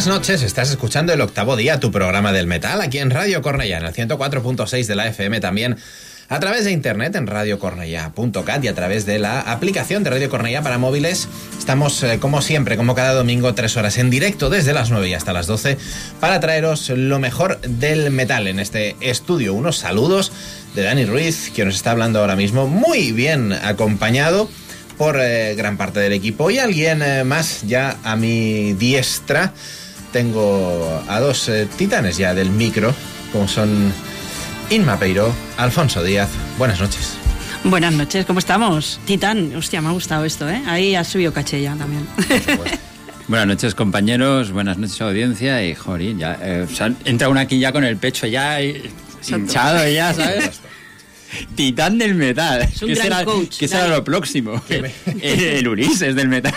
Buenas noches, estás escuchando el octavo día, tu programa del metal, aquí en Radio Cornellá, en el 104.6 de la FM también, a través de internet en radiocornellá.cat y a través de la aplicación de Radio Cornellá para móviles. Estamos, eh, como siempre, como cada domingo, tres horas en directo desde las 9 y hasta las 12 para traeros lo mejor del metal en este estudio. Unos saludos de Dani Ruiz, que nos está hablando ahora mismo, muy bien acompañado por eh, gran parte del equipo y alguien eh, más ya a mi diestra. Tengo a dos eh, titanes ya del micro, como son Inma Peiro, Alfonso Díaz. Buenas noches. Buenas noches, ¿cómo estamos? Titán, hostia, me ha gustado esto, ¿eh? Ahí ha subido caché ya también. Buenas noches, compañeros. Buenas noches, audiencia. Y, joder, ya eh, o sea, entra uno aquí ya con el pecho ya eh, hinchado, ya, ¿sabes? Titán del metal. Es un ¿Qué gran será, coach, ¿qué será Dani. lo próximo? el, el Ulises del metal.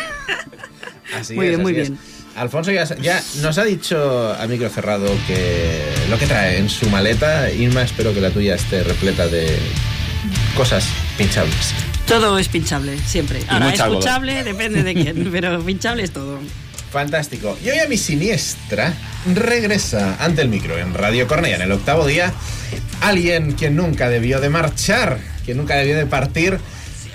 Así Muy es, bien, muy es. bien. Alfonso ya, ya nos ha dicho a micro cerrado que lo que trae en su maleta, Inma, espero que la tuya esté repleta de cosas pinchables. Todo es pinchable, siempre. Ahora, mucho algodón. escuchable depende de quién, pero pinchable es todo. Fantástico. Y hoy a mi siniestra regresa ante el micro en Radio Cornella en el octavo día alguien que nunca debió de marchar, que nunca debió de partir,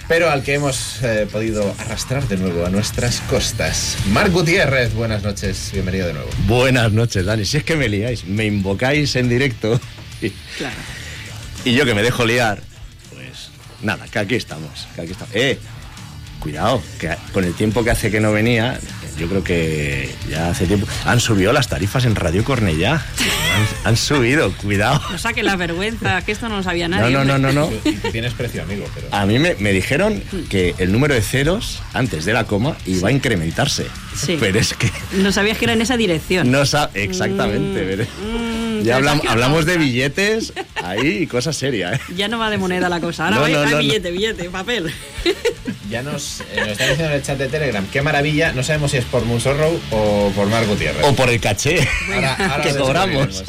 pero al que hemos eh, podido arrastrar de nuevo a nuestras costas. Marc Gutiérrez, buenas noches, bienvenido de nuevo. Buenas noches, Dani. Si es que me liáis, me invocáis en directo y, Claro. y yo que me dejo liar, pues nada, que aquí estamos. Que aquí estamos. Eh, cuidado, que con el tiempo que hace que no venía, yo creo que ya hace tiempo. Han subido las tarifas en Radio Cornellá. Han, han subido, cuidado. No saque la vergüenza, que esto no lo sabía No, nadie. no, no, no, no. Tú tienes precio, amigo, pero... A mí me, me dijeron que el número de ceros antes de la coma iba a incrementarse. Sí. Pero es que No sabías que era en esa dirección. no exactamente. pero- Mm, ya te hablam- saca- hablamos de billetes ahí y cosas serias. ¿eh? Ya no va de moneda la cosa. Ahora No, va no, a no, no. billete, billete, papel. Ya nos, eh, nos están diciendo en el chat de Telegram, qué maravilla, no sabemos si es por Munsorrow o por Marc Gutiérrez. O por el caché. Ahora- ahora que lo cobramos.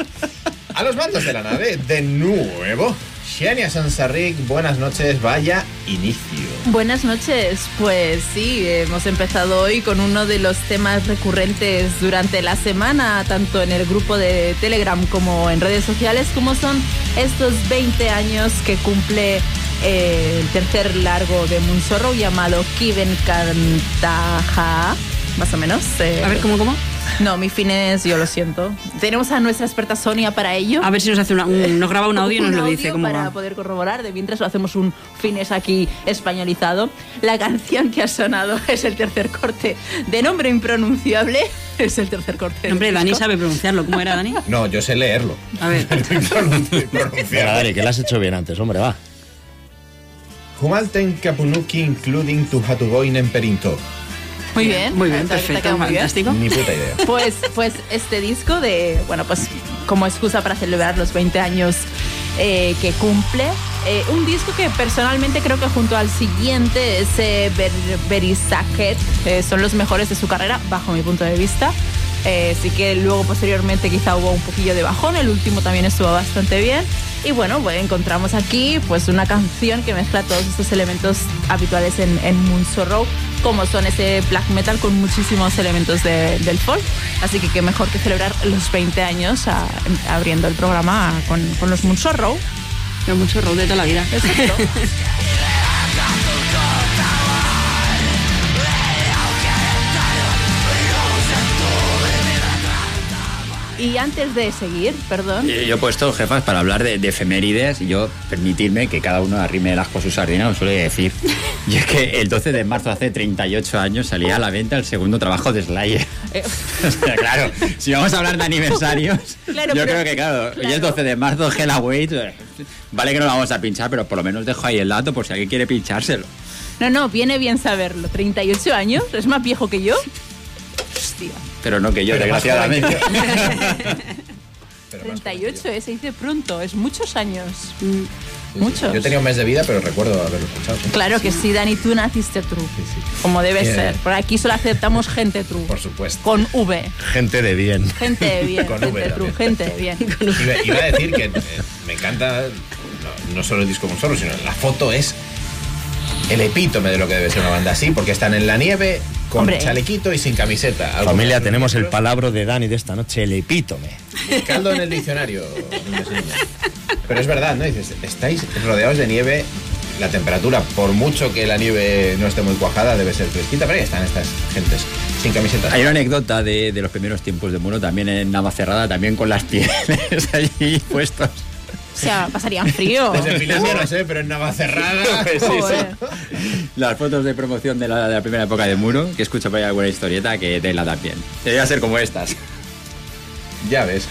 A los mandos de la nave, de nuevo, Xenia Sansarric, buenas noches, vaya inicio. Buenas noches, pues sí, hemos empezado hoy con uno de los temas recurrentes durante la semana, tanto en el grupo de Telegram como en redes sociales, como son estos 20 años que cumple eh, el tercer largo de Munsorro llamado Kiven Kantaha, más o menos. eh. A ver, ¿cómo, cómo? No, mi fin es, yo lo siento. Tenemos a nuestra experta Sonia para ello. A ver si nos hace una- un- nos graba un audio y nos Un lo audio dice cómo para va. poder corroborar. De mientras lo hacemos un fines aquí españolizado. La canción que ha sonado es el tercer corte de nombre impronunciable. Es el tercer corte. Hombre, Dani sabe pronunciarlo. ¿Cómo era, Dani? No, yo sé leerlo. A ver. Venga, Dani, que lo has hecho bien antes, hombre, va. Humalten Kapunuki including tu Hatugoinen Perinto. Muy bien. Muy bien, perfecto, fantástico. Ni puta idea. Pues, pues este disco de, bueno, pues como excusa para celebrar los 20 años eh, que cumple. Eh, un disco que personalmente creo que junto al siguiente, ese Ver- Verisaket, eh, son los mejores de su carrera, bajo mi punto de vista. Eh, sí que luego posteriormente quizá hubo un poquillo de bajón, el último también estuvo bastante bien. Y bueno, pues encontramos aquí pues una canción que mezcla todos estos elementos habituales en, en como son ese black metal con muchísimos elementos de- del folk. Así que qué mejor que celebrar los 20 años a- abriendo el programa con, con los Moonsorrow. Pero mucho rock de toda la vida. Exacto. Y antes de seguir, perdón, Eh, Yo he puesto, jefas, para hablar de, de efemérides, y yo permitirme que cada uno arrime el asco a su sardina, os suele decir. Y es que el 12 de marzo, hace 38 años, salía a la venta el segundo trabajo de Slayer. eh, O sea, claro, si vamos a hablar de aniversarios, Claro, yo pero- creo que, claro, hoy claro. es 12 de marzo, Hell Await, eh, vale que no lo vamos a pinchar, pero por lo menos dejo ahí el dato por si alguien quiere pinchárselo. no, no, viene bien saberlo. 38 años, es más viejo que yo. Hostia, Pero no que yo, Pero desgraciadamente. Pero más 38, eh, se dice pronto, es muchos años. Sí, sí. Muchos. Yo tenía un mes de vida, pero recuerdo haberlo escuchado. sí. Claro que sí, Dani, tú naciste true. Sí, sí. Como debe Bien. ser. Por aquí solo aceptamos gente true. Por supuesto. Con V. Gente de bien. Gente de bien. Con gente V true. Gente de bien. Iba, iba a decir que eh, me encanta no, no solo el disco con solo, sino la foto es el epítome de lo que debe ser una banda así, porque están en la nieve, con Hombre. chalequito y sin camiseta. Familia, tenemos el palabro de Dani de esta noche, el epítome. Caldo en el diccionario. Pero es verdad, ¿no? Dices, estáis rodeados de nieve, la temperatura, por mucho que la nieve no esté muy cuajada, debe ser fresquita, pero ahí están estas gentes sin camisetas. Hay una anécdota de, de los primeros tiempos de Muro, también en Navacerrada, también con las pieles allí puestos. O sea, pasarían frío. Desde Finlandia no sé, pero en Navacerrada. Joder. Las fotos de promoción de la, de la primera época de Muro, que escucho por ahí alguna historieta que te la también. Debería ser como estas. Ya ves.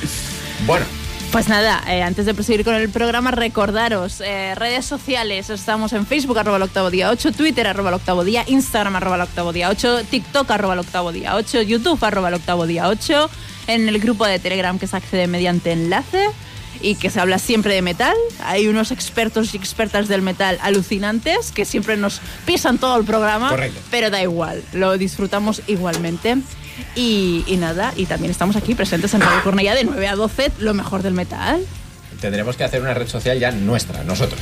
Bueno, Pues nada, eh, antes de proseguir con el programa, recordaros, eh, redes sociales, estamos en Facebook, arroba el octavo día 8, Twitter, arroba el octavo día, Instagram, arroba el octavo día 8, TikTok, arroba el octavo día 8, YouTube, arroba el octavo día 8, en el grupo de Telegram que se accede mediante enlace y que se habla siempre de metal. Hay unos expertos y expertas del metal alucinantes que siempre nos pisan todo el programa, Correcto. pero da igual, lo disfrutamos igualmente. Y, y nada, y también estamos aquí presentes en Radio Cornellá de 9 a 12, lo mejor del metal. tendremos que hacer una red social ya nuestra, nosotros.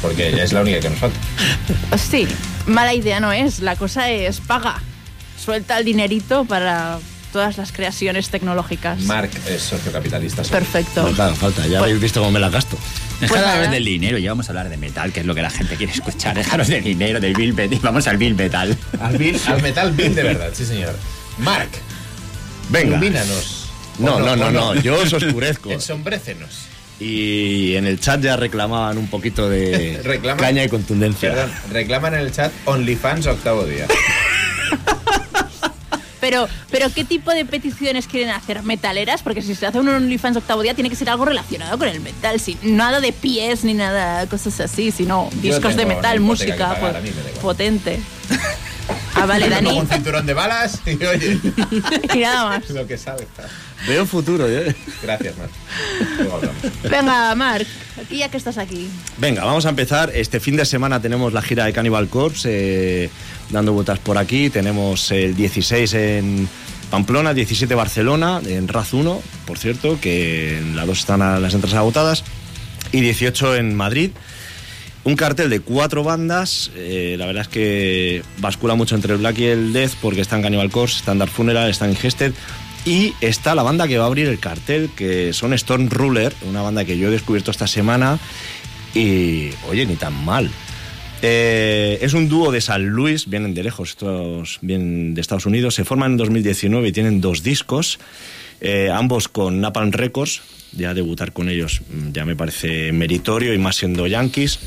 Porque ya es la única que nos falta. Sí, mala idea no es, la cosa es paga. Suelta el dinerito para todas las creaciones tecnológicas. Mark es socio capitalista. Perfecto. Falta, falta, ya habéis visto cómo me la gasto. Dejad Pues de hablar nada. del dinero, ya vamos a hablar de metal, que es lo que la gente quiere escuchar. Dejaros de dinero, del Bill Metal, vamos al Bill Metal. Al, Bill- al metal Bill de verdad, sí señor. Mark, Venga. ilumínanos. No, ¿O no, no, ¿O no, yo os oscurezco. Ensombrécenos. Y en el chat ya reclamaban un poquito de Reclaman- caña y contundencia. Perdón, reclaman en el chat OnlyFans octavo día. Pero, pero ¿qué tipo de peticiones quieren hacer? ¿Metaleras? Porque si se hace un OnlyFans octavo día tiene que ser algo relacionado con el metal. Sin nada de pies ni nada, cosas así, sino discos de metal, hipoteca música pagar, po- a mí me da igual. potente. Ah, vale, Dani. pongo un cinturón de balas y oye, y nada más. lo que sabe. Veo futuro, ¿eh? Gracias, hablamos. Venga, Marc, aquí ya que estás aquí. Venga, vamos a empezar. Este fin de semana tenemos la gira de Cannibal Corpse eh, dando vueltas por aquí. Tenemos el 16 en Pamplona, 17 Barcelona, en Raz 1, por cierto, que en la 2 están a- las entradas agotadas, y 18 en Madrid. Un cartel de cuatro bandas, eh, la verdad es que bascula mucho entre el Black y el Death porque están Cannibal Corpse, están Dark Funeral, están Ingested y está la banda que va a abrir el cartel que son Storm Ruler, una banda que yo he descubierto esta semana y oye, ni tan mal. Eh, es un dúo de San Luis, vienen de lejos, estos vienen de Estados Unidos, se forman en 2019 y tienen dos discos, eh, ambos con Napalm Records, ya debutar con ellos mm, ya me parece meritorio y más siendo Yankees.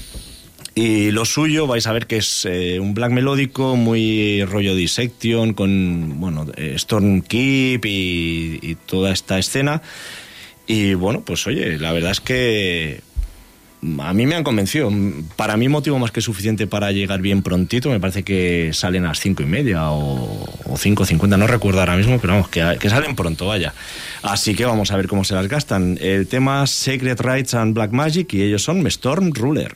Y lo suyo vais a ver que es eh, un black melódico, muy rollo dissection, con bueno, Storm Keep y, y toda esta escena. Y bueno, pues oye, la verdad es que a mí me han convencido. Para mí motivo más que suficiente para llegar bien prontito. Me parece que salen a las cinco y media o, o cinco cincuenta, no recuerdo ahora mismo, pero vamos, que, que salen pronto, vaya. Así que vamos a ver cómo se las gastan. El tema Secret Rights and Black Magic y ellos son Storm Ruler.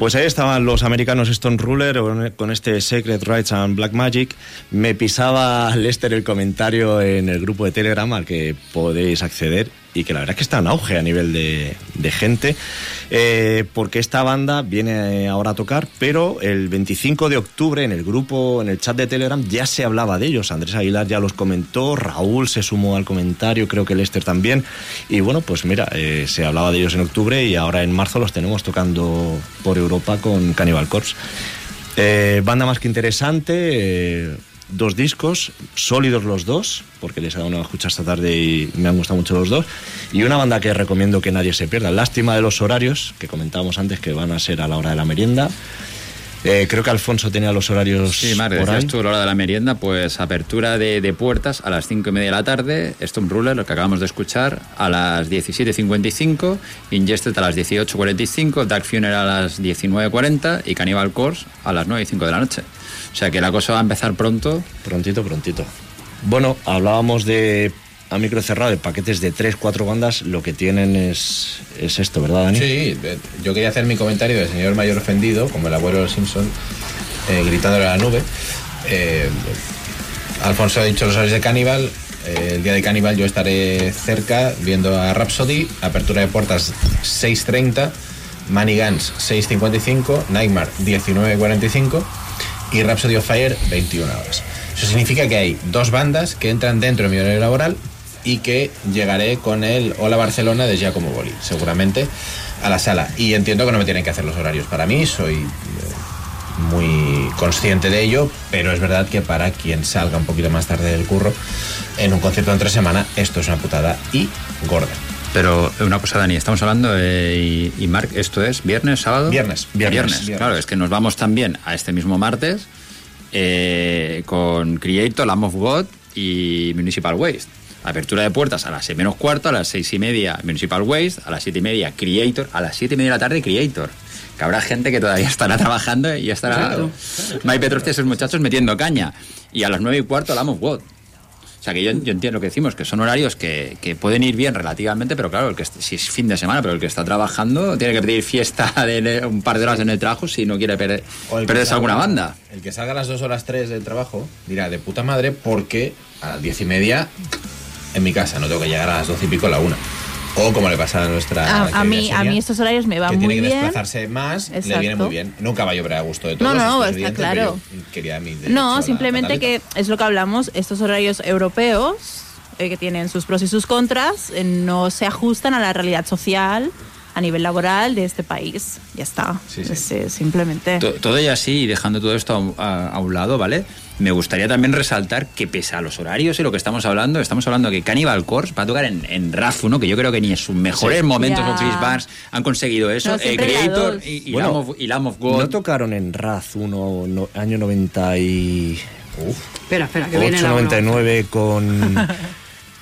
Pues ahí estaban los americanos Stone Ruler con este Secret Rights and Black Magic. Me pisaba Lester el comentario en el grupo de Telegram al que podéis acceder y que la verdad es que está en auge a nivel de, gente, eh, porque esta banda viene ahora a tocar, pero el 25 de octubre en el grupo, en el chat de Telegram, ya se hablaba de ellos. Andrés Aguilar ya los comentó, Raúl se sumó al comentario, creo que Lester también. Y bueno, pues mira, eh, se hablaba de ellos en octubre y ahora en marzo los tenemos tocando por Europa con Cannibal Corpse. Eh, banda más que interesante dos discos, sólidos los dos, porque les he dado una escucha esta tarde y me han gustado mucho los dos. Y una banda que recomiendo que nadie se pierda. Lástima de los horarios, que comentábamos antes que van a ser a la hora de la merienda. Eh, creo que Alfonso tenía los horarios. Sí, Mar, decías tú la hora de la merienda, pues apertura de, puertas a las 5 y media de la tarde, Stone Ruler, lo que acabamos de escuchar, a las 17.55, Ingested a las 18.45, Dark Funeral a las 19.40 y Cannibal Corpse a las 9 y 5 de la noche. O sea que la cosa va a empezar pronto. Prontito, prontito. Bueno, hablábamos de a micro cerrado de paquetes de 3, 4 bandas, lo que tienen es, es esto, ¿verdad, Dani? Sí, yo quería hacer mi comentario del señor mayor ofendido, como el abuelo de los Simpson, eh, gritándole a la nube. Eh, Alfonso ha dicho los horarios de Cannibal. Eh, el día de Cannibal yo estaré cerca viendo a Rhapsody, apertura de puertas 6.30, Money Guns 6.55, Nightmare 19.45 y Rhapsody of Fire 21 horas. Eso significa que hay dos bandas que entran dentro de mi horario laboral y que llegaré con el Hola Barcelona de Giacomo Boli, seguramente a la sala. Y entiendo que no me tienen que hacer los horarios para mí, soy eh, muy consciente de ello, pero es verdad que para quien salga un poquito más tarde del curro en un concierto entre semana, esto es una putada y gorda. Pero una cosa, Dani, estamos hablando y, y Marc, ¿esto es viernes, sábado? Viernes, viernes, Claro, es que nos vamos también a este mismo martes eh, con Creator, Lamb of God y Municipal Waste. Apertura de puertas a las 6 menos cuarto, a las seis y media Municipal Waste, a las siete y media Creator, a las siete y media de la tarde Creator. Que habrá gente que todavía estará trabajando y estará claro, Mike Petros y esos muchachos metiendo caña. Y a las nueve y cuarto Lamb of God. O sea, que yo, entiendo lo que decimos, que son horarios que, pueden ir bien relativamente, pero claro, el que si es fin de semana, pero el que está trabajando tiene que pedir fiesta de un par de horas en el trabajo si no quiere perder, perderse alguna banda. El que salga a las dos horas tres del trabajo dirá, de puta madre, porque a las diez y media en mi casa, no tengo que llegar a las doce y pico a la una. O como le pasa a nuestra. A, mí, a mí estos horarios me van muy bien. Tiene que desplazarse más, le viene muy bien. Nunca va a llover a gusto de todos. No, no, está claro. no, simplemente que es lo que hablamos, estos horarios europeos eh, que tienen sus pros y sus contras, eh, no se ajustan a la realidad social a nivel laboral de este país. Ya está. Eh, simplemente. Todo, y así, y dejando todo esto a, un lado, ¿vale? Me gustaría también resaltar que pese a los horarios y lo que estamos hablando, estamos hablando que Cannibal Corpse va a tocar en, en RAF 1, que yo creo que ni en sus mejores momentos con Chris Barnes han conseguido eso. Eh, Creator y, Lamb of, God. ¿No tocaron en RAF 1 año 90 y... espera, espera, que viene 99 con...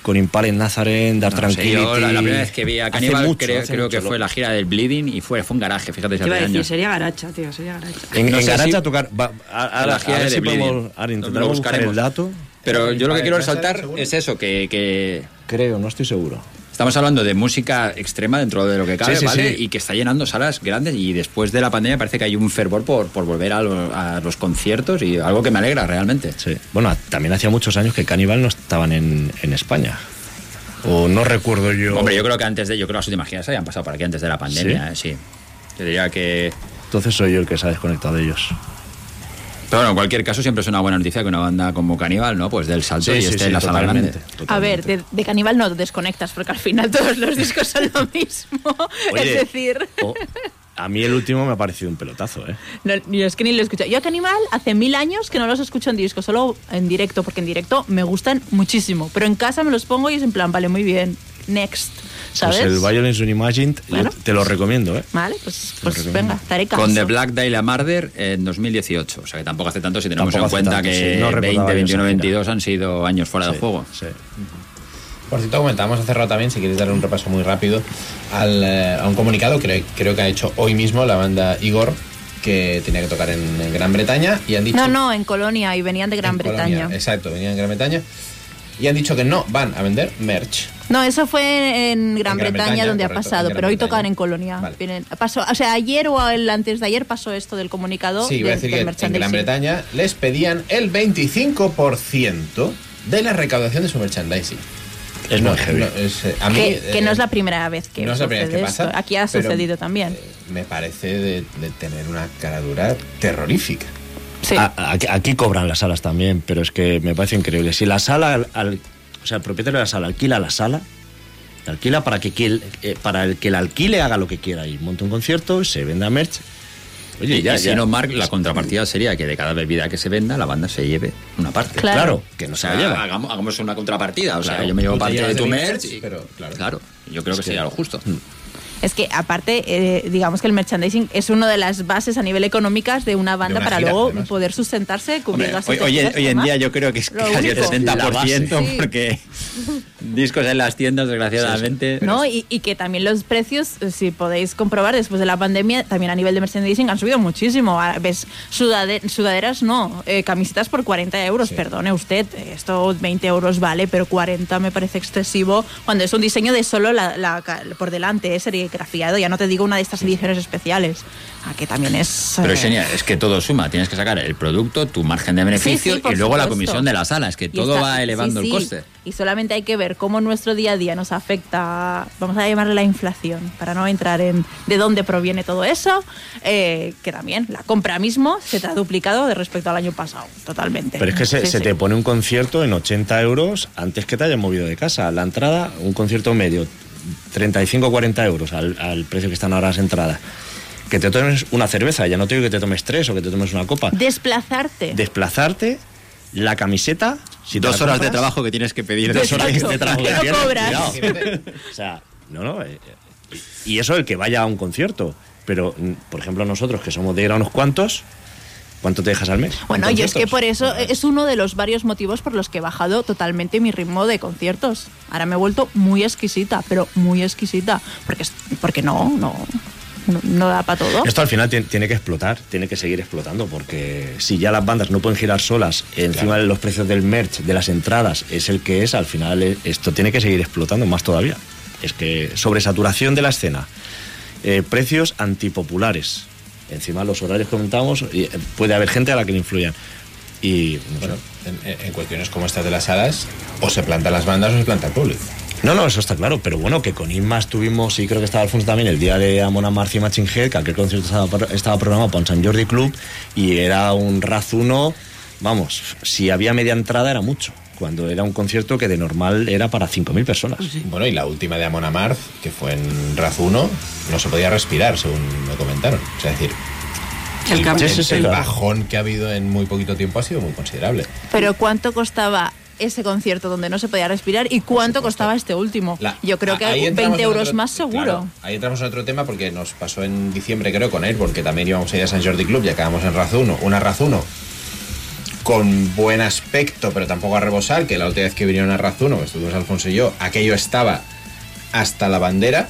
con Impal en Nazareth, Dar Tranquility. la, primera vez que vi a Cannibal creo, que fue la gira del Bleeding y fue, fue un garaje, fíjate. Te iba a decir, sería garacha, tío, sería garacha. En, garacha tocar, a, la gira de Bleeding. Ahora buscar el dato. Pero yo lo que quiero resaltar es eso, que, que... Creo, no estoy seguro. Estamos hablando de música extrema dentro de lo que cabe, ¿vale? Y que está llenando salas grandes y después de la pandemia parece que hay un fervor por, por volver a, los conciertos y algo que me alegra realmente. Sí. Bueno, también hacía muchos años que Cannibal no estaban en, en España. O no recuerdo yo. Hombre, yo creo que antes de. Yo creo que las últimas giras habían pasado por aquí antes de la pandemia, ¿Sí? ¿eh? Yo diría que. Entonces soy yo el que se ha desconectado de ellos. Pero bueno, en cualquier caso siempre es una buena noticia que una banda como Caníbal, ¿no? Pues del salto y esté en la sala grande. A ver, de, de, Caníbal no desconectas porque al final todos los discos son lo mismo. es decir... a mí el último me ha parecido un pelotazo, ¿eh? No, yo es que ni lo he escuchado. Yo a Caníbal hace mil años que no los escucho en disco, solo en directo, porque en directo me gustan muchísimo. Pero en casa me los pongo y es en plan, vale, muy bien, next. ¿Sabes? Pues el Violence Unimagined te lo recomiendo, ¿eh? Vale, pues, pues venga, caso. Con The Black Dahlia Murder en 2018. O sea que tampoco hace tanto si tenemos en cuenta que 20, 21, 22 han sido años fuera de juego. Sí. Por cierto, comentábamos hace rato también, si quieres dar un repaso muy rápido, al, eh, a un comunicado que creo que ha hecho hoy mismo la banda Igor, que tenía que tocar en, Gran Bretaña y han dicho... No, no, en Colonia y venían de Gran Bretaña. exacto, venían de Gran Bretaña y han dicho que no van a vender merch. No, eso fue en Gran, En Gran Bretaña, Bretaña, donde correcto, ha pasado, pero hoy tocan en Colonia. Vale. Vienen- pasó, o sea, ayer o el antes de ayer pasó esto del comunicado Sí, iba a de- decir del que en merchandising. Gran Bretaña les pedían el 25% de la recaudación de su merchandising. Es No, muy heavy. no, es, eh, a mí, que, que eh, no es la primera vez que no es la primera vez que pasa, esto. Aquí ha pero, sucedido también. eh, me parece de, de tener una caradura terrorífica. Sí. A- a- aquí, cobran las salas también, pero es que me parece increíble. Si la sala, al- al- o sea, el propietario de la sala alquila la sala, la alquila para que quien- eh, para el que la alquile haga lo que quiera y monte un concierto, se venda merch. Oye, Y, ya, y si ya. no, Mark, la contrapartida sería que de cada bebida que se venda, la banda se lleve una parte. Claro. Claro, que no se sea, la lleva. hagamos, hagamos una contrapartida. O sea, Claro. yo me llevo parte de tu merch. y- pero, claro. claro. yo creo que sería lo justo. Es que aparte, eh, digamos que el merchandising es una de las bases a nivel económicas de una banda una para gira, luego además. poder sustentarse Hombre, cubriendo así hoy, hoy hoy en día yo creo que es Lo casi el único. 60% Sí. porque discos en las tiendas, desgraciadamente. ¿no? Y, y que también los precios, eh, si podéis comprobar, después de la pandemia, también a nivel de merchandising han subido muchísimo. Ah, Ves, sudade- sudaderas no, eh, camisetas por 40 euros, perdone usted, esto 20 euros vale, pero 40 me parece excesivo cuando es un diseño de solo la, la ca- por delante, es serigrafiado, ya no te digo una de estas ediciones especiales, ah, que también es... Pero eh, Xenia, es que todo suma. Tienes que sacar el producto, tu margen de beneficio Sí, sí, y luego la supuesto. comisión de la sala. Es que Y todo está- va elevando sí, el coste. Y solamente hay que ver cómo nuestro día a día nos afecta, vamos a llamarle la inflación, para no entrar en de dónde proviene todo eso, eh, que también la compra mismo se te ha duplicado de respecto al año pasado, totalmente. Pero es que se, Sí, se sí. te pone un concierto en 80 euros antes que te hayas movido de casa. La entrada, un concierto medio, 35 o 40 euros al, al precio que están ahora las entradas. Que te tomes una cerveza, ya no te digo que te tomes tres o que te tomes una copa. Desplazarte. Desplazarte, la camiseta. Si Dos horas de trabajo que tienes que pedir. Dos horas Exacto, de trabajo. que no tienes, cobras. cuidado. O sea, no, no. eh, eh, Y eso el que vaya a un concierto. Pero, mm, por ejemplo, nosotros que somos de ir a unos cuantos, ¿cuánto te dejas al mes? Bueno, en yo es que por eso es uno de los varios motivos por los que he bajado totalmente mi ritmo de conciertos. Ahora me he vuelto muy exquisita, pero muy exquisita, porque, porque no, no, no, no da para todo. Esto al final tien- tiene que explotar, tiene que seguir explotando, porque si ya las bandas no pueden girar solas, encima de los precios del merch, de las entradas, es el que es, al final eh, esto tiene que seguir explotando más todavía. Es que sobresaturación de la escena, eh, precios antipopulares, encima los horarios que comentamos, y, eh, puede haber gente a la que le influyan. Y no sé. Bueno, en, en cuestiones como estas de las salas, o se plantan las bandas o se planta el público. No, no, eso está claro, pero bueno, que con Inmas tuvimos, y creo que estaba Alfonso también, el día de Amon Amarth y Machine Head, que aquel concierto estaba programado para un San Jordi Club, y era un razuno, vamos, si había media entrada era mucho, cuando era un concierto que de normal era para 5.000 personas. Bueno, y la última de Amon Amarth, que fue en Razuno, no se podía respirar, según me comentaron. O sea, es decir, El el- Sí, sí, sí, el claro. bajón que ha habido en muy poquito tiempo ha sido muy considerable. Pero ¿cuánto costaba ese concierto donde no se podía respirar y cuánto costaba este último? La- Yo creo que ahí 20 entramos en euros otro- más seguro. claro, ahí entramos en otro tema porque nos pasó en diciembre, creo, con Airborne, que también íbamos a ir a San Jordi Club y acabamos en Razuno. Una Razuno con buen aspecto, pero tampoco a rebosar, que la última vez que vinieron a Razuno, que estuvimos Alfonso y yo, aquello estaba hasta la bandera.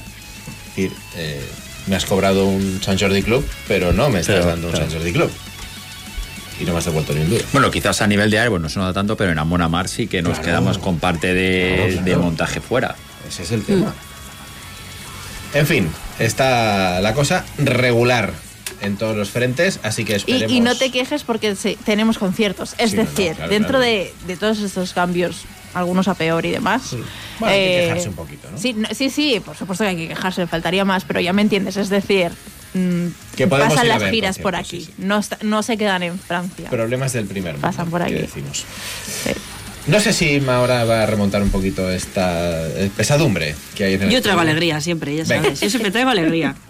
Es decir, eh, me has cobrado un San Jordi Club, pero no me estás Pero, dando un claro. San Jordi Club. Y no me has devuelto ni un duro. Bueno, quizás a nivel de Airborne no se nota tanto, pero en Amon Amarth sí que nos Claro. quedamos con parte de, Claro, claro. de montaje fuera. Ese es el tema. En fin, está la cosa regular en todos los frentes, así que Y, esperemos. y no te quejes porque se- tenemos conciertos. Es Sí, no, no, decir, claro, dentro claro. De, de todos estos cambios, algunos a peor y demás. eh, Bueno, hay que quejarse un poquito, ¿no? Sí, no- sí, sí, por supuesto que hay que quejarse, faltaría más, pero ya me entiendes. Es decir, mm, Que pasan las ver giras por aquí, sí, sí. No, está- no se quedan en Francia. Problemas del primer mundo, Pasan por que aquí. decimos. Sí. No sé si ahora va a remontar un poquito esta eh, pesadumbre que hay en el Yo traigo alegría siempre, ya Venga. sabes. Yo siempre traigo alegría.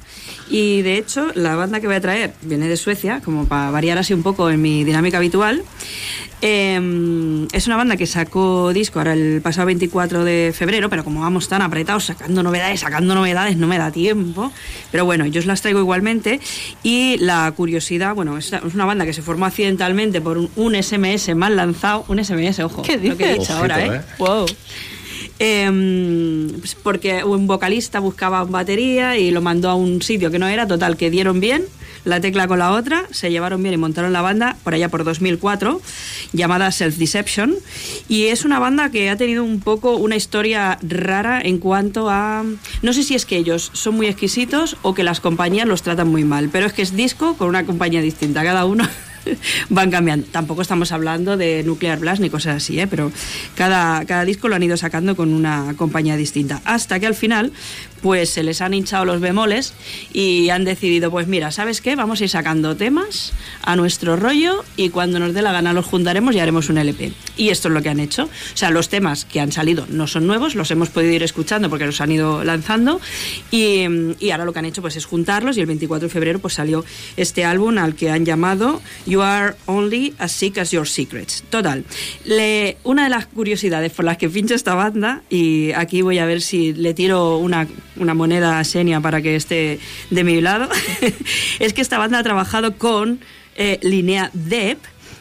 Y de hecho, la banda que voy a traer viene de Suecia, como para variar así un poco en mi dinámica habitual. Eh, es una banda que sacó disco ahora el pasado 24 de febrero, pero como vamos tan apretados, sacando novedades, sacando novedades, no me da tiempo. Pero bueno, yo os las traigo igualmente. Y la curiosidad, bueno, es una banda que se formó accidentalmente por un, un SMS mal lanzado. Un SMS, ojo, ¿Qué lo que he dicho ahora, ¿eh? ¿eh? Wow. Eh, pues porque un vocalista buscaba batería y lo mandó a un sitio que no era, total, que dieron bien, la tecla con la otra, se llevaron bien y montaron la banda por allá por 2004, llamada Self Deception. Y es una banda que ha tenido un poco una historia rara en cuanto a. No sé si es que ellos son muy exquisitos o que las compañías los tratan muy mal, pero es que es disco con una compañía distinta, cada uno van cambiando. Tampoco estamos hablando de Nuclear Blast ni cosas así, ¿eh? pero cada, cada disco lo han ido sacando con una compañía distinta. Hasta que al final, pues se les han hinchado los bemoles y han decidido, pues mira, ¿sabes qué? Vamos a ir sacando temas a nuestro rollo y cuando nos dé la gana los juntaremos y haremos un LP. Y esto es lo que han hecho. O sea, los temas que han salido no son nuevos, los hemos podido ir escuchando porque los han ido lanzando y, y ahora lo que han hecho pues es juntarlos y el 24 de febrero pues salió este álbum al que han llamado You Are Only as Sick as Your Secrets. Total. Una de las curiosidades por las que pincho esta banda, y aquí voy a ver si le tiro una, una moneda a Senia para que esté de mi lado, es que esta banda ha trabajado con eh, Linnea Depp,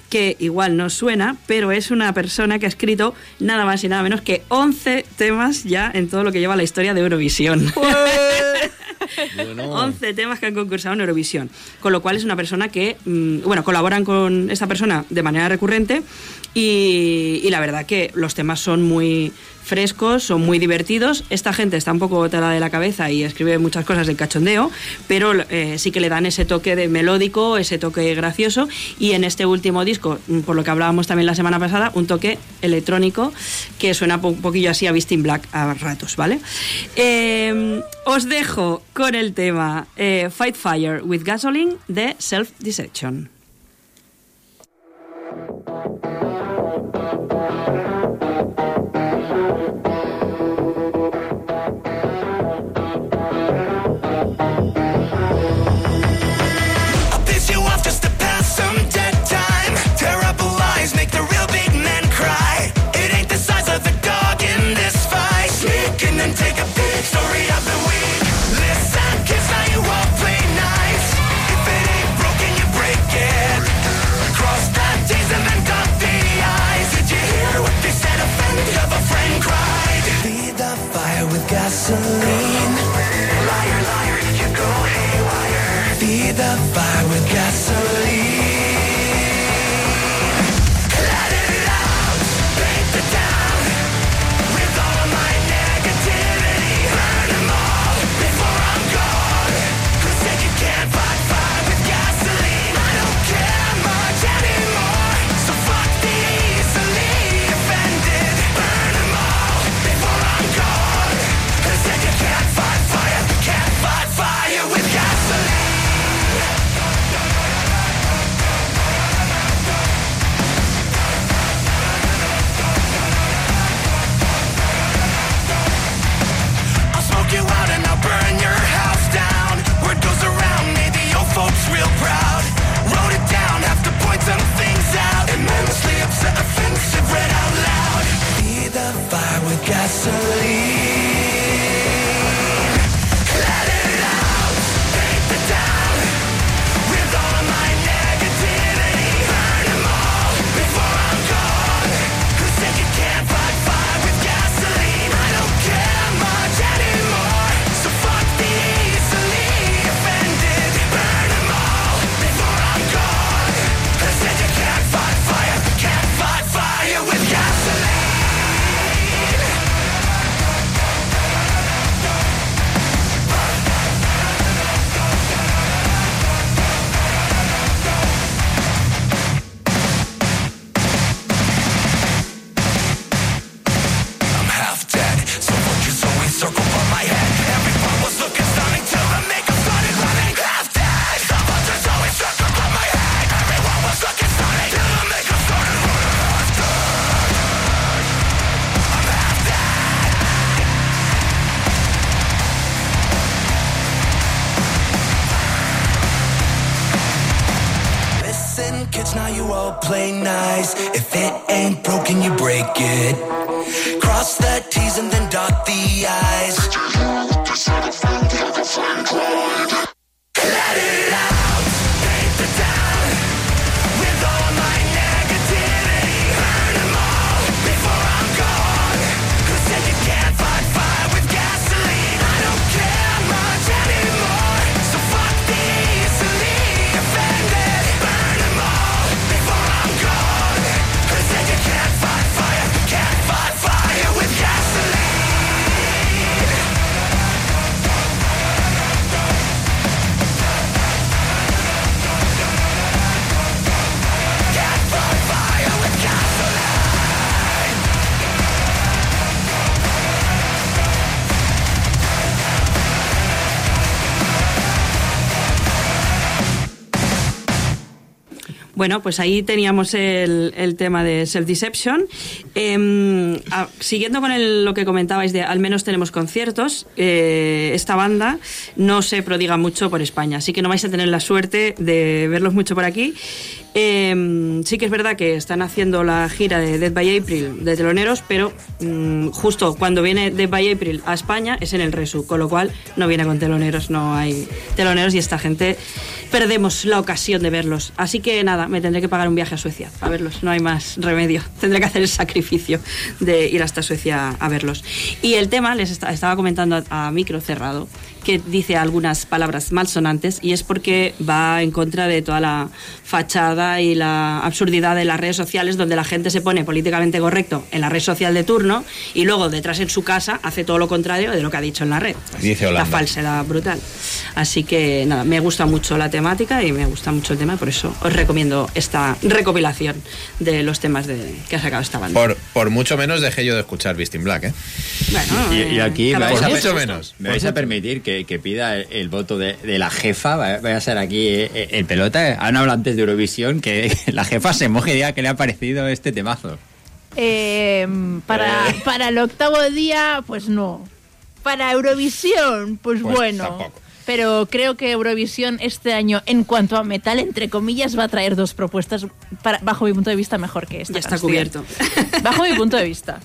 que igual no suena, pero es una persona que ha escrito nada más y nada menos que 11 temas ya en todo lo que lleva la historia de Eurovisión. 11 temas que han concursado en Eurovisión. Con lo cual es una persona que, mm, bueno, colaboran con esta persona de manera recurrente y, y la verdad que los temas son muy frescos, son muy divertidos. Esta gente está un poco botada de la cabeza y escribe muchas cosas de cachondeo, pero eh, sí que le dan ese toque de melódico, ese toque gracioso y en este último disco, mm, por lo que hablábamos también la semana pasada, un toque electrónico que suena un poquillo así a Beast in Black a ratos, ¿vale? Eh, os dejo con el tema eh, Fight Fire with Gasoline de Self Deception. The Pues ahí teníamos el tema de Self-Deception. Eh, a- siguiendo con el- lo que comentabais de al menos tenemos conciertos, eh, esta banda no se prodiga mucho por España, así que no vais a tener la suerte de verlos mucho por aquí. Eh, sí que es verdad que están haciendo la gira de Dead by April de teloneros, pero mm, justo cuando viene Dead by April a España es en el Resu, con lo cual no viene con teloneros, no hay teloneros y esta gente perdemos la ocasión de verlos. Así que nada, me tendré que pagar un viaje a Suecia a verlos, no hay más remedio. Tendré que hacer el sacrificio de ir hasta Suecia a verlos. Y el tema, les esta- estaba comentando a micro cerrado, que dice algunas palabras malsonantes y es porque va en contra de toda la fachada y la absurdidad de las redes sociales donde la gente se pone políticamente correcto en la red social de turno y luego detrás en su casa hace todo lo contrario de lo que ha dicho en la red. Dice la falsedad brutal. Así que nada, me gusta mucho la temática y me gusta mucho el tema, por eso os recomiendo esta recopilación de los temas de, que ha sacado esta banda. Por, por mucho menos dejé yo de escuchar Beast in Black, ¿eh? Bueno, Y, y aquí me vais, a, menos. me vais a permitir que, que pida el, el voto de, de la jefa. Va va a ser aquí eh, eh, el pelota. Han hablado antes de Eurovisión que la jefa se moje y diga que le ha parecido este temazo. Eh, para, Eh. para el octavo día, pues no. Para Eurovisión, pues, Pues bueno. tampoco. Pero creo que Eurovisión este año, en cuanto a metal, entre comillas, va a traer dos propuestas, para, bajo mi punto de vista, mejor que esta. Ya está canción. cubierto. Bajo mi punto de vista.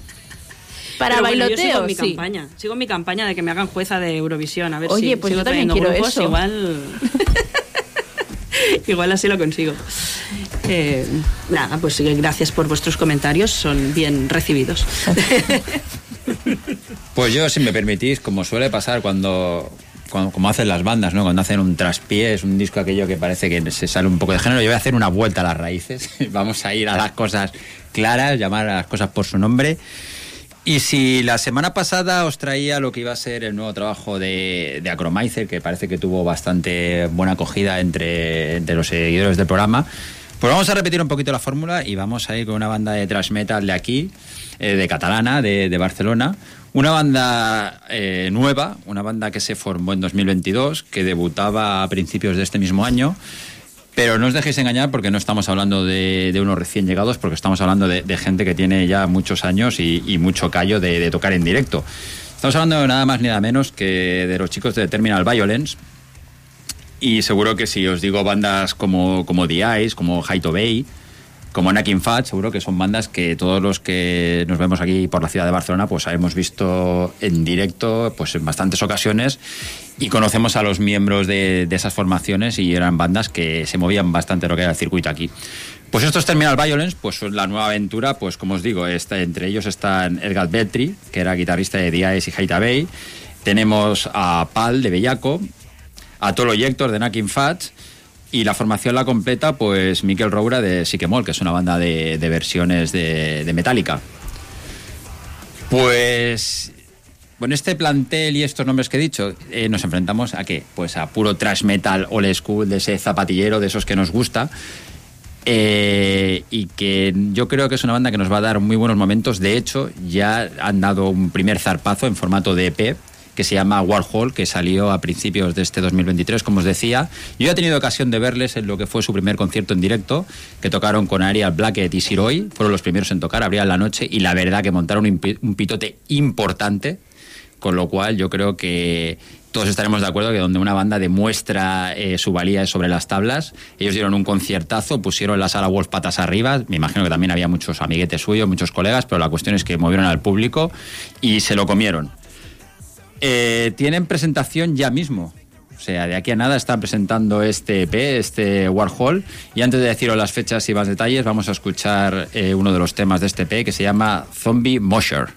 Para Pero bueno, yo sigo bailoteo, en mi sí. campaña. Sigo en mi campaña de que me hagan jueza de Eurovisión. A ver Oye, si pues sigo yo también quiero grupos, eso. Igual. igual así lo consigo. Eh, nada, pues sí, gracias por vuestros comentarios. Son bien recibidos. Pues yo, si me permitís, como suele pasar cuando, cuando- como hacen las bandas, ¿no? Cuando hacen un traspié, es un disco aquello que parece que se sale un poco de género, yo voy a hacer una vuelta a las raíces. Vamos a ir a las cosas claras, llamar a las cosas por su nombre. Y si la semana pasada os traía lo que iba a ser el nuevo trabajo de, de Acromizer, que parece que tuvo bastante buena acogida entre, entre los seguidores del programa, pues vamos a repetir un poquito la fórmula y vamos a ir con una banda de thrash metal de aquí, eh, de catalana, de, de Barcelona. Una banda eh, nueva, una banda que se formó en 2022, que debutaba a principios de este mismo año. Pero no os dejéis engañar porque no estamos hablando de, unos recién llegados, porque estamos hablando de, gente que tiene ya muchos años y, mucho callo de, de tocar en directo. Estamos hablando de nada más ni nada menos que de los chicos de Terminal Violence. Y seguro que si os digo bandas como, como The Ice, como Haito Bay, como Anakin Fat, seguro que son bandas que todos los que nos vemos aquí por la ciudad de Barcelona, pues hemos visto en directo pues en bastantes ocasiones y conocemos a los miembros de, esas formaciones y eran bandas que se movían bastante lo que era el circuito aquí. Pues estos Terminal Violence, pues la nueva aventura, pues como os digo, está, entre ellos están Edgar Beltri, que era guitarrista de Diaz y Haita Bay, tenemos a Pal de Bellaco, a Tolo y Héctor de Nakin Fat y la formación la completa pues Miquel Roura de Siquemol, que es una banda de, versiones de, de Metallica. Pues con este plantel y estos nombres que he dicho, eh, nos enfrentamos a qué? Pues a puro trash metal old school, de ese zapatillero, de esos que nos gusta. Eh, y que yo creo que es una banda que nos va a dar muy buenos momentos. De hecho, ya han dado un primer zarpazo en formato de EP que se llama Warhol, que salió a principios de este 2023, como os decía. Yo he tenido ocasión de verles en lo que fue su primer concierto en directo, que tocaron con Ariel Blackett y Siroy, fueron los primeros en tocar, abrían la noche, y la verdad que montaron un pi- un pitote importante, con lo cual yo creo que todos estaremos de acuerdo que donde una banda demuestra eh, su valía sobre las tablas. Ellos dieron un conciertazo, pusieron la sala Wolf patas arriba. Me imagino que también había muchos amiguetes suyos, muchos colegas, pero la cuestión es que movieron al público y se lo comieron. Eh, tienen presentación ya mismo. O sea, de aquí a nada están presentando este EP, este Warhol. Y antes de deciros las fechas y más detalles, vamos a escuchar eh, uno de los temas de este EP que se llama Zombie Mosher.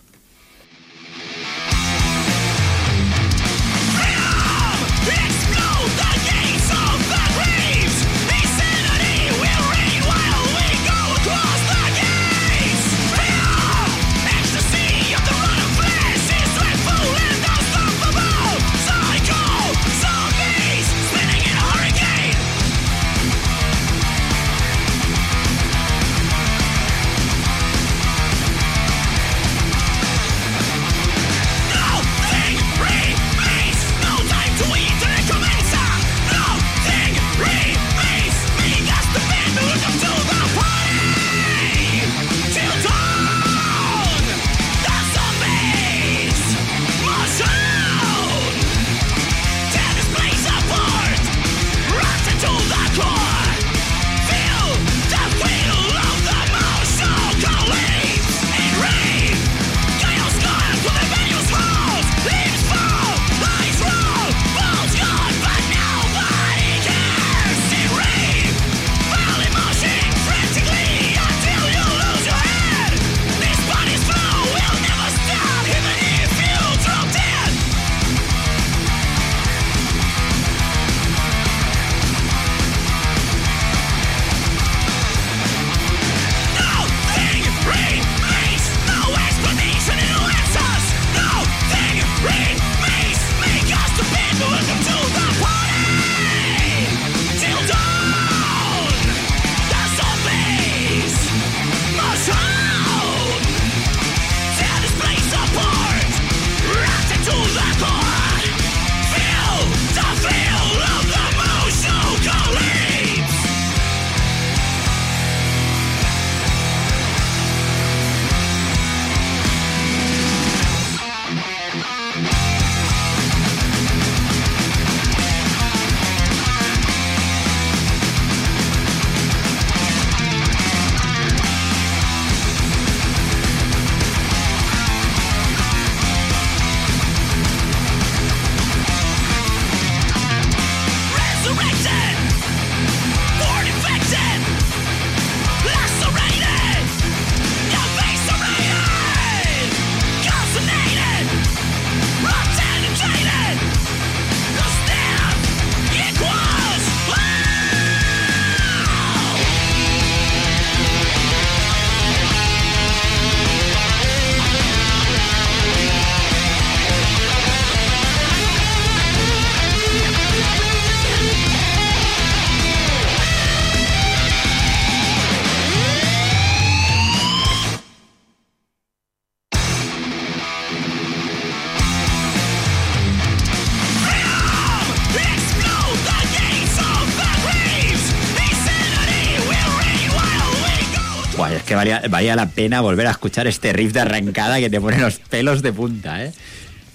Valía, valía la pena volver a escuchar este riff de arrancada que te pone los pelos de punta, ¿eh?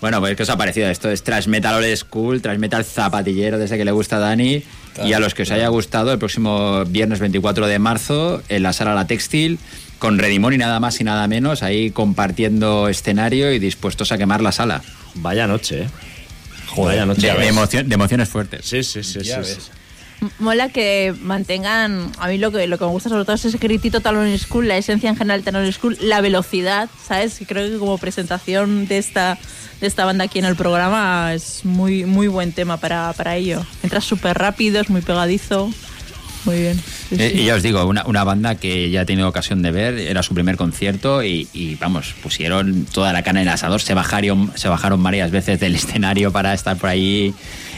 Bueno, pues ¿qué os ha parecido? Esto es Trash Metal Old School, Trash Metal zapatillero, desde que le gusta a Dani. y a los que os haya gustado, el próximo viernes 24 de marzo, en la sala La Textil, con Redimón y nada más y nada menos, ahí compartiendo escenario y dispuestos a quemar la sala. Vaya noche, ¿eh? Vaya noche. De, de emoción- de emociones fuertes. Sí, sí, sí. Ya sí, ves. Mola que mantengan, a mí lo que, lo que me gusta sobre todo es ese gritito Talon School, la esencia en general de Talon School, la velocidad, ¿sabes? Creo que como presentación de esta, de esta banda aquí en el programa es muy, muy buen tema para, para ello. Entras súper rápido, es muy pegadizo, muy bien. Sí, Eh, sí. Y ya os digo, una, una banda que ya he tenido ocasión de ver, era su primer concierto y, y, vamos, pusieron toda la cana en el asador, se bajaron, se bajaron varias veces del escenario para estar por ahí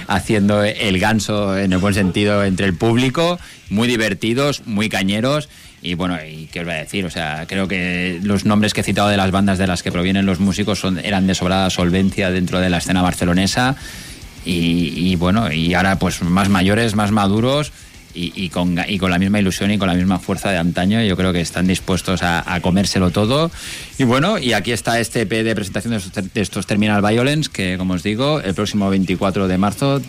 haciendo el ganso en el buen sentido entre el público, muy divertidos, muy cañeros. Y bueno, y qué os voy a decir, o sea, creo que los nombres que he citado de las bandas de las que provienen los músicos son, eran de sobrada solvencia dentro de la escena barcelonesa. Y, y bueno, y ahora pues más mayores, más maduros y, y con, y con la misma ilusión y con la misma fuerza de antaño, yo creo que están dispuestos a, comérselo todo. Y bueno, y aquí está este EP de presentación de estos, de estos Terminal Violence, que como os digo, el próximo 24 de marzo,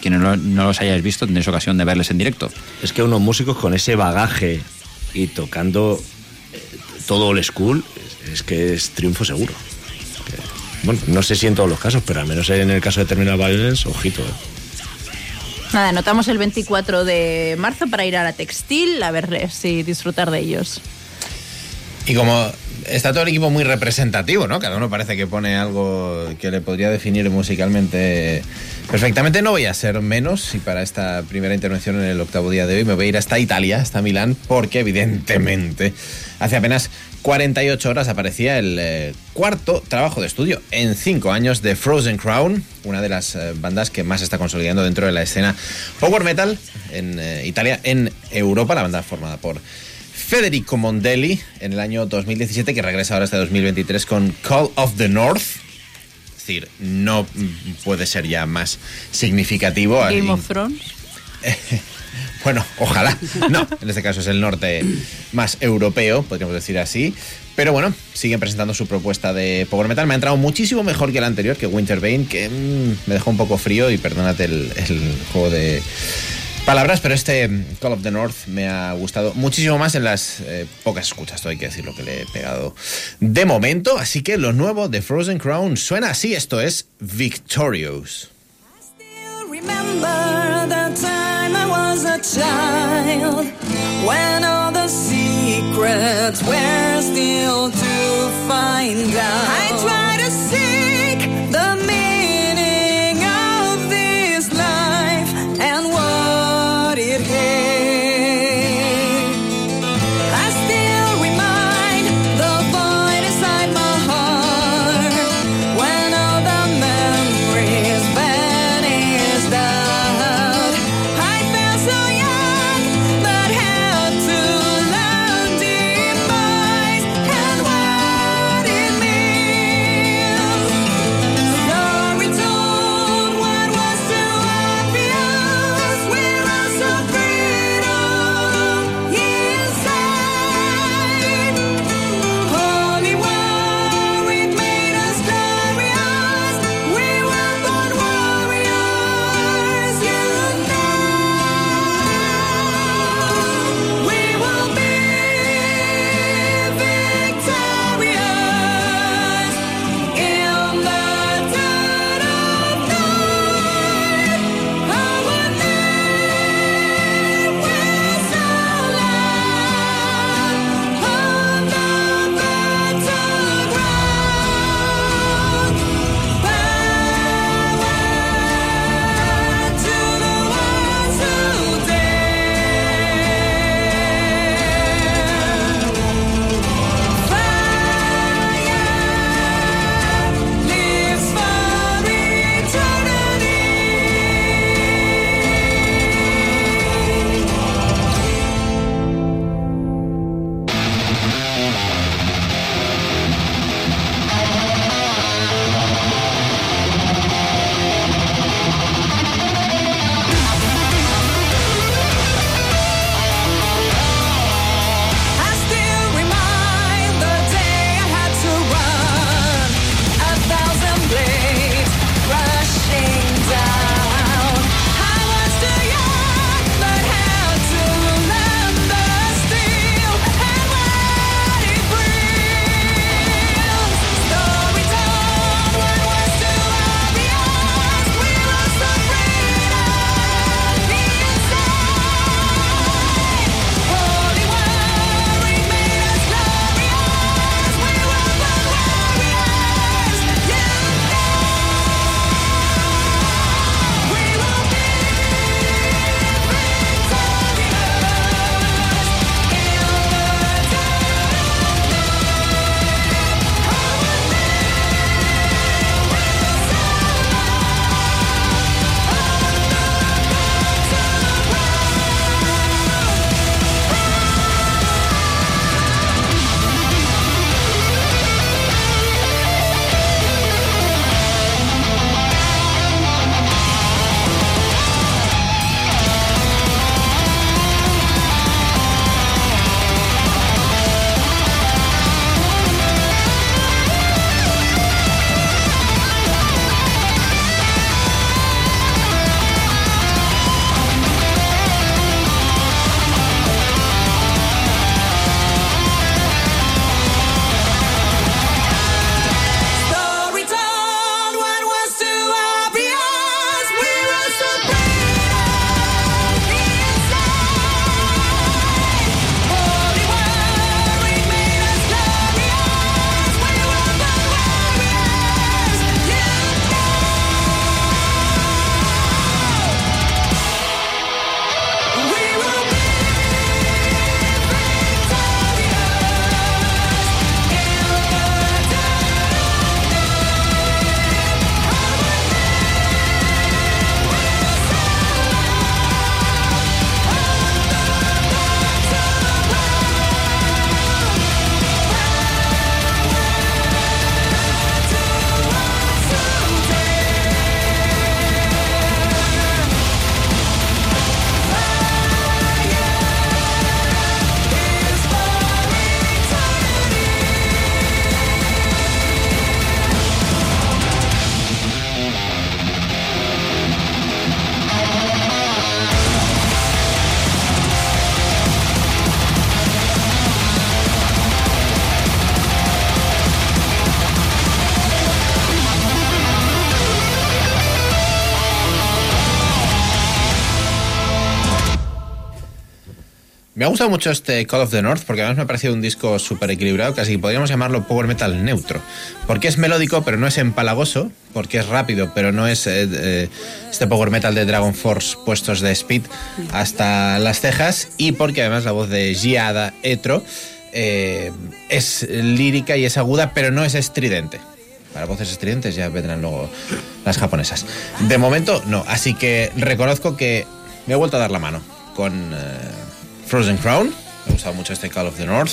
quienes no, los hayáis visto, tendréis ocasión de verles en directo. Es que unos músicos con ese bagaje y tocando eh, todo old school, es, que es triunfo seguro. Bueno, no sé si en todos los casos, pero al menos en el caso de Terminal Violence, ojito. eh. Nada, anotamos el 24 de marzo para ir a la textil a verles y disfrutar de ellos. Y como está todo el equipo muy representativo, ¿no? Cada uno parece que pone algo que le podría definir musicalmente perfectamente. No voy a ser menos y para esta primera intervención en el octavo día de hoy me voy a ir hasta Italia, hasta Milán, porque evidentemente hace apenas 48 horas aparecía el eh, cuarto trabajo de estudio en cinco años de Frozen Crown, una de las eh, bandas que más está consolidando dentro de la escena power metal en eh, Italia, en Europa, la banda formada por Federico Mondelli en el año 2017, que regresa ahora hasta 2023 con Call of the North. Es decir, no puede ser ya más significativo. Game Alguien- of Thrones. bueno, ojalá. No, en este caso es el norte más europeo, podríamos decir así. Pero bueno, siguen presentando su propuesta de Power Metal. Me ha entrado muchísimo mejor que el anterior, que Winterbane, que mm, me dejó un poco frío y perdónate el, el juego de palabras, pero este mm, Call of the North me ha gustado muchísimo más en las eh, pocas escuchas, todo hay que decir lo que le he pegado de momento. Así que lo nuevo de Frozen Crown suena así, esto es Victorious. I was a child Me ha gustado mucho este Call of the North porque además me ha parecido un disco súper equilibrado, casi podríamos llamarlo power metal neutro. Porque es melódico, pero no es empalagoso, porque es rápido, pero no es eh, eh, este power metal de Dragon Force puestos de speed hasta las cejas, y porque además la voz de Giada Etro eh, es lírica y es aguda, pero no es estridente. Para voces estridentes ya vendrán luego las japonesas. De momento, no. Así que reconozco que me he vuelto a dar la mano con Frozen Crown. Me ha gustado mucho este Call of the North.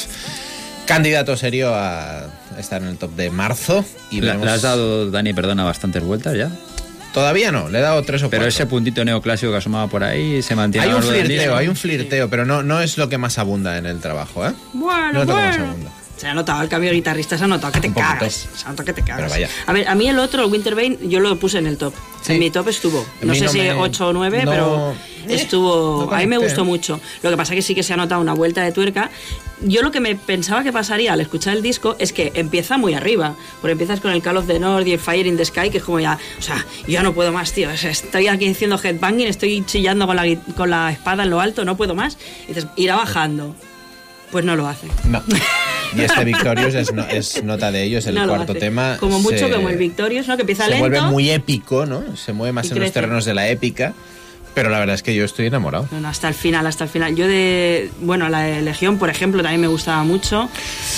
Candidato serio a estar en el top de marzo. Y ¿Le, veremos- le has dado, Dani, perdona, bastantes vueltas ya? Todavía no, le he dado tres o Pero cuatro. ese puntito neoclásico que asomaba por ahí se mantiene. Hay un flirteo, hay un flirteo, pero no, no es lo que más abunda en el trabajo, ¿eh? Bueno, No es lo que más bueno. abunda. Se ha notado el cambio de guitarrista, se ha notado que te cagas. Se ha notado que te cagas. A ver, a mí el otro, el Wintervein, yo lo puse en el top. Sí. En mi top estuvo. No sé no si me- 8 o 9, no- pero eh, estuvo. no a mí me gustó mucho. Lo que pasa que sí que se ha notado una vuelta de tuerca. Yo lo que me pensaba que pasaría al escuchar el disco es que empieza muy arriba. Porque empiezas con el Call of the North y el Fire in the Sky, que es como ya. O sea, yo no puedo más, tío. Estoy aquí haciendo headbanging, estoy chillando con la, con la espada en lo alto, no puedo más. Y dices, irá bajando. Pues no lo hace. No. Y este Victorious es, no- es nota de ello, es el No cuarto tema. Como mucho Se- como el Victorious, ¿no? Que empieza se lento. vuelve muy épico, ¿no? Se mueve más en los terrenos de la épica. Pero la verdad es que yo estoy enamorado. Bueno, hasta el final, hasta el final. Yo de. Bueno, la de Legión, por ejemplo, también me gustaba mucho.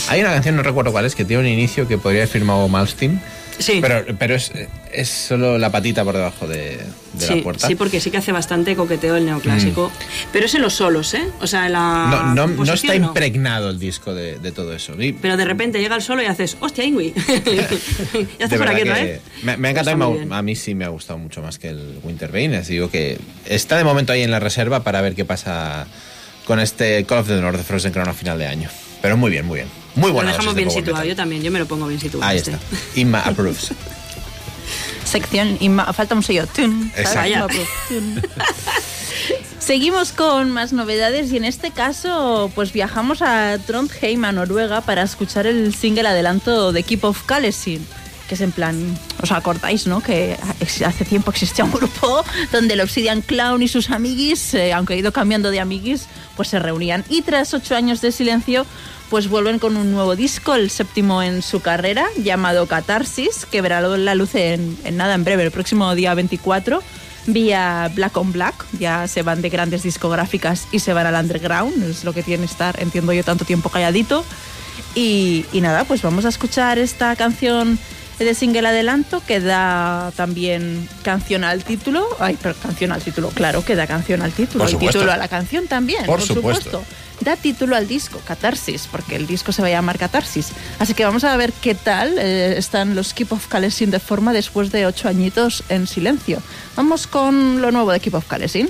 Hay una canción, no recuerdo cuál es, que tiene un inicio que podría haber firmado Malmsteen. Sí. Pero, pero es, es solo la patita por debajo de, de sí, la puerta. Mm. sí, porque sí que hace bastante coqueteo el neoclásico. Pero es en los solos, ¿eh? O sea, en la. no, no, no está impregnado el disco de, de todo eso. Y Pero de repente llega el solo y haces, hostia, Ingui. ya de estás por aquí, ¿no? ¿eh? me, me ha encantado y me a mí sí me ha gustado mucho más que el Wintervein. Les digo que está de momento ahí en la reserva para ver qué pasa con este Call of the North de Frozen Crown a final de año. Pero muy bien, muy bien. Muy Lo buena. dejamos bien situado, metal. yo también, yo me lo pongo bien situado. Ahí este. está. Inma approves. Sección y ma- falta un sello. Tun. Exacto. Inma. Seguimos con más novedades y en este caso pues viajamos a Trondheim, a Noruega, para escuchar el single adelanto de Keep of Kalesin que es en plan, os acordáis, ¿no? Que hace tiempo existía un grupo donde el Obsidian Clown y sus amiguis, eh, aunque ha ido cambiando de amiguis, pues se reunían. Y tras ocho años de silencio, pues vuelven con un nuevo disco, el séptimo en su carrera, llamado Catarsis, que verá la luz en, nada, en breve, el próximo día 24, vía Black on Black. Ya se van de grandes discográficas y se van al underground, es lo que tiene estar, entiendo yo, tanto tiempo calladito. Y nada, pues vamos a escuchar esta canción de single adelanto que da también canción al título. Ay, pero canción al título, claro que da canción al título. Supuesto. título a la canción también, Por por, supuesto. supuesto. Da título al disco, Catarsis, porque el disco se va a llamar Catarsis. Así que vamos a ver qué tal eh, están los Keep of Kalesin de forma después de ocho añitos en silencio. Vamos con lo nuevo de Keep of Kalesin.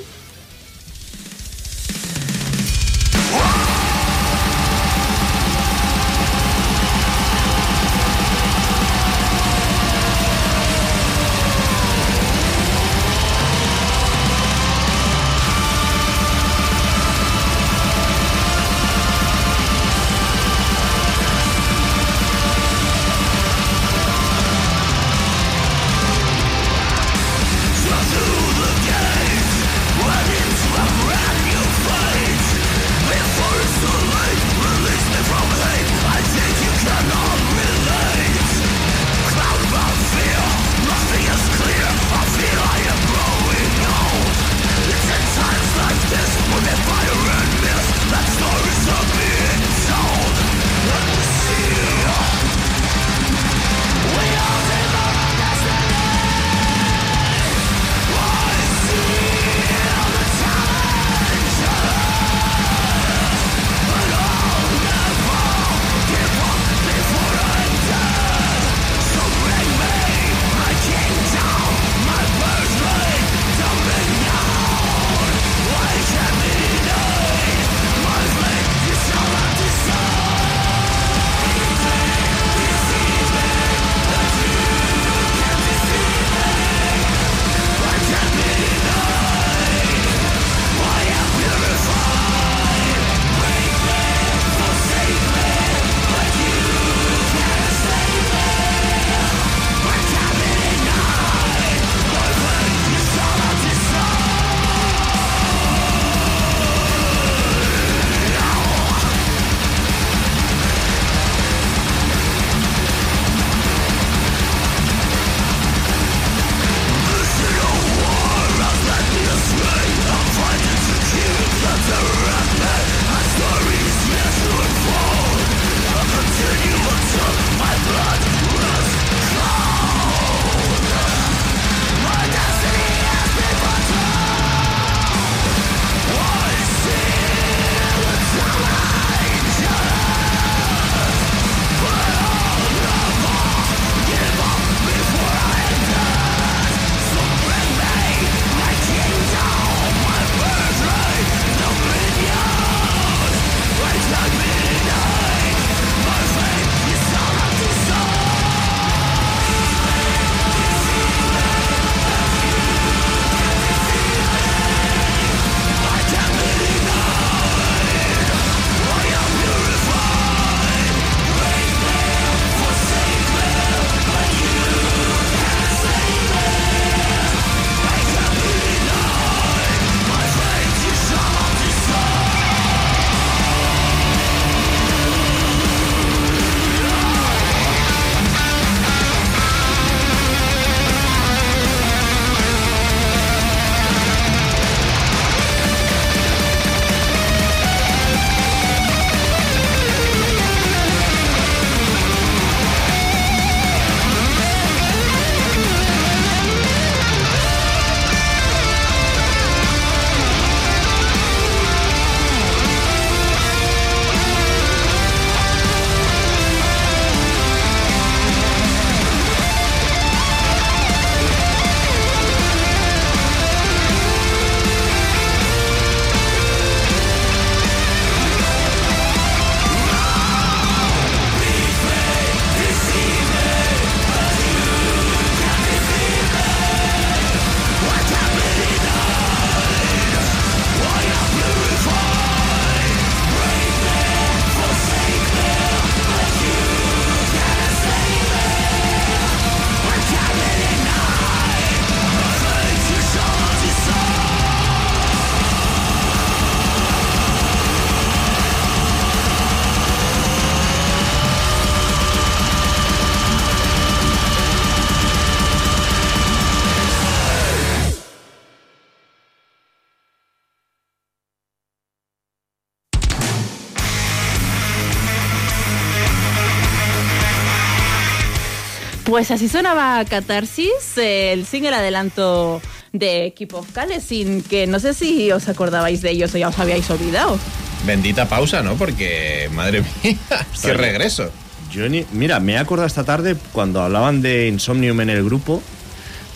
Pues así sonaba Catarsis, el single adelanto de Keep of Kalesin, que no sé si os acordabais de ellos o ya os habíais olvidado. Bendita pausa, ¿no? Porque, madre mía, qué regreso. Yo ni- mira, me he acordado esta tarde cuando hablaban de Insomnium en el grupo,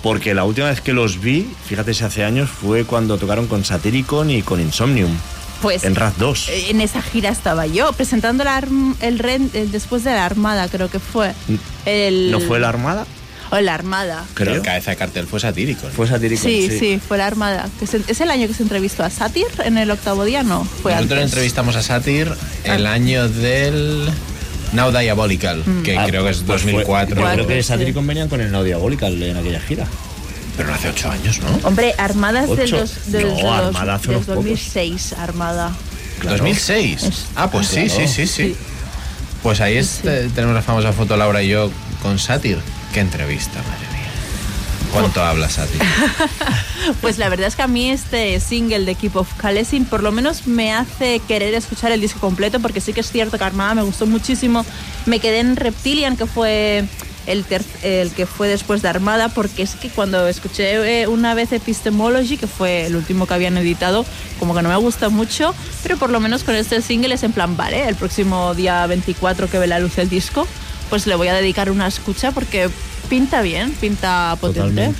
porque la última vez que los vi, fíjate si hace años, fue cuando tocaron con Satyricon y con Insomnium, Pues en Raz 2. eh, en esa gira estaba yo, presentando la arm- el, ren- el después de la Armada, creo que fue. El, ¿No fue la Armada? O la Armada. Pero Creo. el cabeza de cartel fue satírico. ¿no? Fue Satyricon, Sí, sí, fue la Armada. Que se- ¿Es el año que se entrevistó a Satir en el octavo día? No, fue Nosotros antes. entrevistamos a Satir el año del Now Diabolical, que Ah, creo que es pues fue- 2004. yo creo que sí. Satyricon venían con el No Diabolical en aquella gira. Pero no hace ocho años, ¿no? Hombre, Armadas del, dos, del, No, Armada hace del unos pocos. 2006, Armada. Claro. 2006. Es- Ah, pues sí, Claro. sí, sí, sí. Sí. Pues ahí es- Sí. eh, tenemos la famosa foto Laura y yo con Satir. Qué entrevista, madre mía. ¿Cuánto habla Satir? Pues la verdad es que a mí este single de Keep of Kalesin por lo menos me hace querer escuchar el disco completo porque sí que es cierto que Armada me gustó muchísimo. Me quedé en Reptilian que fue el, el que fue después de Armada porque es que cuando escuché eh, una vez Epistemology que fue el último que habían editado como que no me gusta mucho pero por lo menos con este single es en plan vale el próximo día 24 que ve la luz el disco pues le voy a dedicar una escucha porque pinta bien, pinta potente.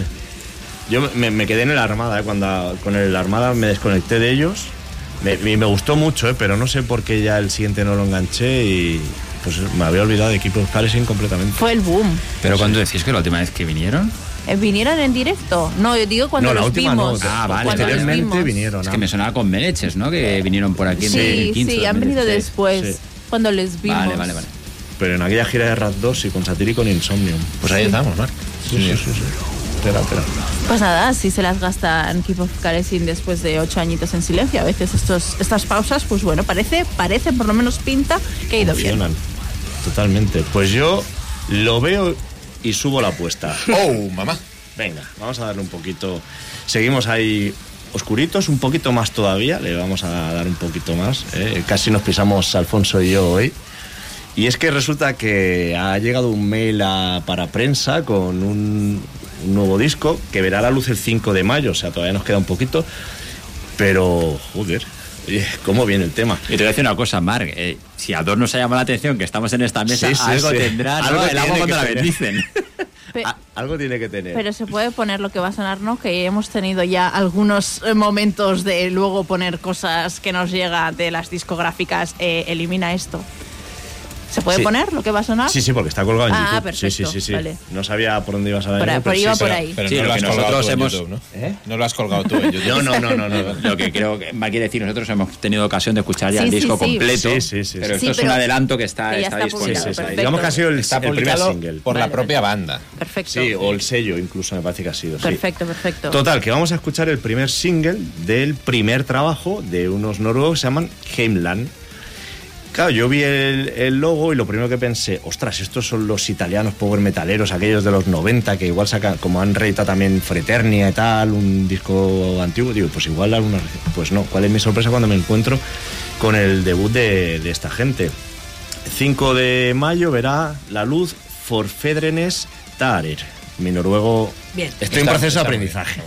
Yo me, quedé en el Armada, ¿eh? cuando con el Armada me desconecté de ellos. Me, me gustó mucho, ¿eh? pero no sé por qué ya el siguiente no lo enganché y pues me había olvidado de Equipo Kalesin completamente. Fue el boom. Pero cuando decís que la última vez que vinieron. Eh, ¿Vinieron en directo? No, yo digo cuando No, la los última vimos. no, Ah, vale, vimos. vinieron. Es ¿no? que me sonaba con Meleches, ¿no? Que vinieron por aquí en Sí, 2015. sí, han venido 2016. después, Sí. cuando les vimos. Vale, vale, vale. Pero en aquella gira de Rat 2 y con Satir y con Insomnium. Pues ahí estamos, Marc. Sí, sí, sí. sí. Espera, espera. Pues nada, si se las gastan Keep of Kalesin después de ocho añitos en silencio. A veces estos, estas pausas, pues bueno, parece, parece, por lo menos pinta que ha ido bien. Totalmente. Pues yo lo veo y subo la apuesta. ¡Oh, mamá! Venga, vamos a darle un poquito. Seguimos ahí oscuritos, un poquito más todavía. Le vamos a dar un poquito más. ¿eh? Casi nos pisamos Alfonso y yo hoy. Y es que resulta que ha llegado un mail a- para prensa con un, un nuevo disco que verá la luz el 5 de mayo. O sea, todavía nos queda un poquito. Pero, joder, ¿cómo viene el tema? Y te voy a decir una cosa, Marc. eh, si a dos nos ha llamado la atención que estamos en esta mesa, Sí, sí, algo sí. tendrá, ¿no? Algo el agua tiene cuando que la tener. bendicen. Pe- algo tiene que tener. Pero se puede poner lo que va a sonar, ¿no? Que hemos tenido ya algunos eh, momentos de luego poner cosas que nos llega de las discográficas. eh, elimina esto. ¿Se puede Sí. poner lo que va a sonar? Sí, sí, porque está colgado en Ah, YouTube. perfecto, sí, sí, sí, sí. vale. No sabía por dónde ibas a por pero sí, sí. por ahí. Pero Sí, no lo lo has colgado nosotros tú en hemos- YouTube, ¿no? ¿Eh? No lo has colgado tú en YouTube. No, no, no, no, no. Lo que creo que va a quiere decir, nosotros hemos tenido ocasión de escuchar ya Sí, el disco sí. completo. Sí, sí, sí, Pero sí. esto es pero un adelanto que está, está está disponible. publicado, Sí, sí, sí. perfecto. Digamos que ha sido el, Está el primer single. por la Vale, propia banda. Perfecto. Sí, o el sello incluso me parece que ha sido. Perfecto, perfecto. Total, que vamos a escuchar el primer single del primer trabajo de unos noruegos que se llaman Heimland. Claro, yo vi el, el logo y lo primero que pensé, ostras, estos son los italianos power metaleros, aquellos de los 90 que igual sacan, como han reeditado también Fraternia y tal, un disco antiguo, digo, pues igual alguna... Pues no, ¿cuál es mi sorpresa cuando me encuentro con el debut de, de esta gente? 5 de mayo verá la luz Forfedrenes Tarer. Mi noruego... Bien. Estoy en proceso de aprendizaje.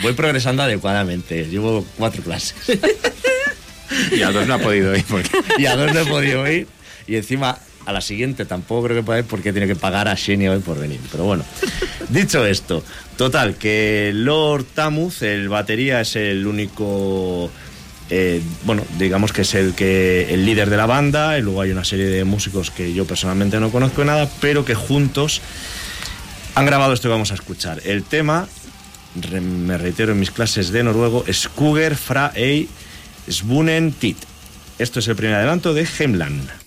voy progresando adecuadamente. Llevo cuatro clases. Y a dos no ha podido ir. Y a dos no he podido ir. Y encima, a la siguiente tampoco creo que pueda ir porque tiene que pagar a Xenia hoy por venir. Pero bueno, dicho esto, total, que Lord Tamuz, el batería, es el único. eh, bueno, digamos que es el que el líder de la banda, y luego hay una serie de músicos que yo personalmente no conozco nada, pero que juntos han grabado esto que vamos a escuchar. El tema, me reitero en mis clases de noruego, es Kuger fra ei Svunen Tit. Esto es el primer adelanto de Heimland.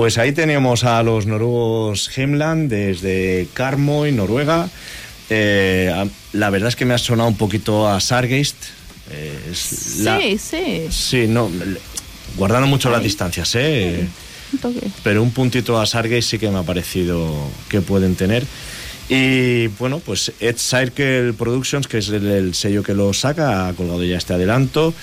Pues ahí tenemos a los noruegos Hemland desde Karmøy, Noruega. Eh, la verdad es que me ha sonado un poquito a Sargeist. Eh, la- Sí, sí. Sí, no, guardando mucho las distancias, ¿eh? Toque. Pero un puntito a Sargeist sí que me ha parecido que pueden tener. Y bueno, pues Ed Circle Productions, que es el, el sello que lo saca, ha colgado ya este adelanto.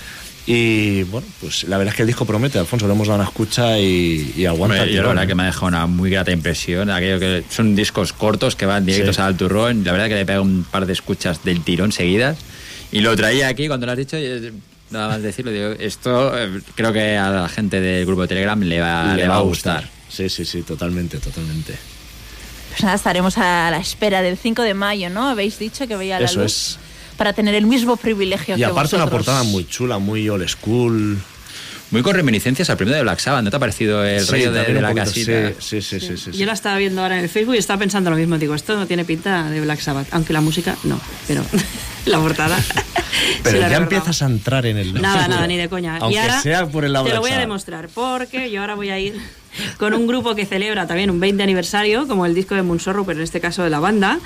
Y bueno, pues la verdad es que el disco promete, Alfonso, le hemos dado una escucha y, y aguanta. Hombre, el yo la verdad que me ha dejado una muy grata impresión. Aquello que son discos cortos que van directos Sí. al turrón. La verdad que le pega un par de escuchas del tirón seguidas. Y lo traía aquí cuando lo has dicho. y, Nada más decirlo, digo, esto eh, creo que a la gente del grupo de Telegram le va, le va a gustar. Sí, sí, sí, totalmente, totalmente. Pues nada, estaremos a la espera del 5 de mayo, ¿no? Habéis dicho que veía la Eso luz es. Para tener el mismo privilegio Y que aparte una portada muy chula, muy old school. Muy con reminiscencias al premio de Black Sabbath. ¿No te ha parecido el Sí, rollo de, de la poquito, casita? Sí, sí, sí, sí, sí. Yo la estaba viendo ahora en el Facebook y estaba pensando lo mismo. Digo, esto no tiene pinta de Black Sabbath, aunque la música no, pero la portada. Pero sí la ya empiezas a entrar en el... Nada, nada, ni de coña. Aunque y ahora sea por el lado te lo voy a demostrar, porque yo ahora voy a ir con un grupo que celebra también un 20 aniversario, como el disco de Moonsorrow, pero en este caso de la banda.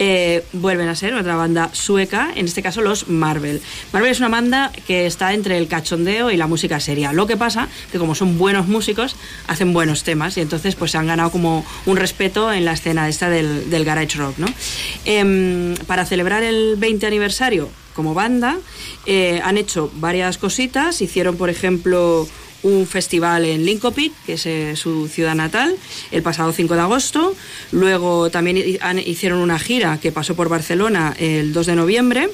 Eh, vuelven a ser otra banda sueca, en este caso los Marvel. Marvel es una banda que está entre el cachondeo y la música seria. Lo que pasa que como son buenos músicos, hacen buenos temas y entonces pues se han ganado como un respeto en la escena esta del, del garage rock, ¿no? Em, para celebrar el 20 aniversario como banda, eh, han hecho varias cositas. Hicieron, por ejemplo, un festival en Linkopit, que es eh, su ciudad natal, el pasado 5 de agosto. Luego también hicieron una gira que pasó por Barcelona el 2 de noviembre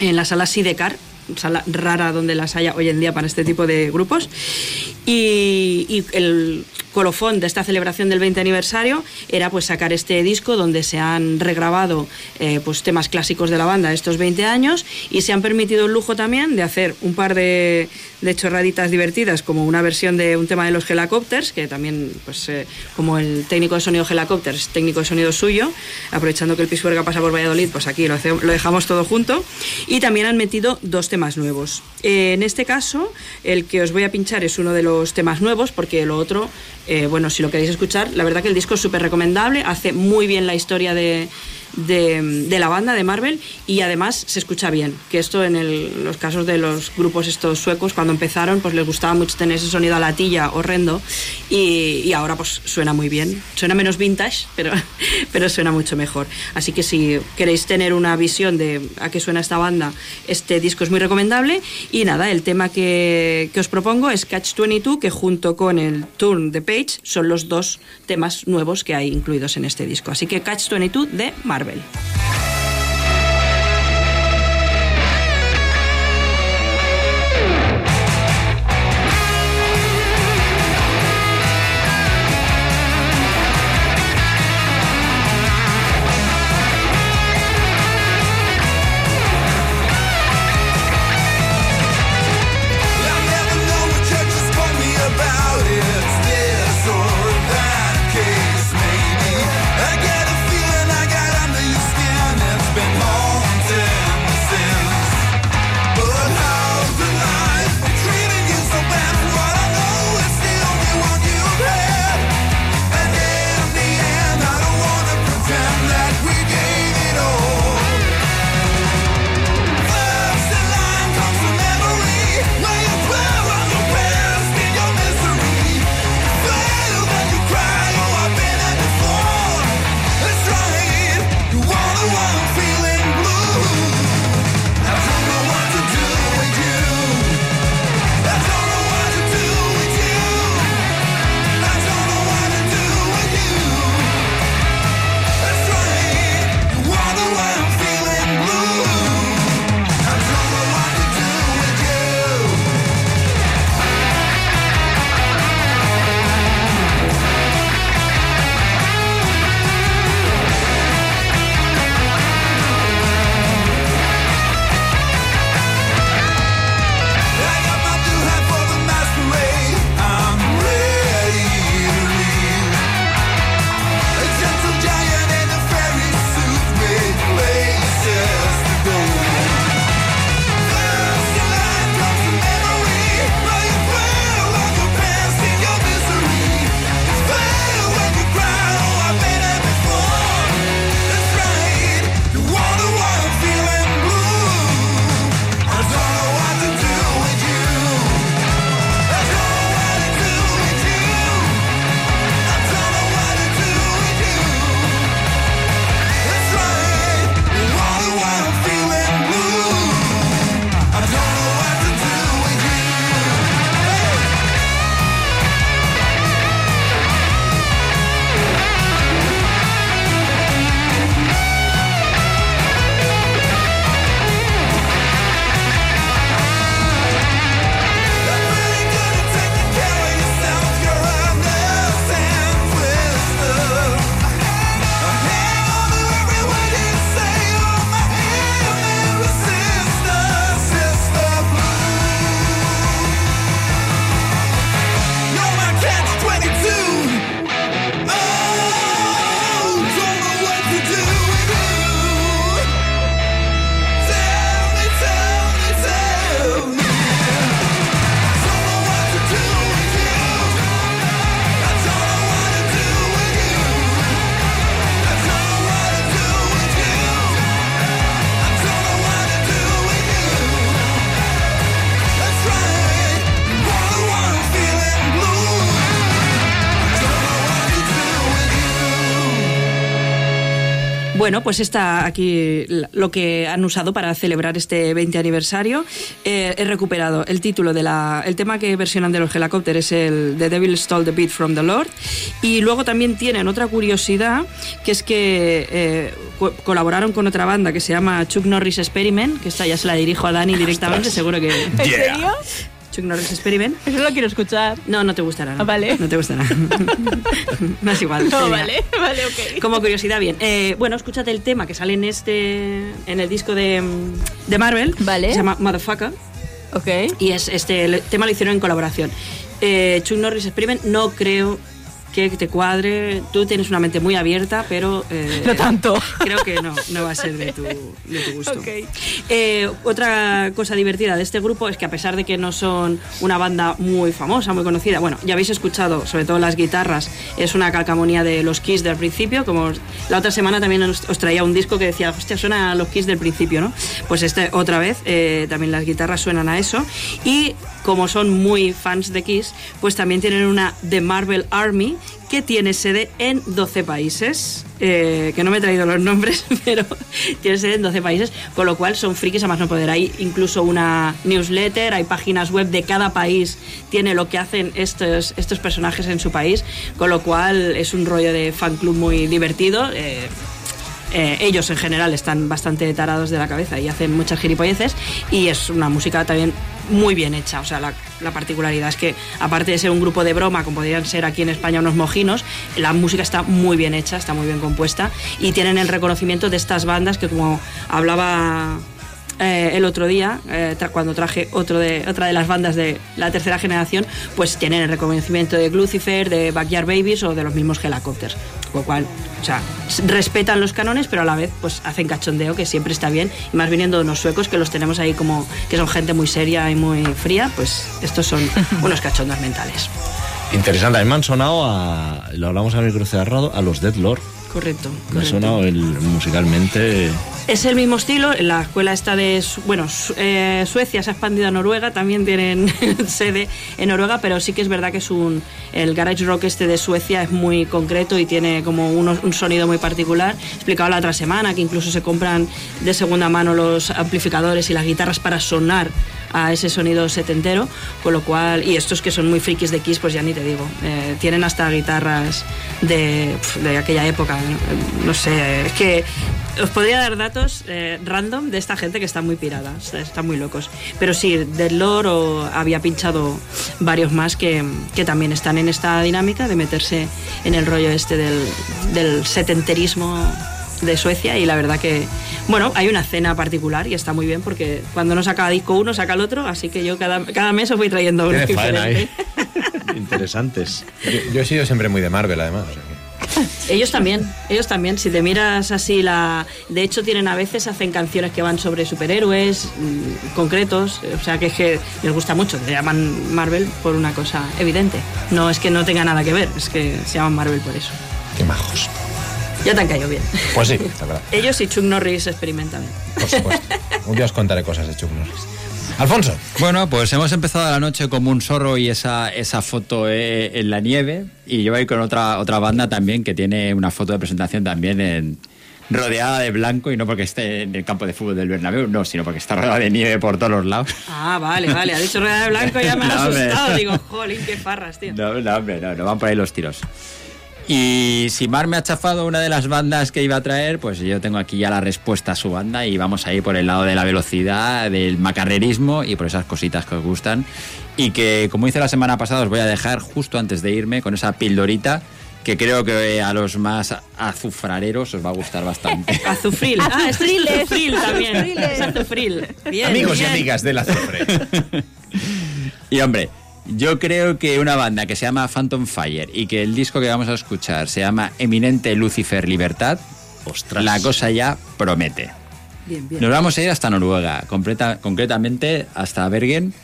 en la sala Sidecar, sala rara donde las haya hoy en día para este tipo de grupos. Y, el colofón de esta celebración del 20 aniversario era pues sacar este disco donde se han regrabado eh, pues temas clásicos de la banda estos 20 años y se han permitido el lujo también de hacer un par de, de chorraditas divertidas como una versión de un tema de los Helicopters que también pues eh, como el técnico de sonido Helicopters técnico de sonido suyo aprovechando que el Pisuerga pasa por Valladolid pues aquí lo, hace- lo dejamos todo junto y también han metido dos temas nuevos. Eh, en este caso el que os voy a pinchar es uno de los temas nuevos porque lo otro eh, bueno, si lo queréis escuchar, la verdad que el disco es súper recomendable, hace muy bien la historia de, de, la banda de Marvel y además se escucha bien, que esto en los casos de los grupos estos suecos cuando empezaron pues les gustaba mucho tener ese sonido a latilla horrendo y, y ahora pues suena muy bien, suena menos vintage pero, pero suena mucho mejor, así que si queréis tener una visión de a qué suena esta banda, este disco es muy recomendable. Y nada, el tema que, que os propongo es Catch 22 que junto con el Turn the Page son los dos temas nuevos que hay incluidos en este disco, así que Catch 22 de Marvel. I'll bueno, pues está aquí lo que han usado para celebrar este 20 aniversario. Eh, he recuperado el título de la. El tema que versionan de los helicópteros es el The Devil Stole the Beat from the Lord. Y luego también tienen otra curiosidad, que es que eh, co- colaboraron con otra banda que se llama Chuck Norris Experiment, que esta ya se la dirijo a Dani directamente, seguro que. ¿En serio? Chuck Norris Experiment. Eso lo quiero escuchar. No, no te gustará. ¿no? Ah, vale. No te gustará. no es igual. No, vale, vale, ok. Como curiosidad, bien. Eh, bueno, escúchate el tema que sale en este. en el disco de, de Marvel. Vale. que Se llama Motherfucker. Ok. Y es este el tema lo hicieron en colaboración. Eh, Chuck Norris Experiment, no creo que te cuadre. Tú tienes una mente muy abierta, pero. eh, No tanto. Creo que no, no va a ser de tu, de tu gusto. Ok. Eh, otra cosa divertida de este grupo es que a pesar de que no son una banda muy famosa, muy conocida, bueno, ya habéis escuchado, sobre todo las guitarras, es una calcamonía de los Kiss del principio, como la otra semana también os, os traía un disco que decía, hostia, suena a los Kiss del principio, ¿no? Pues este otra vez, eh, también las guitarras suenan a eso. Y como son muy fans de Kiss, pues también tienen una The Marvel Army que tiene sede en 12 países, eh, que no me he traído los nombres, pero tiene sede en 12 países, con lo cual son frikis a más no poder. Hay incluso una newsletter, hay páginas web de cada país, tiene lo que hacen estos, estos personajes en su país, con lo cual es un rollo de fan club muy divertido. eh, eh, ellos en general están bastante tarados de la cabeza y hacen muchas gilipolleces y es una música también muy bien hecha. O sea, la, la particularidad es que aparte de ser un grupo de broma, como podrían ser aquí en España unos mojinos, la música está muy bien hecha, está muy bien compuesta y tienen el reconocimiento de estas bandas que como hablaba eh, el otro día, eh, tra- cuando traje otro de, otra de las bandas de la tercera generación, pues tienen el reconocimiento de Lucifer, de Backyard Babies o de los mismos Helicopters. Con lo cual, o sea, respetan los canones, pero a la vez pues hacen cachondeo, que siempre está bien. Y más viniendo de unos suecos que los tenemos ahí como que son gente muy seria y muy fría, pues estos son unos cachondos mentales. Interesante, a mí me han sonado a. Lo hablamos a cerrado, a los Dead Lord. Correcto. Me correcto. sonado el, musicalmente. Es el mismo estilo, la escuela está de, bueno, eh, Suecia se ha expandido a Noruega, también tienen sede en Noruega, pero sí que es verdad que es un, el garage rock este de Suecia es muy concreto y tiene como unos- un sonido muy particular. Explicaba la otra semana que incluso se compran de segunda mano los amplificadores y las guitarras para sonar a ese sonido setentero, con lo cual, y estos que son muy frikis de Kiss, pues ya ni te digo, eh, tienen hasta guitarras de, de aquella época, no, no sé, es que os podría dar datos eh, random de esta gente que está muy pirada, está- están muy locos, pero sí, del lore o había pinchado varios más que, que también están en esta dinámica de meterse en el rollo este del, del setenterismo de Suecia y la verdad que, bueno, hay una cena particular y está muy bien porque cuando no saca disco uno, saca el otro, así que yo cada, cada mes os voy trayendo uno diferente. Interesantes. Yo, yo he sido siempre muy de Marvel, además. o sea que- Ellos también, ellos también. Si te miras así, la, de hecho tienen a veces hacen canciones que van sobre superhéroes mm, concretos, o sea que es que les gusta mucho. Se llaman Marvel por una cosa evidente. No es que no tenga nada que ver, es que se llaman Marvel por eso. Qué majos. Ya te han caído bien. Pues sí, está claro. Ellos y Chuck Norris experimentan. Por supuesto. Un día os contaré cosas de Chuck Norris. Alfonso. Bueno, pues hemos empezado la noche como un zorro y esa, esa foto eh, en la nieve. Y yo voy con otra, otra banda también que tiene una foto de presentación también en, rodeada de blanco y no porque esté en el campo de fútbol del Bernabéu, no, sino porque está rodeada de nieve por todos los lados. Ah, vale, vale. Ha dicho rueda de blanco y ya me ha No, hombre. asustado. Digo, jolín, qué farras, tío. No, no, hombre, no, no van por ahí los tiros. Y si Mar me ha chafado una de las bandas que iba a traer, pues yo tengo aquí ya la respuesta a su banda y vamos a ir por el lado de la velocidad, del macarrerismo y por esas cositas que os gustan. Y que, como hice la semana pasada, os voy a dejar justo antes de irme con esa pildorita que creo que a los más azufrareros os va a gustar bastante. Azufril. Ah, es Azufriles. azufril también. Azufril. Bien, Amigos y bien. amigas del azufre. Y hombre, yo creo que una banda que se llama Phantom Fire y que el disco que vamos a escuchar se llama Eminente Lucifer Libertad, Ostras. la cosa ya promete. Bien, bien. Nos vamos a ir hasta Noruega, completa- concretamente hasta Bergen,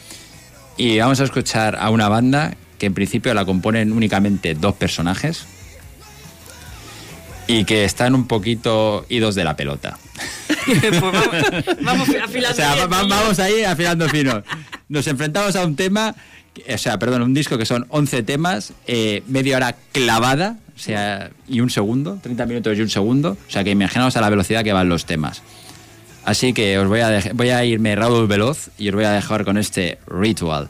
y vamos a escuchar a una banda que en principio la componen únicamente dos personajes y que están un poquito idos de la pelota. Pues vamos, vamos afilando O sea, bien, va- va- niño. vamos ahí afilando fino. Nos enfrentamos a un tema, o sea, perdón, un disco que son 11 temas, eh, media hora clavada, o sea, y un segundo, 30 minutos y un segundo, o sea que imaginaos a la velocidad que van los temas. Así que os voy a, voy a irme Raúl Veloz y os voy a dejar con este ritual.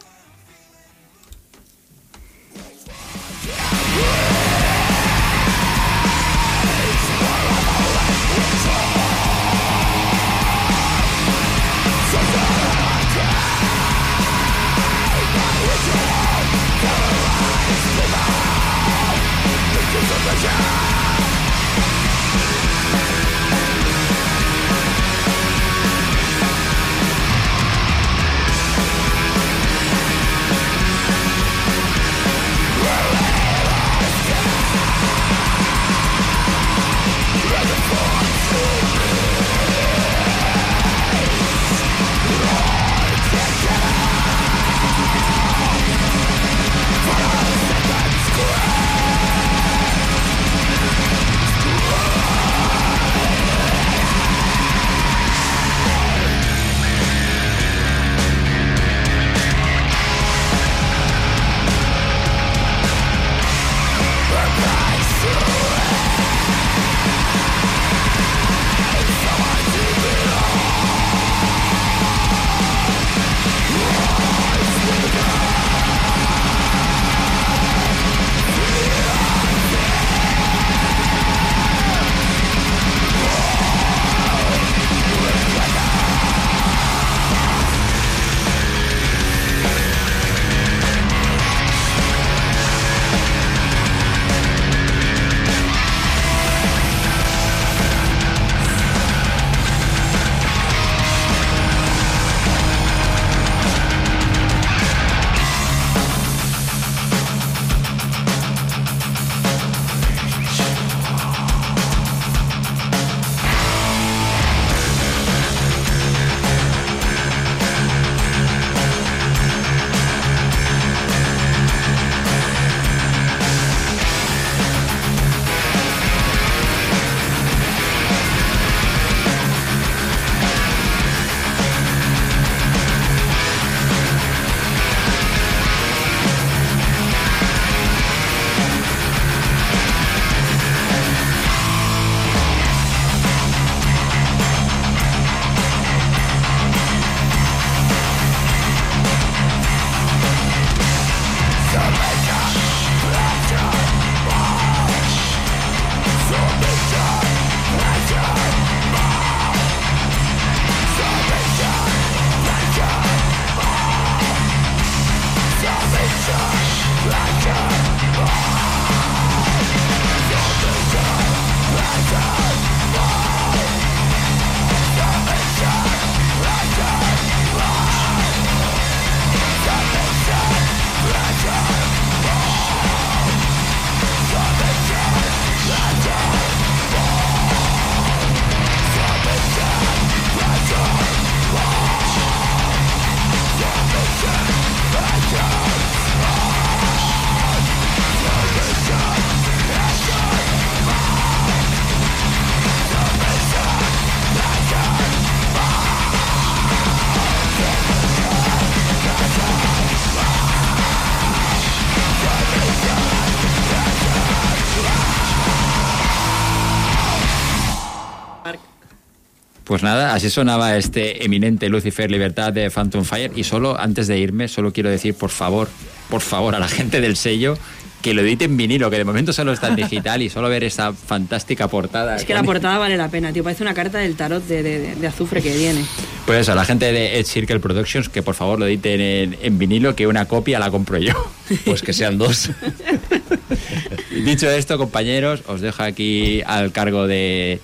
Nada, así sonaba este eminente Lucifer Libertad de Phantom Fire. Y solo antes de irme, solo quiero decir, por favor, por favor, a la gente del sello que lo edite en vinilo, que de momento solo está en digital y solo ver esa fantástica portada. Es que la portada vale la pena, tío. Parece una carta del tarot de, de- de azufre que viene. Pues eso, a la gente de Ed Circle Productions, que por favor lo editen en, en vinilo, que una copia la compro yo. Pues que sean dos. Dicho esto, compañeros, os dejo aquí al cargo de,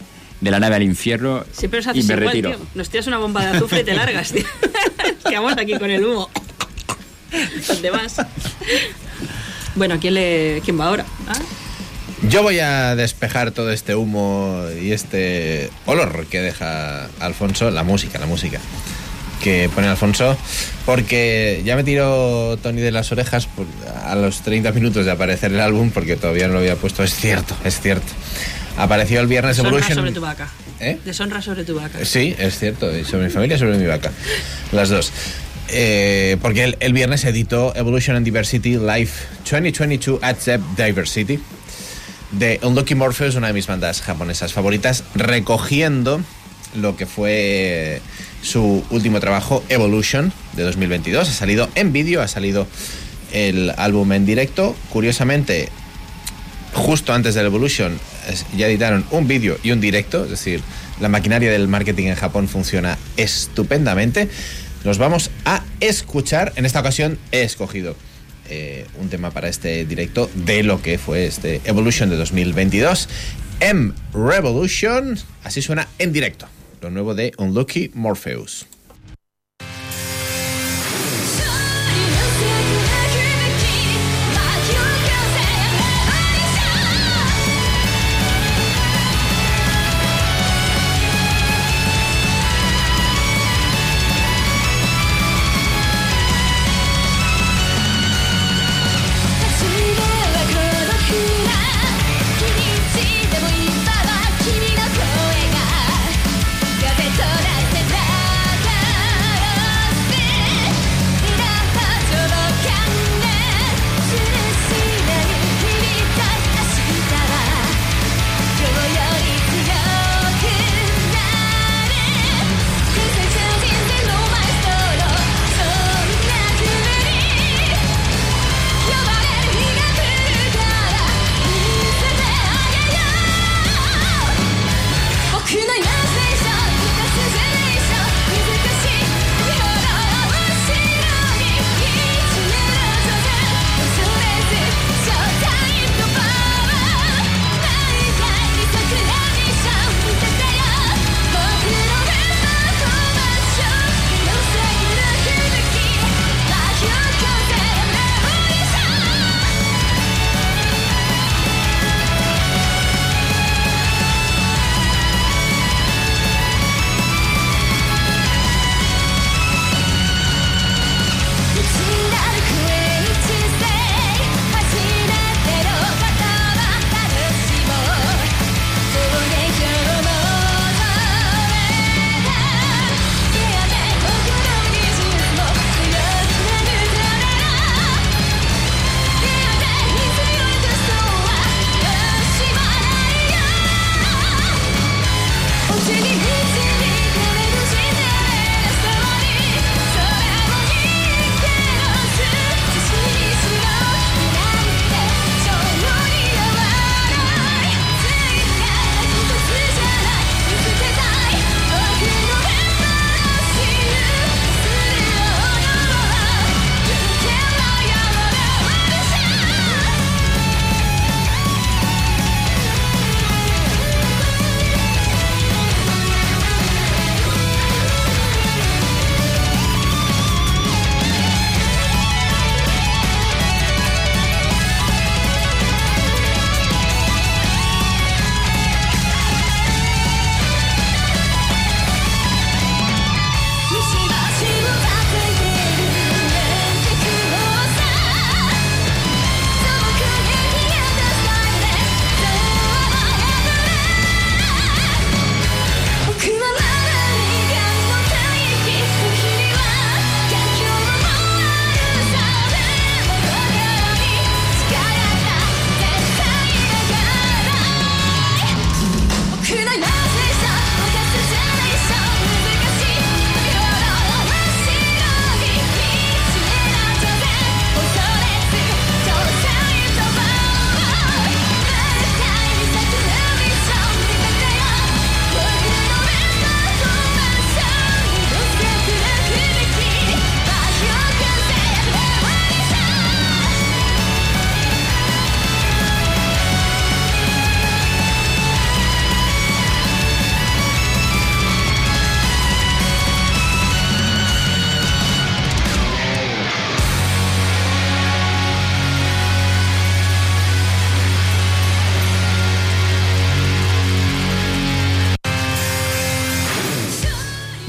de la nave al infierno Siempre os y haces me igual, retiro. tío. Nos tiras una bomba de azufre y te largas, tío. Es que vamos aquí con el humo. ¿Dónde vas? Bueno, ¿quién, le, ¿quién va ahora? ¿Ah? Yo voy a despejar todo este humo y este olor que deja Alfonso, la música, la música que pone Alfonso, porque ya me tiró Tony de las orejas a los 30 minutos de aparecer el álbum, porque todavía no lo había puesto, es cierto, es cierto. Apareció el viernes Deshonra Evolution. sobre tu vaca. ¿Eh? Deshonra sobre tu vaca. Sí, es cierto, sobre mi familia y sobre mi vaca. Las dos. Eh, porque el, el viernes editó Evolution and Diversity Live 2022 at Zep Diversity. de Unlucky Morpheus, una de mis bandas japonesas favoritas, recogiendo lo que fue su último trabajo, Evolution, de 2022. Ha salido en vídeo, ha salido el álbum en directo. Curiosamente, justo antes del Evolution ya editaron un vídeo y un directo, es decir, la maquinaria del marketing en Japón funciona estupendamente. Nos vamos a escuchar, en esta ocasión he escogido eh, un tema para este directo de lo que fue este Evolution de 2022. M Revolution, así suena en directo, lo nuevo de Unlucky Morpheus.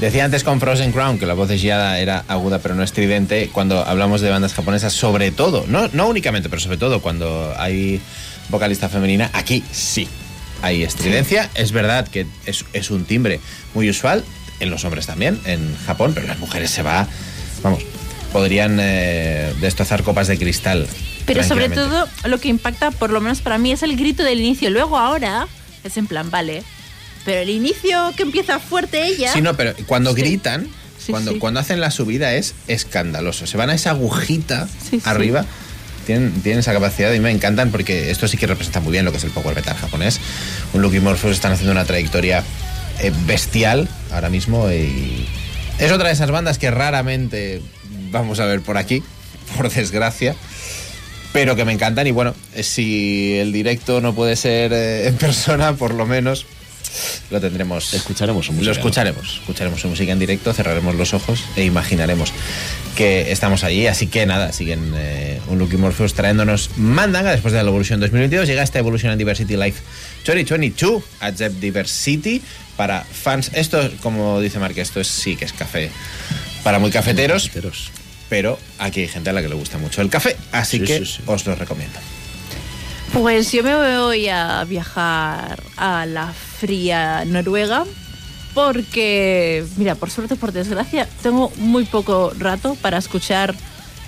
Decía antes con Frozen Crown que la voz de Giada era aguda pero no estridente cuando hablamos de bandas japonesas, sobre todo, no, no únicamente, pero sobre todo cuando hay vocalista femenina, aquí sí hay estridencia. Es verdad que es, es un timbre muy usual, en los hombres también, en Japón, pero las mujeres se va, vamos, podrían eh, destrozar copas de cristal Pero sobre todo lo que impacta, por lo menos para mí, es el grito del inicio. Luego ahora es en plan, vale. Pero el inicio que empieza fuerte ella. Sí, no, pero cuando Sí. gritan, Sí, cuando, sí. cuando hacen la subida es escandaloso. Se van a esa agujita arriba. Tienen, tienen esa capacidad y me encantan porque esto sí que representa muy bien lo que es el power metal japonés. Un Lucky Morphos están haciendo una trayectoria eh, bestial ahora mismo y es otra de esas bandas que raramente vamos a ver por aquí, por desgracia. Pero que me encantan y bueno, si el directo no puede ser eh, en persona, por lo menos lo tendremos. Escucharemos su música, Lo ¿no? escucharemos. Escucharemos su música en directo, cerraremos los ojos e imaginaremos que estamos allí. Así que nada, siguen eh, un Lucky Morpheus trayéndonos Mandanga después de la Evolution 2022. Llega esta Evolution and Diversity Live 2022 a Zep Diversity para fans. Esto, como dice Mark, esto es, sí que es café para muy cafeteros. Pero aquí hay gente a la que le gusta mucho el café, así Sí, que sí, sí. os lo recomiendo. Pues yo me voy a viajar a la fría Noruega porque, mira, por suerte por desgracia, tengo muy poco rato para escuchar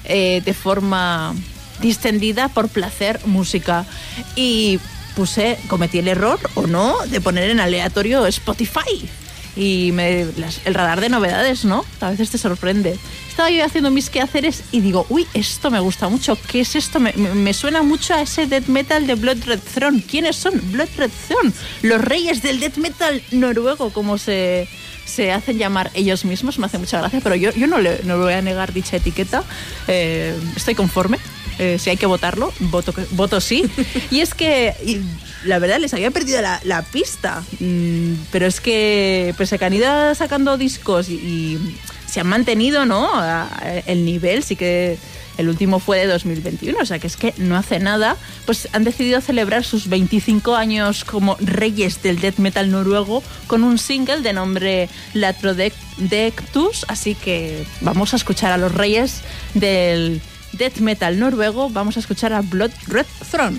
eh, de forma distendida, por placer, música. Y puse, cometí el error o no de poner en aleatorio Spotify. Y me- el radar de novedades, ¿no? A veces te sorprende. Estaba yo haciendo mis quehaceres y digo, uy, esto me gusta mucho. ¿Qué es esto? Me, me- me suena mucho a ese death metal de Blood Red Throne. ¿Quiénes son? Blood Red Throne. Los reyes del death metal noruego, como se, se hacen llamar ellos mismos. Me hace mucha gracia, pero yo, yo no, le, no voy a negar dicha etiqueta. Eh, estoy conforme. Eh, si hay que votarlo, voto, voto sí. y es que, y la verdad, les había perdido la, la pista. Mm, pero es que, a que han ido sacando discos y, y se han mantenido, ¿no? El nivel, sí que el último fue de 2021, o sea que es que no hace nada, pues han decidido celebrar sus 25 años como reyes del death metal noruego con un single de nombre Latrodectus, así que vamos a escuchar a los reyes del death metal noruego, vamos a escuchar a Blood Red Throne.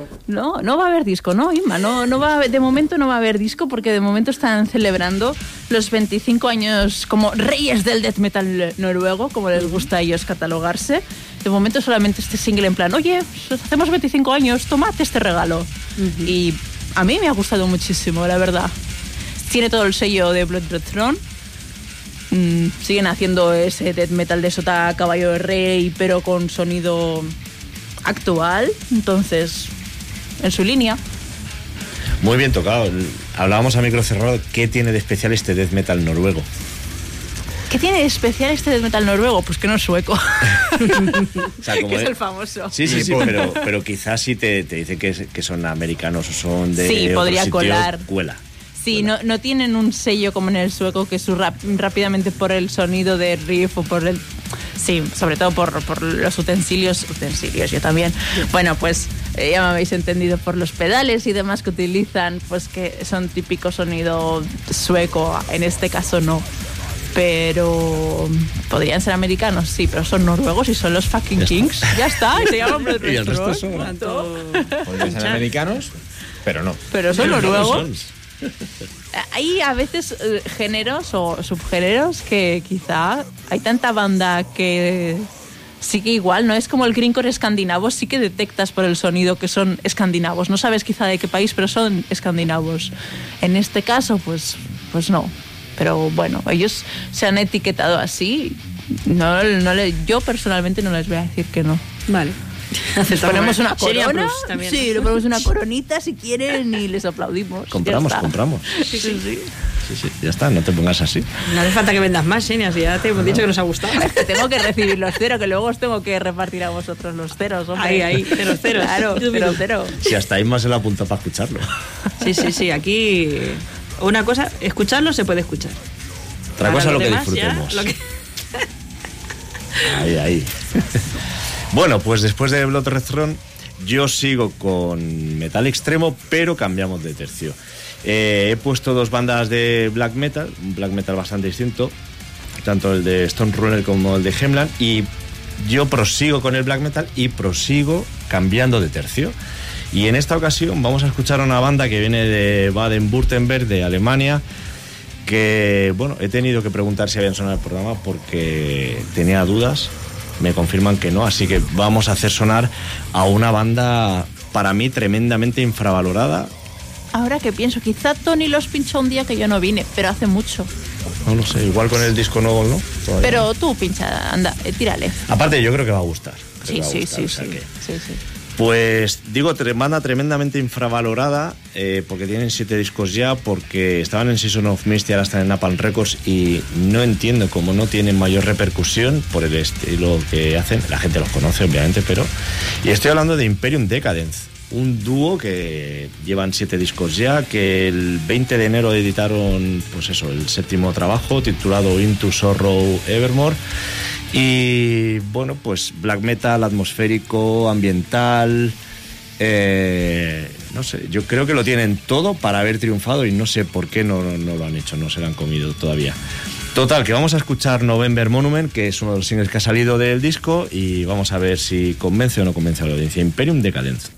Disco. No, no va a haber disco, ¿no, Inma? No, no va a haber- de momento no va a haber disco porque de momento están celebrando los 25 años como reyes del death metal noruego, como les gusta a ellos catalogarse. De momento solamente este single en plan, oye, pues hacemos 25 años, tomad este regalo. Y a mí me ha gustado muchísimo, la verdad. Tiene todo el sello de Blood Blood Throne. Mm, siguen haciendo ese death metal de sota caballo de rey, pero con sonido actual. Entonces, en su línea. Muy bien tocado. Hablábamos a micro cerrado, ¿qué tiene de especial este death metal noruego? ¿Qué tiene de especial este death metal noruego? Pues que no es sueco. O sea, como que es de- el famoso. Sí, sí, sí, pero, pero quizás si te, te dice que, es- que son americanos o son de Sí, otro podría sitio, colar. cuela. Sí, no, no tienen un sello como en el sueco que es rap- rápidamente por el sonido de riff o por el... Sí, sobre todo por, por los utensilios. Utensilios, yo también. Bueno, pues eh, ya me habéis entendido por los pedales y demás que utilizan, pues que son típico sonido sueco. En este caso no. Pero podrían ser americanos, sí, pero son noruegos y son los fucking kings. Ya está, y se llaman Y el resto son-. Podrían ser americanos, pero no. Pero son noruegos. son. Hay a veces eh, géneros o subgéneros que quizá hay tanta banda que sí igual, ¿no? Es como el greencore escandinavo, sí que detectas por el sonido que son escandinavos. No sabes quizá de qué país, pero son escandinavos. En este caso, pues, pues no. Pero bueno, ellos se han etiquetado así. No, no le- yo personalmente no les voy a decir que no. Vale. Ponemos una corona. Sí, le ponemos una coronita si quieren y les aplaudimos. Compramos, compramos. Sí, sí, sí. Sí, sí, ya está, no te pongas así. No hace falta que vendas más, Xenia, si ya te hemos dicho que nos ha gustado. Que tengo que recibir los ceros, que luego os tengo que repartir a vosotros los ceros, hombre. Ahí, ahí, ceros, ceros. Claro, cero, cero. Si hasta Isma se lo apunta para escucharlo. Sí, sí, sí, aquí una cosa, escucharlo se puede escuchar. Otra Ahora cosa lo que demás, ya, disfrutemos. lo que- Ahí, ahí. Bueno, pues después de Blood Red Throne, yo sigo con metal extremo, pero cambiamos de tercio. Eh, he puesto dos bandas de black metal, un black metal bastante distinto, tanto el de Stone Runner como el de Hemland, y yo prosigo con el black metal y prosigo cambiando de tercio. Y en esta ocasión vamos a escuchar a una banda que viene de Baden-Württemberg, de Alemania, que, bueno, he tenido que preguntar si habían sonado el programa porque tenía dudas. Me confirman que no, así que vamos a hacer sonar a una banda para mí tremendamente infravalorada. Ahora que pienso, quizá Tony los pinchó un día que yo no vine, pero hace mucho. No lo sé, igual con el disco nuevo, ¿no? Todavía Pero tú pincha, anda, eh, tírale. Aparte, yo creo que va a gustar. Sí, sí, sí, sí, sí. Pues digo, banda tremendamente infravalorada eh, porque tienen siete discos ya, porque estaban en Season of Mist y ahora están en Napalm Records y no entiendo cómo no tienen mayor repercusión por el estilo que hacen. La gente los conoce, obviamente, pero... Y estoy hablando de Imperium Decadence, un dúo que llevan siete discos ya, que el 20 de enero editaron, pues eso, el séptimo trabajo titulado Into Sorrow Evermore. Y bueno, pues black metal, atmosférico, ambiental. eh, no sé, yo creo que lo tienen todo para haber triunfado y no sé por qué no, no, lo han hecho, no se lo han comido todavía. Total, que vamos a escuchar November Monument, que es uno de los singles que ha salido del disco, y vamos a ver si convence o no convence a la audiencia. Imperium Decadence.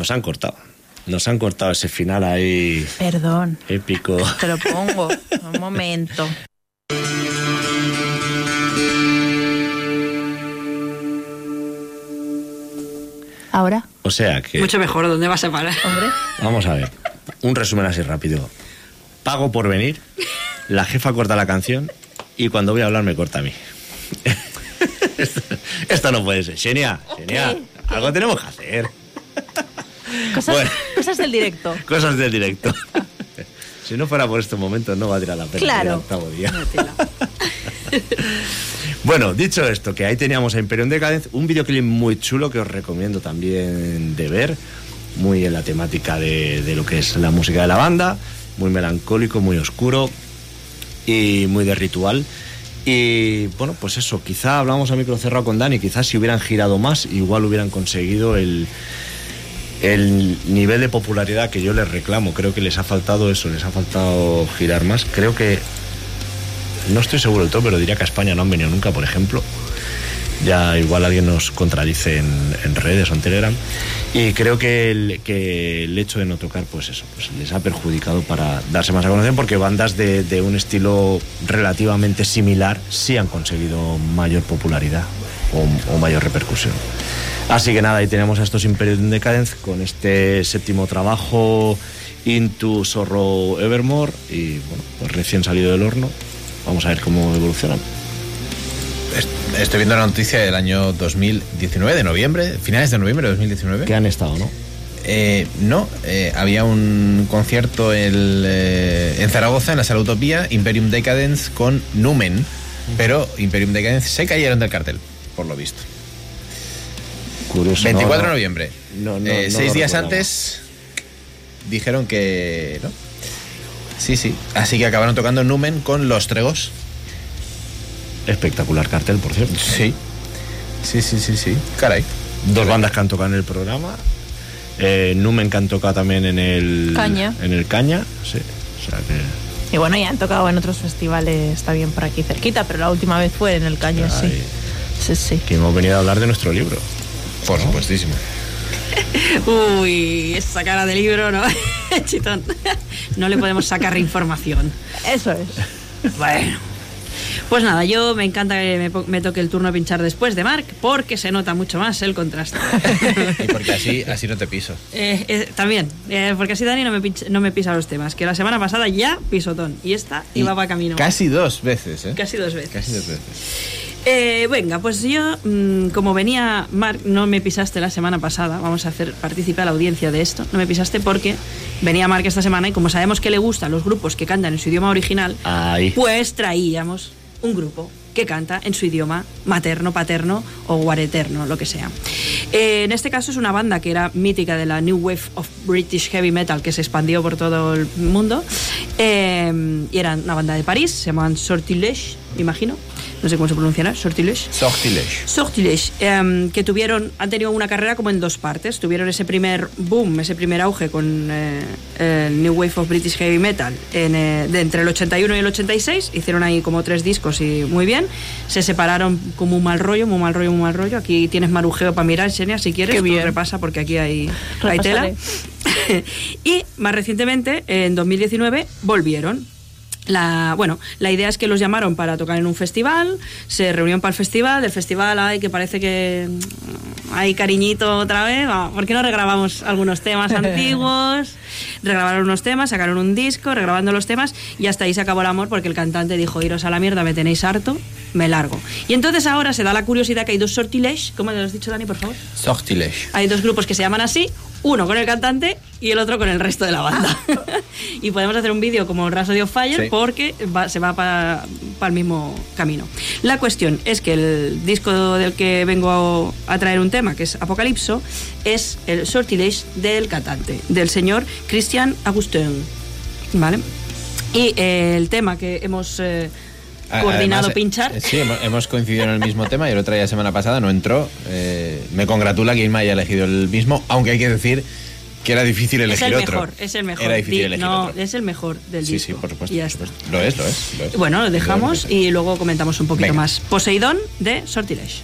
Nos han cortado. Nos han cortado ese final ahí Perdón, épico. te lo pongo. Un momento. Ahora, O sea que, Mucho mejor, ¿dónde vas a parar? hombre. vamos a ver, un resumen así rápido. Pago por venir, la jefa corta la canción y cuando voy a hablar me corta a mí. esto, esto no puede ser. Xenia, Xenia, algo tenemos que hacer. Cosas, Bueno. cosas del directo. Cosas del directo. si no fuera por estos momentos no valdría la pena. Claro. al octavo día. Bueno, dicho esto, que ahí teníamos a Imperium Decadence, un videoclip muy chulo que os recomiendo también de ver, muy en la temática de, de lo que es la música de la banda, muy melancólico, muy oscuro y muy de ritual. Y bueno, pues eso, quizá hablamos a micro cerrado con Dani, quizás si hubieran girado más, igual hubieran conseguido el, el nivel de popularidad que yo les reclamo. Creo que les ha faltado eso, les ha faltado girar más. Creo que no estoy seguro del todo, pero diría que a España no han venido nunca, por ejemplo. Ya igual alguien nos contradice en, redes o en Telegram. Y creo que el, hecho de no tocar, pues eso, pues les ha perjudicado para darse más a conocer, porque bandas de, de un estilo relativamente similar sí han conseguido mayor popularidad o mayor repercusión. Así que nada, ahí tenemos a estos Imperium Decadence con este séptimo trabajo Into Sorrow Evermore y bueno, pues recién salido del horno. Vamos a ver cómo evolucionan. Est- Estoy viendo la noticia del año 2019, de noviembre, finales de noviembre de 2019. Que han estado, ¿no? Eh, no, eh, había un concierto el, eh, en Zaragoza, en la Sala Utopía, Imperium Decadence con Numen, pero Imperium Decadence se cayeron del cartel, por lo visto. Curioso. 24 no, de no. noviembre. No, no, Eh, no seis días antes dijeron que no. Sí, sí. Así que acabaron tocando Numen con Los Tregos. Espectacular cartel, por cierto. Sí. Sí, sí, sí, sí. Caray. Dos bandas que han tocado en el programa. Eh, Numen que han tocado también en el Caña. En el Caña, sí. O sea que Y bueno, ya han tocado en otros festivales también por aquí cerquita, pero la última vez fue en el Caño, sí. Sí, sí. que hemos venido a hablar de nuestro libro. Por supuestísimo. Uy, esa cara de libro, ¿no? Chitón. No le podemos sacar información. Eso es. Bueno. Pues nada, yo me encanta que me, me toque el turno pinchar después de Mark, porque se nota mucho más el contraste. Y porque así, así no te piso. Eh, eh, también, eh, porque así Dani no me, pincha- no me pisa los temas, que la semana pasada ya pisotón, y esta iba para camino. Casi dos veces, ¿eh? Casi dos veces. Casi dos veces. Eh, venga, pues yo, mm, como venía Mark, no me pisaste la semana pasada, vamos a hacer participar a la audiencia de esto, no me pisaste porque venía Mark esta semana y como sabemos que le gustan los grupos que cantan en su idioma original, pues traíamos un grupo que canta en su idioma materno, paterno o guareterno, lo que sea. Eh, en este caso es una banda que era mítica de la New Wave of British Heavy Metal que se expandió por todo el mundo. Eh, y era una banda de París, se llamaban Sortilege, me imagino. No sé cómo se pronunciará, Sortilege. Sortilege. Sortilege, em, que tuvieron, han tenido una carrera como en dos partes. Tuvieron ese primer boom, ese primer auge con eh, el New Wave of British Heavy Metal en, eh, de entre el 81 y el 86. Hicieron ahí como tres discos y muy bien. Se separaron como un mal rollo, muy mal rollo, muy mal rollo. Aquí tienes marujeo para mirar, Xenia, si quieres. Qué Tú bien. repasa porque aquí hay, hay tela. Y más recientemente, en 2019, volvieron. La, bueno, la idea es que los llamaron para tocar en un festival, se reunieron para el festival, del festival hay que parece que mm, hay cariñito otra vez, ¿por qué no regrabamos algunos temas antiguos? Regrabaron unos temas, sacaron un disco, regrabando los temas y hasta ahí se acabó el amor porque el cantante dijo, iros a la mierda, me tenéis harto, me largo. Y entonces ahora se da la curiosidad que hay dos sortileges, ¿cómo lo has dicho Dani, por favor? Sortilege. Hay dos grupos que se llaman así, uno con el cantante y el otro con el resto de la banda. y podemos hacer un vídeo como Rhapsody of Fire Sí. porque va- se va para el mismo camino. La cuestión es que el disco del que vengo a, a traer un tema, que es Apocalipso, es el Sortilege del cantante, del señor Christian Agustin. ¿Vale? Y eh, el tema que hemos eh, coordinado además, pinchar. eh, Sí, hemos, coincidido en el mismo tema y el otro día, semana pasada, no entró. Eh, me congratula que Irma haya elegido el mismo, aunque hay que decir que era difícil Es elegir el otro. mejor, es el mejor. Era difícil Di- elegir no, otro. es el mejor del Sí, disco. sí, por supuesto. Y ya por está. supuesto. Lo es, lo es, lo es. Bueno, lo dejamos Yo- y luego comentamos un poquito Venga. más. Poseidón de Sortilege.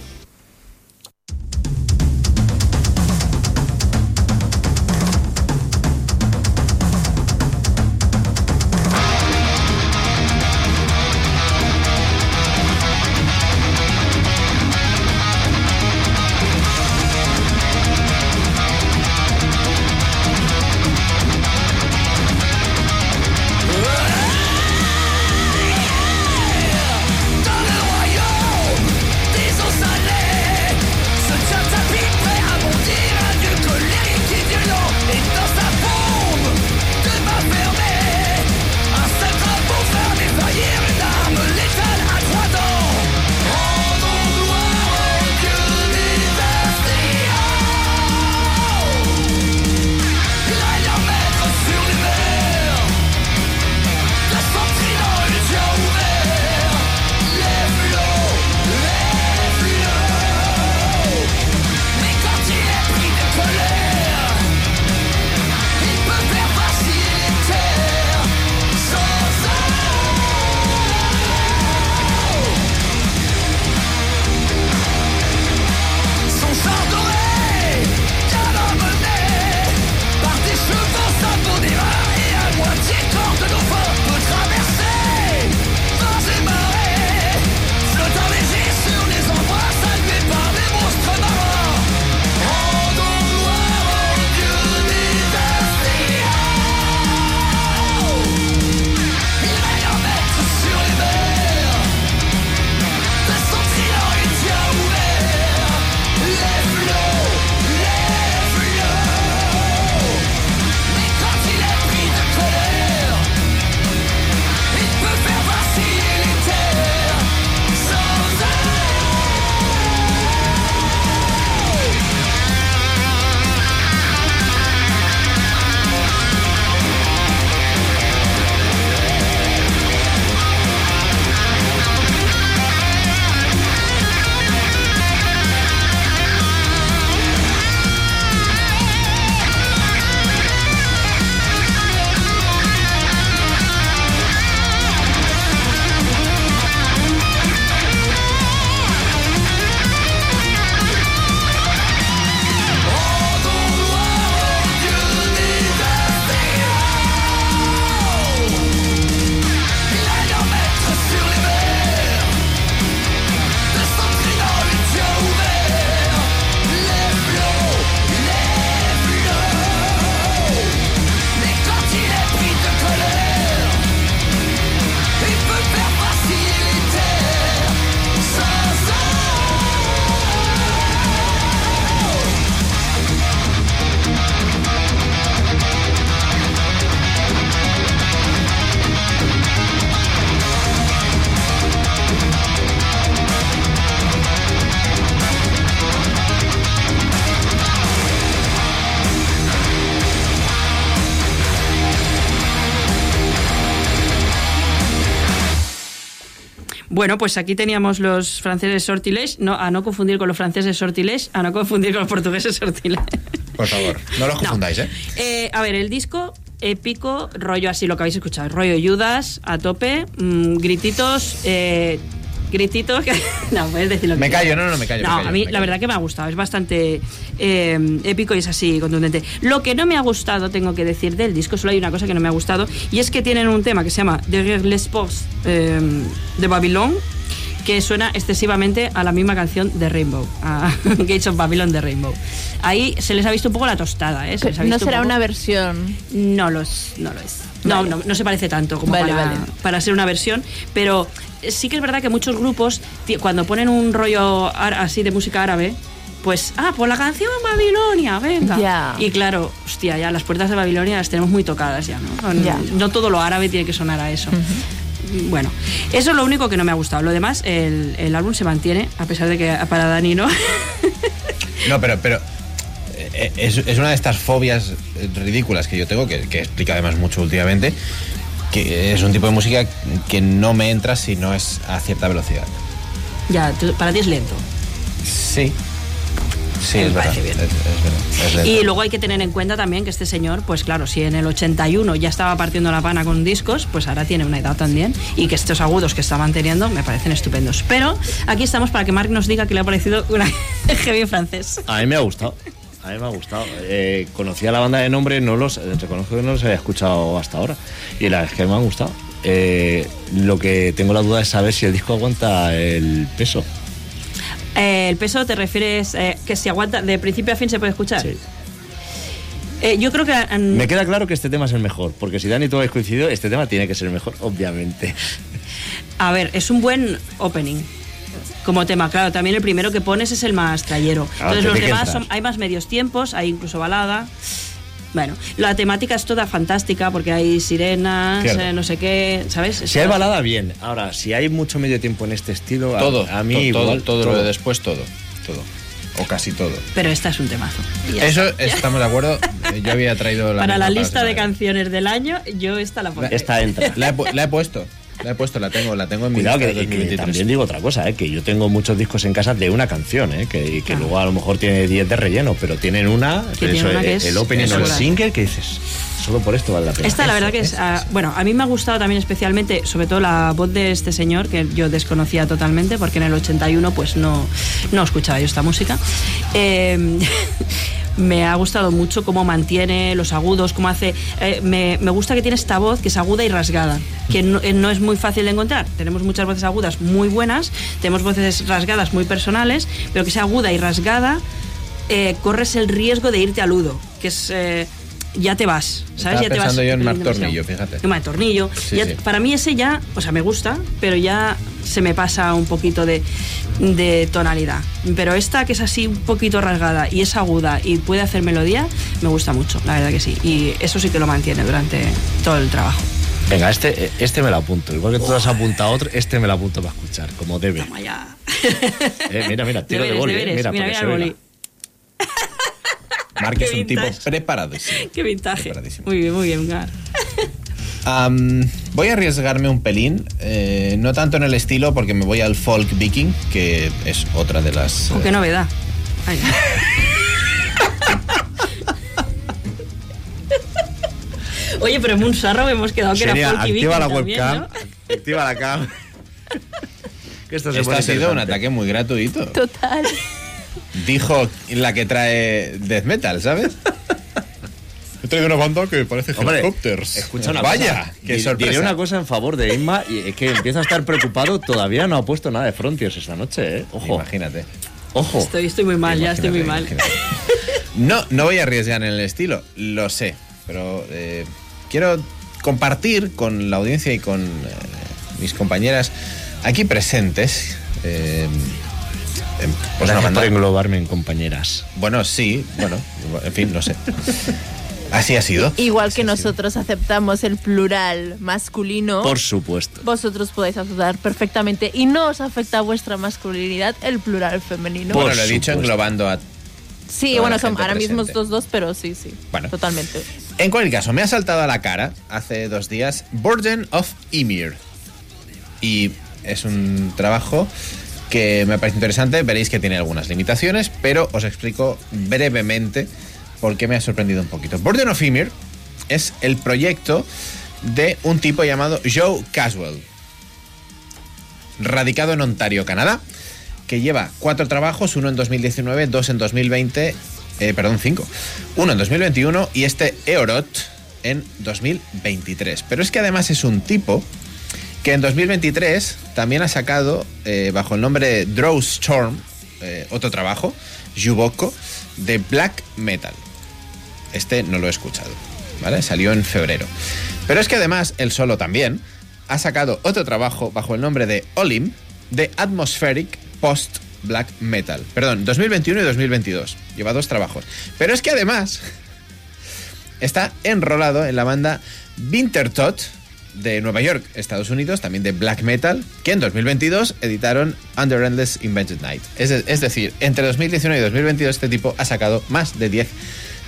Bueno, pues aquí teníamos los franceses Sortilege, no, a no confundir con los franceses Sortilege, a no confundir con los portugueses Sortilege. Por favor, no los confundáis, ¿eh? Eh, a ver, el disco épico, rollo así, lo que habéis escuchado, rollo Judas, a tope, mm, grititos, eh, grititos, que- no, puedes decir lo que Me callo, no, no, me callo, No, me callo, a mí la callo. verdad que me ha gustado, es bastante eh, épico y es así contundente. Lo que no me ha gustado, tengo que decir, del disco, solo hay una cosa que no me ha gustado, y es que tienen un tema que se llama Derrière les Portes eh, de Babylon, que suena excesivamente a la misma canción de Rainbow, a Gates of Babylon de Rainbow. Ahí se les ha visto un poco la tostada, ¿eh? Se les ha No un será poco- una versión. no lo es, no lo es. No, Vale. no, no se parece tanto como Vale, para, vale. para ser una versión, pero sí que es verdad que muchos grupos, cuando ponen un rollo así de música árabe, pues, ah, por la canción Babilonia, venga. Ya. Y claro, hostia, ya las puertas de Babilonia las tenemos muy tocadas ya, ¿no? Ya. No todo lo árabe tiene que sonar a eso. Bueno, eso es lo único que no me ha gustado. Lo demás, el, el álbum se mantiene, a pesar de que para Dani no. No, pero, pero eh, es, es una de estas fobias eh, ridículas que yo tengo, que, que explica además mucho últimamente, que es un tipo de música que no me entra si no es a cierta velocidad. ya, tú- para ti es lento. Sí. Sí, es verdad. parece bien. Es, es verdad. es lento. Y luego hay que tener en cuenta también que este señor, pues claro, si en el 81 ya estaba partiendo la pana con discos, pues ahora tiene una edad también y que estos agudos que está manteniendo me parecen estupendos. Pero aquí estamos para que Marc nos diga que le ha parecido una heavy francés. A mí me ha gustado. A mí me ha gustado. Eh, conocía la banda de nombre, no los, reconozco que no los había escuchado hasta ahora. Y la verdad es que me han gustado. Eh, lo que tengo la duda es saber si el disco aguanta el peso. Eh, el peso te refieres eh, que si aguanta de principio a fin se puede escuchar. Sí. Eh, yo creo que mm, Me queda claro que este tema es el mejor, porque si Dani y tú habéis coincidido, este tema tiene que ser el mejor, obviamente. A ver, es un buen opening. Como tema, claro, también el primero que pones es el más trayero. Claro, Entonces los demás son, hay más medios tiempos, hay incluso balada. Bueno, la temática es toda fantástica porque hay sirenas, eh, no sé qué, ¿sabes? Si hay balada, bien. Ahora, si hay mucho medio tiempo en este estilo, a- todo, a, mí to- todo, igual, todo, lo de después, todo, todo. O casi todo. Pero esta es un temazo. Eso está. estamos de acuerdo. Eh, Yo había traído la. Para la lista de canciones del año, yo esta la pondré. Esta entra. La he, pu- la he puesto. La he puesto, la tengo, la tengo en mi Cuidado, lista que, de que 2023. también digo otra cosa, ¿eh? que yo tengo muchos discos en casa de una canción, ¿eh? que, que luego a lo mejor tiene 10 de relleno, pero tienen una, Que tiene eso, una que eh, es el opening o el single, que dices, solo por esto vale la pena. Esta la verdad que es, ah, bueno, a mí me ha gustado también especialmente, sobre todo la voz de este señor, que yo desconocía totalmente, porque en el 81 pues no, no escuchaba yo esta música. Eh, me ha gustado mucho cómo mantiene los agudos, cómo hace... eh, me, me gusta que tiene esta voz que es aguda y rasgada, que no, eh, no es muy fácil de encontrar. Tenemos muchas voces agudas muy buenas, tenemos voces rasgadas muy personales, pero que sea aguda y rasgada, eh, corres el riesgo de irte aludo, que es... eh, ya te vas, ¿sabes? Estaba ya te vas. pensando yo en demasiado. Tornillo, fíjate. En Marc Tornillo. Sí, Ya- sí. Para mí ese ya, o sea, me gusta, pero ya se me pasa un poquito de, de tonalidad. Pero esta que es así un poquito rasgada y es aguda y puede hacer melodía, me gusta mucho, la verdad que sí. Y eso sí que lo mantiene durante todo el trabajo. Venga, este, este me lo apunto. Igual que tú has apuntado otro, este me lo apunto para escuchar, como debe. Toma ya. Eh, mira, mira, tiro de Deberes, boli. eh, deberes. Mira, Mira, para mira que el se boli. Mark es un tipo preparadísimo. Qué vintaje. Preparadísimo. Muy bien, muy bien, Gar. Voy a arriesgarme un pelín, eh, no tanto en el estilo, porque me voy al folk viking, que es otra de las. Oh, eh, qué novedad. Ay. Oye, pero en Munsarro hemos quedado que Sería, era folk y activa la viking también, webcam. ¿no? Activa la cam. esto se Esto pone ha sido un ataque muy gratuito. Total. Dijo la que trae death metal, ¿sabes? He traído una banda que parece Hombre, helicópteros. Escucha una Vaya, cosa. qué Di- sorpresa. Diré una cosa en favor de Inma y es que empieza a estar preocupado. Todavía no ha puesto nada de Frontiers esta noche, ¿eh? Ojo. Imagínate. Ojo. Estoy, estoy muy mal, ya estoy muy mal. Imagínate, No, no voy a arriesgar en el estilo, lo sé, pero eh, quiero compartir con la audiencia y con eh, mis compañeras aquí presentes. eh, pues una Gracias por englobarme en compañeras. Bueno, sí, bueno, en fin, no sé. Así ha sido. Igual que nosotros aceptamos el plural masculino, Por supuesto. vosotros podéis aceptar perfectamente y no os afecta a vuestra masculinidad el plural femenino. Bueno, lo he dicho englobando a sí, bueno, son ahora mismo estos dos, pero sí, sí. Bueno. Totalmente. En cualquier caso, me ha saltado a la cara hace dos días Burden of Ymir. Y es un trabajo que me parece interesante. Veréis que tiene algunas limitaciones, pero os explico brevemente por qué me ha sorprendido un poquito. Burden of Ymir es el proyecto de un tipo llamado Joe Caswell, radicado en Ontario, Canadá, que lleva cuatro trabajos, uno en 2019, dos en 2020, eh, perdón, cinco, uno en 2021 y este Eorot en 2023. Pero es que además es un tipo que en 2023 también ha sacado, eh, bajo el nombre de Draw Storm, eh, otro trabajo, Yuboko, de Black Metal. Este no lo he escuchado, ¿vale? Salió en febrero. Pero es que además, él solo también, ha sacado otro trabajo bajo el nombre de Olim, de Atmospheric Post Black Metal. Perdón, 2021 y 2022. Lleva dos trabajos. Pero es que además está enrolado en la banda Wintertot de Nueva York, Estados Unidos, también de black metal, que en 2022 editaron Under Endless Invented Night. Es, es decir, entre 2019 y 2022 este tipo ha sacado más de 10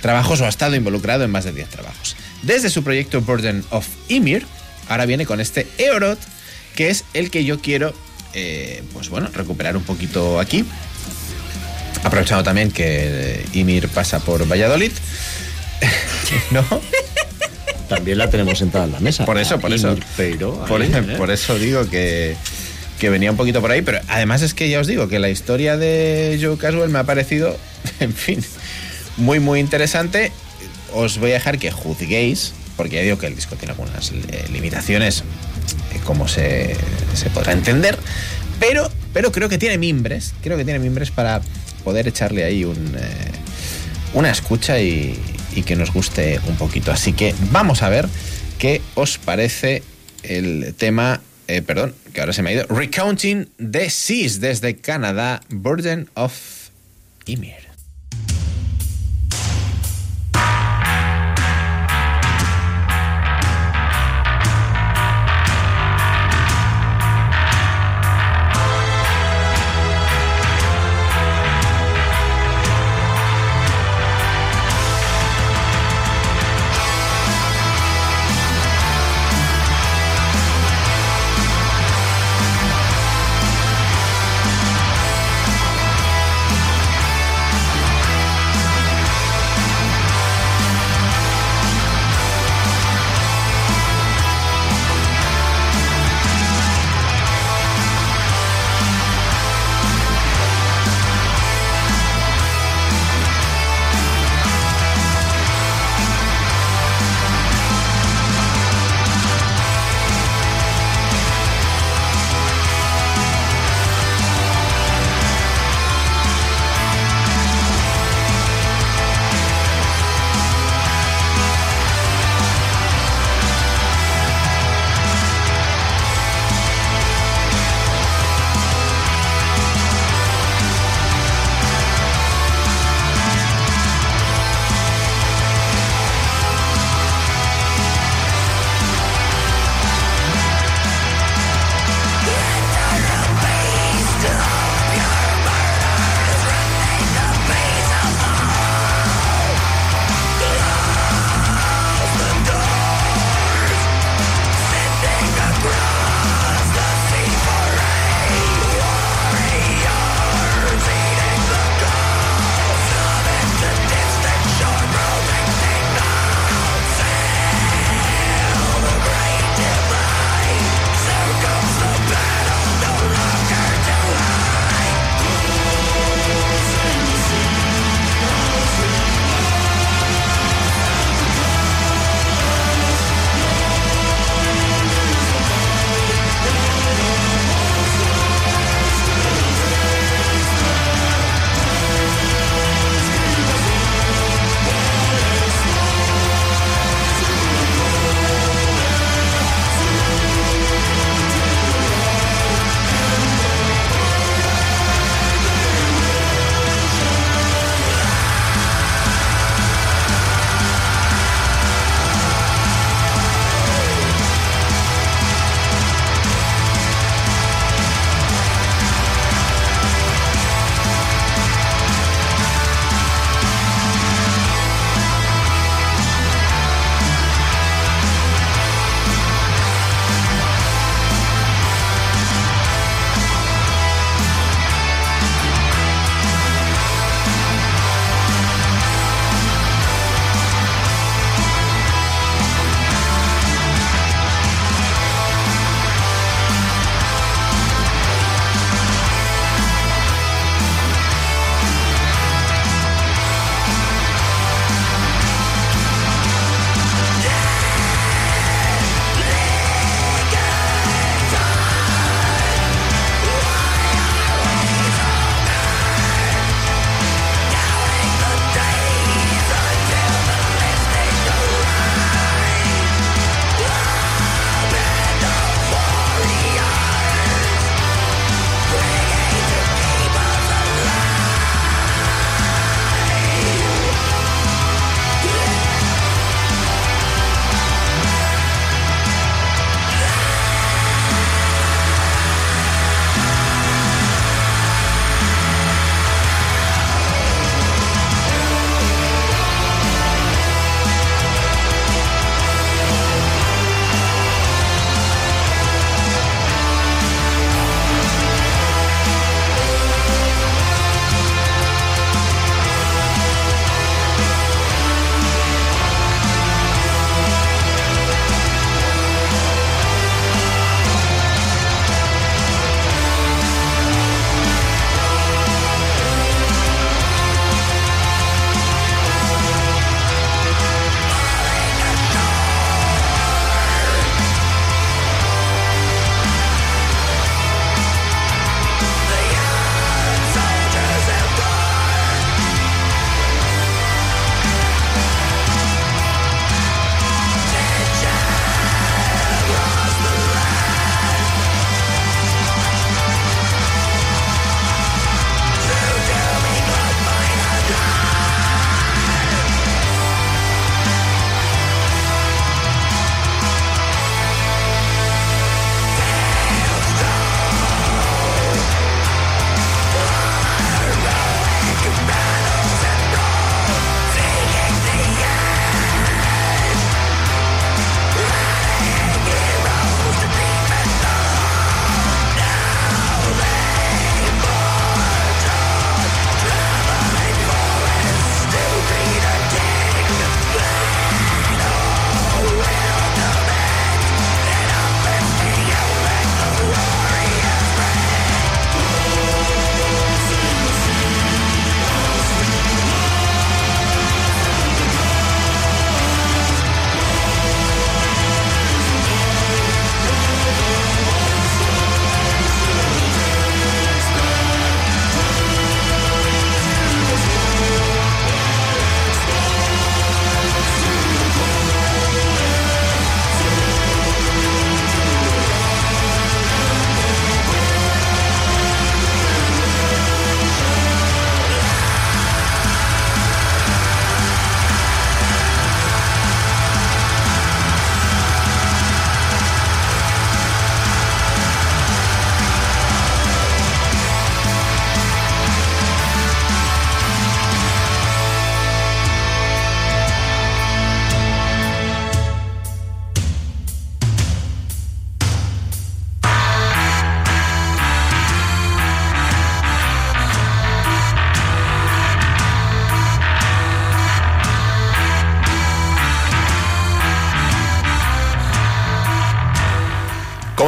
trabajos o ha estado involucrado en más de 10 trabajos. Desde su proyecto Burden of Ymir, ahora viene con este Eorot, que es el que yo quiero, eh, pues bueno, recuperar un poquito aquí. Aprovechando también que Ymir pasa por Valladolid. ¿No? También la tenemos sentada en la mesa. Por eso, por eso. Pero, Por, ¿eh? por eso digo que, que venía un poquito por ahí, pero además es que ya os digo que la historia de Joe Caswell me ha parecido, en fin, muy, muy interesante. Os voy a dejar que juzguéis, porque ya digo que el disco tiene algunas eh, limitaciones, eh, como se, se podrá entender, pero, pero creo que tiene mimbres, creo que tiene mimbres para poder echarle ahí un, eh, una escucha y, y que nos guste un poquito. Así que vamos a ver qué os parece el tema, eh, perdón, que ahora se me ha ido, Recounting the Seas desde Canadá, Burden of Ymir.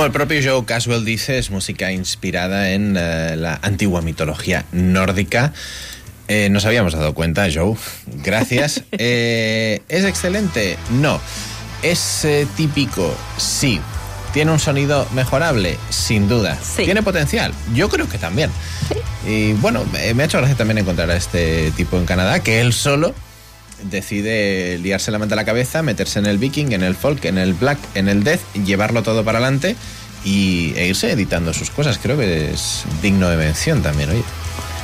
Como el propio Joe Caswell dice, es música inspirada en eh, la antigua mitología nórdica. Eh, nos habíamos dado cuenta, Joe. Gracias. Eh, ¿Es excelente? No. ¿Es típico? Sí. ¿Tiene un sonido mejorable? Sin duda. ¿Tiene potencial? Yo creo que también. Y bueno, me me ha hecho gracia también encontrar a este tipo en Canadá, que él solo decide liarse la manta a la cabeza, meterse en el viking, en el folk, en el black, en el death, llevarlo todo para adelante y, e irse editando sus cosas. Creo que es digno de mención también, oye.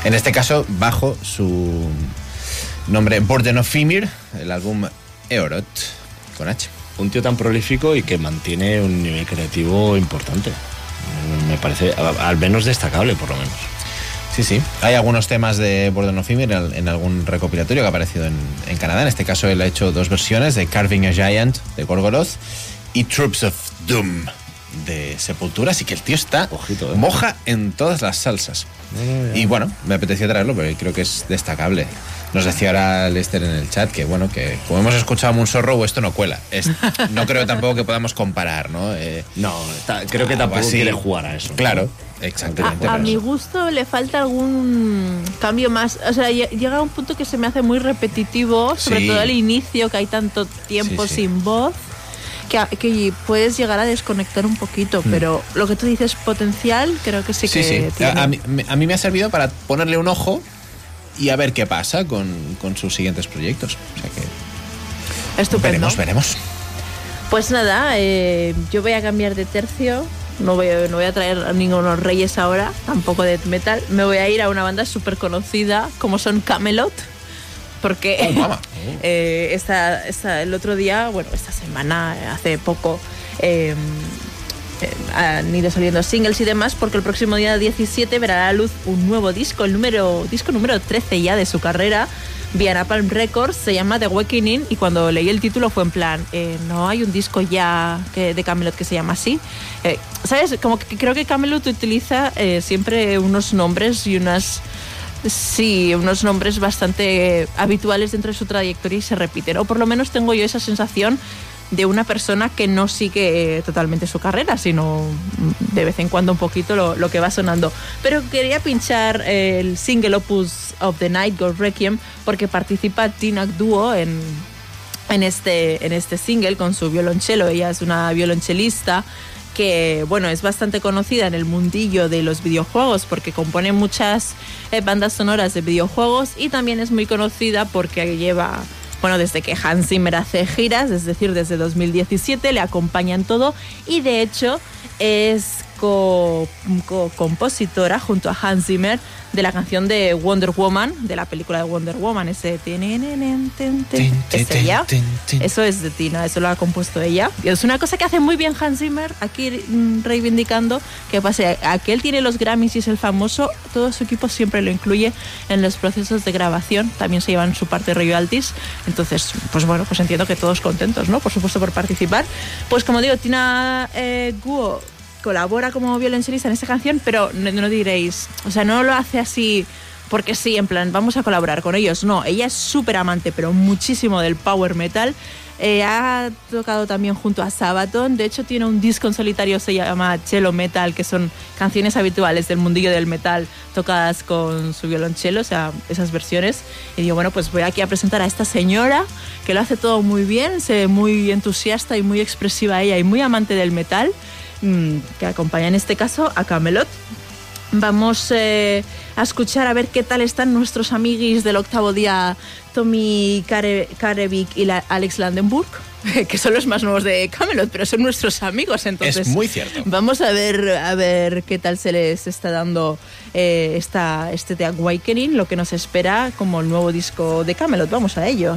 En este caso, bajo su nombre Burden of Femir, el álbum Eorot, con H. Un tío tan prolífico y que mantiene un nivel creativo importante. Me parece, al menos destacable, por lo menos. Sí, sí. Hay algunos temas de Burden of en, en algún recopilatorio que ha aparecido en, en Canadá. En este caso, él ha hecho dos versiones de Carving a Giant de Gorgoroth y Troops of Doom de Sepultura. Así que el tío está Ojito, eh. moja en todas las salsas. Y bueno, me apetecía traerlo porque creo que es destacable. Nos decía ahora Lester en el chat que, bueno, que como hemos escuchado a Moonsorrow, esto no cuela. Es- no creo tampoco que podamos comparar, ¿no? Eh, No, ta- creo que tampoco así. quiere jugar a eso. Claro, A, exactamente. a mi gusto le falta algún cambio más. O sea, lle- llega a un punto que se me hace muy repetitivo, sobre Sí. todo al inicio, que hay tanto tiempo Sí, sí. sin voz, que, puedes llegar a desconectar un poquito. Pero lo que tú dices, potencial, creo que sí. Sí, que sí. tiene. A, a mí, a mí me ha servido para ponerle un ojo y a ver qué pasa con, con sus siguientes proyectos. O sea que Estupendo. veremos, veremos. Pues nada, eh, yo voy a cambiar de tercio. No voy, a- no voy a traer a ningunos reyes ahora, tampoco de metal. Me voy a ir a una banda súper conocida como son Camelot. Porque Oh, eh, esta, esta- el otro día, bueno, esta semana, hace poco, eh, eh, han ido saliendo singles y demás, porque el próximo día 17 verá a la luz un nuevo disco, el número, disco número 13 ya de su carrera, vía Napalm Records, se llama The Awakening, y cuando leí el título fue en plan, eh, no hay un disco ya que, de Camelot que se llama así. Eh, ¿Sabes? Como creo que Camelot utiliza eh, siempre unos nombres y unas... Sí, unos nombres bastante habituales dentro de su trayectoria y se repiten. O por lo menos tengo yo esa sensación de una persona que no sigue eh, totalmente su carrera, sino mm, de vez en cuando un poquito lo, lo que va sonando. Pero quería pinchar eh, el single Opus of the Night, Gold Requiem, porque participa Tina Duo en, en este, en este single con su violonchelo. Ella es una violonchelista que bueno, es bastante conocida en el mundillo de los videojuegos porque compone muchas eh, bandas sonoras de videojuegos y también es muy conocida porque lleva, bueno, desde que Hans Zimmer hace giras, es decir, desde 2017, le acompaña en todo y de hecho es co- co- compositora junto a Hans Zimmer de la canción de Wonder Woman, de la película de Wonder Woman, ese... es ella. Eso es de Tina, eso lo ha compuesto ella. Y es una cosa que hace muy bien Hans Zimmer, aquí mm, reivindicando que pase a que él tiene los Grammys y es el famoso, todo su equipo siempre lo incluye en los procesos de grabación, también se llevan su parte de royalties. Entonces, pues bueno, pues entiendo que todos contentos, ¿no? Por supuesto por participar. Pues como digo, Tina eh, Guo colabora como violonchelista en esta canción, pero no, no diréis, o sea, no lo hace así porque sí, en plan, vamos a colaborar con ellos. No, ella es súper amante, pero muchísimo del power metal. Eh, ha tocado también junto a Sabaton. De hecho, tiene un disco en solitario, se llama Cello Metal, que son canciones habituales del mundillo del metal tocadas con su violonchelo, o sea, esas versiones. Y digo, bueno, pues voy aquí a presentar a esta señora que lo hace todo muy bien, se ve muy entusiasta y muy expresiva ella y muy amante del metal, que acompaña en este caso a Camelot. Vamos eh, a escuchar a ver qué tal están nuestros amiguis del octavo día, Tommy Kare- Karevik y la- Alex Landenburg, que son los más nuevos de Camelot, pero son nuestros amigos, entonces... Es muy cierto. Vamos a ver, a ver qué tal se les está dando eh, esta, este The Awakening, lo que nos espera como el nuevo disco de Camelot. Vamos a ello.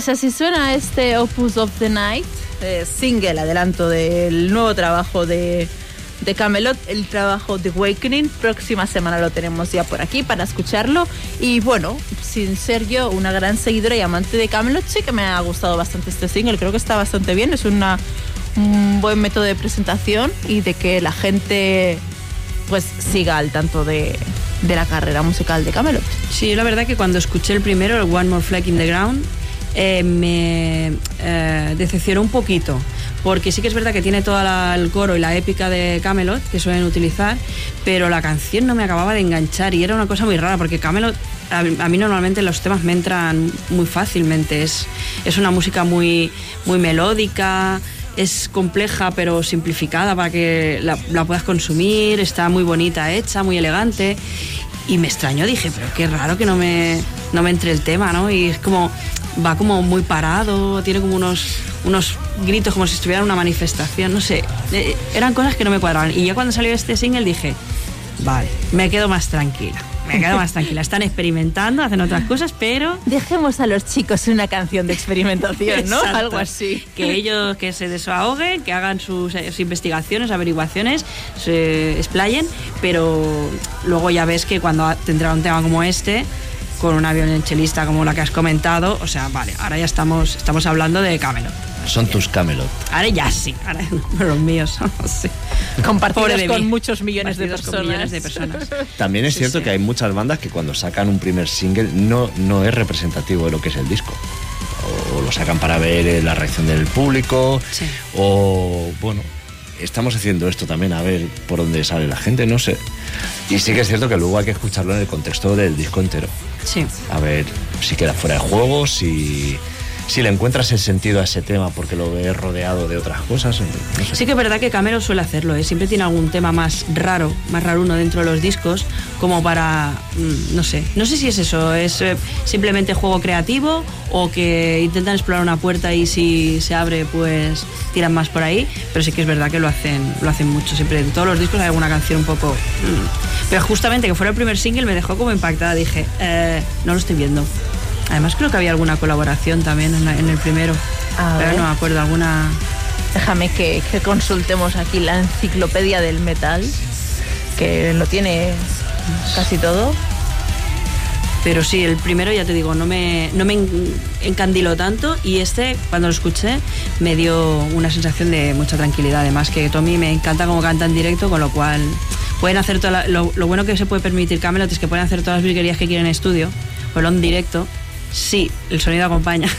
Pues así suena este Opus of the Night, eh, single, adelanto del nuevo trabajo de, de Camelot, el trabajo de Awakening. Próxima semana lo tenemos ya por aquí para escucharlo. Y bueno, sin ser yo una gran seguidora y amante de Camelot, sí que me ha gustado bastante este single. Creo que está bastante bien, es una, un buen método de presentación y de que la gente pues siga al tanto de, de la carrera musical de Camelot. Sí, la verdad que cuando escuché el primero, el One More Flag in the Ground, eh, me eh, decepcionó un poquito. Porque sí que es verdad que tiene todo el coro y la épica de Camelot que suelen utilizar, pero la canción no me acababa de enganchar y era una cosa muy rara porque Camelot a, a mí normalmente los temas me entran muy fácilmente. Es, es una música muy, muy melódica, es compleja pero simplificada para que la, la puedas consumir, está muy bonita hecha, muy elegante. Y me extrañó, dije, pero qué raro que no me, no me entre el tema, ¿no? Y es como, va como muy parado, tiene como unos, unos gritos como si estuviera en una manifestación, no sé. Eh, eran cosas que no me cuadraban. Y ya cuando salió este single dije, vale, me quedo más tranquila. me quedo más tranquila. Están experimentando, hacen otras cosas, pero Dejemos a los chicos una canción de experimentación, ¿no? Exacto. Algo así. que ellos que se desahoguen, que hagan sus, eh, sus investigaciones, averiguaciones, se explayen, pero luego ya ves que cuando tendrá un tema como este, con una violonchelista como la que has comentado, o sea, vale, ahora ya estamos, estamos hablando de Camelot. Son tus Camelot. Ahora ya sí, ahora pero los míos son sí. Compartidos con mí. muchos millones de con millones de personas. También es Sí, cierto sí. que hay muchas bandas que cuando sacan un primer single no, no es representativo de lo que es el disco. O lo sacan para ver eh, la reacción del público. Sí. O, bueno, estamos haciendo esto también a ver por dónde sale la gente, no sé. Y sí que es cierto que luego hay que escucharlo en el contexto del disco entero. Sí. A ver si queda fuera de juego, si, si le encuentras el sentido a ese tema porque lo ves rodeado de otras cosas. Sí que es verdad que Camero suele hacerlo, ¿eh? siempre tiene algún tema más raro, más raruno dentro de los discos, como para, mm, no sé, no sé si es eso, es eh, simplemente juego creativo o que intentan explorar una puerta y si se abre pues tiran más por ahí, pero sí que es verdad que lo hacen, lo hacen mucho, siempre en todos los discos hay alguna canción un poco... mm. Pero justamente que fuera el primer single me dejó como impactada, dije, eh, no lo estoy viendo. Además creo que había alguna colaboración también en, la- en el primero, A pero ver. no me acuerdo, alguna... Déjame que, que consultemos aquí la enciclopedia del metal, que lo tiene casi todo. Pero sí, el primero ya te digo, no me, no me en- encandiló tanto y este, cuando lo escuché, me dio una sensación de mucha tranquilidad. Además que Tommy me encanta cómo canta en directo, con lo cual pueden hacer toda la- lo, lo bueno que se puede permitir Camelot es que pueden hacer todas las virguerías que quieren en estudio, pero en directo, sí, el sonido acompaña.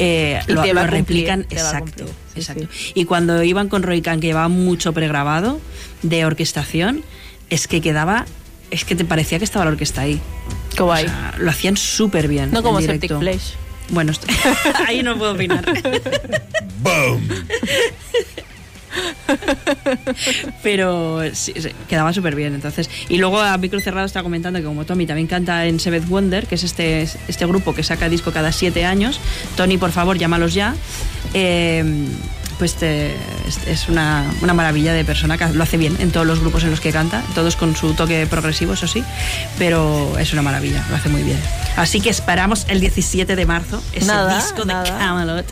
Eh, Y lo, te va lo cumplir, replican te va a exacto, sí, exacto. Y cuando iban con Roy Khan, que llevaba mucho pregrabado de orquestación, es que quedaba, es que te parecía que estaba la orquesta ahí. Qué guay. O sea, lo hacían súper bien. no como Septic. Flesh. Bueno, ahí no puedo opinar. ¡Boom! Pero sí, sí, quedaba súper bien. Entonces, y luego a micro cerrado está comentando que como Tommy también canta en Seventh Wonder, que es este, este grupo que saca disco cada siete años. Tony, por favor, llámalos ya. Eh, pues te- es, una, una maravilla de persona que lo hace bien en todos los grupos en los que canta, todos con su toque progresivo, eso sí, pero es una maravilla, lo hace muy bien. Así que esperamos el 17 de marzo ese Nada, disco de nada. Camelot,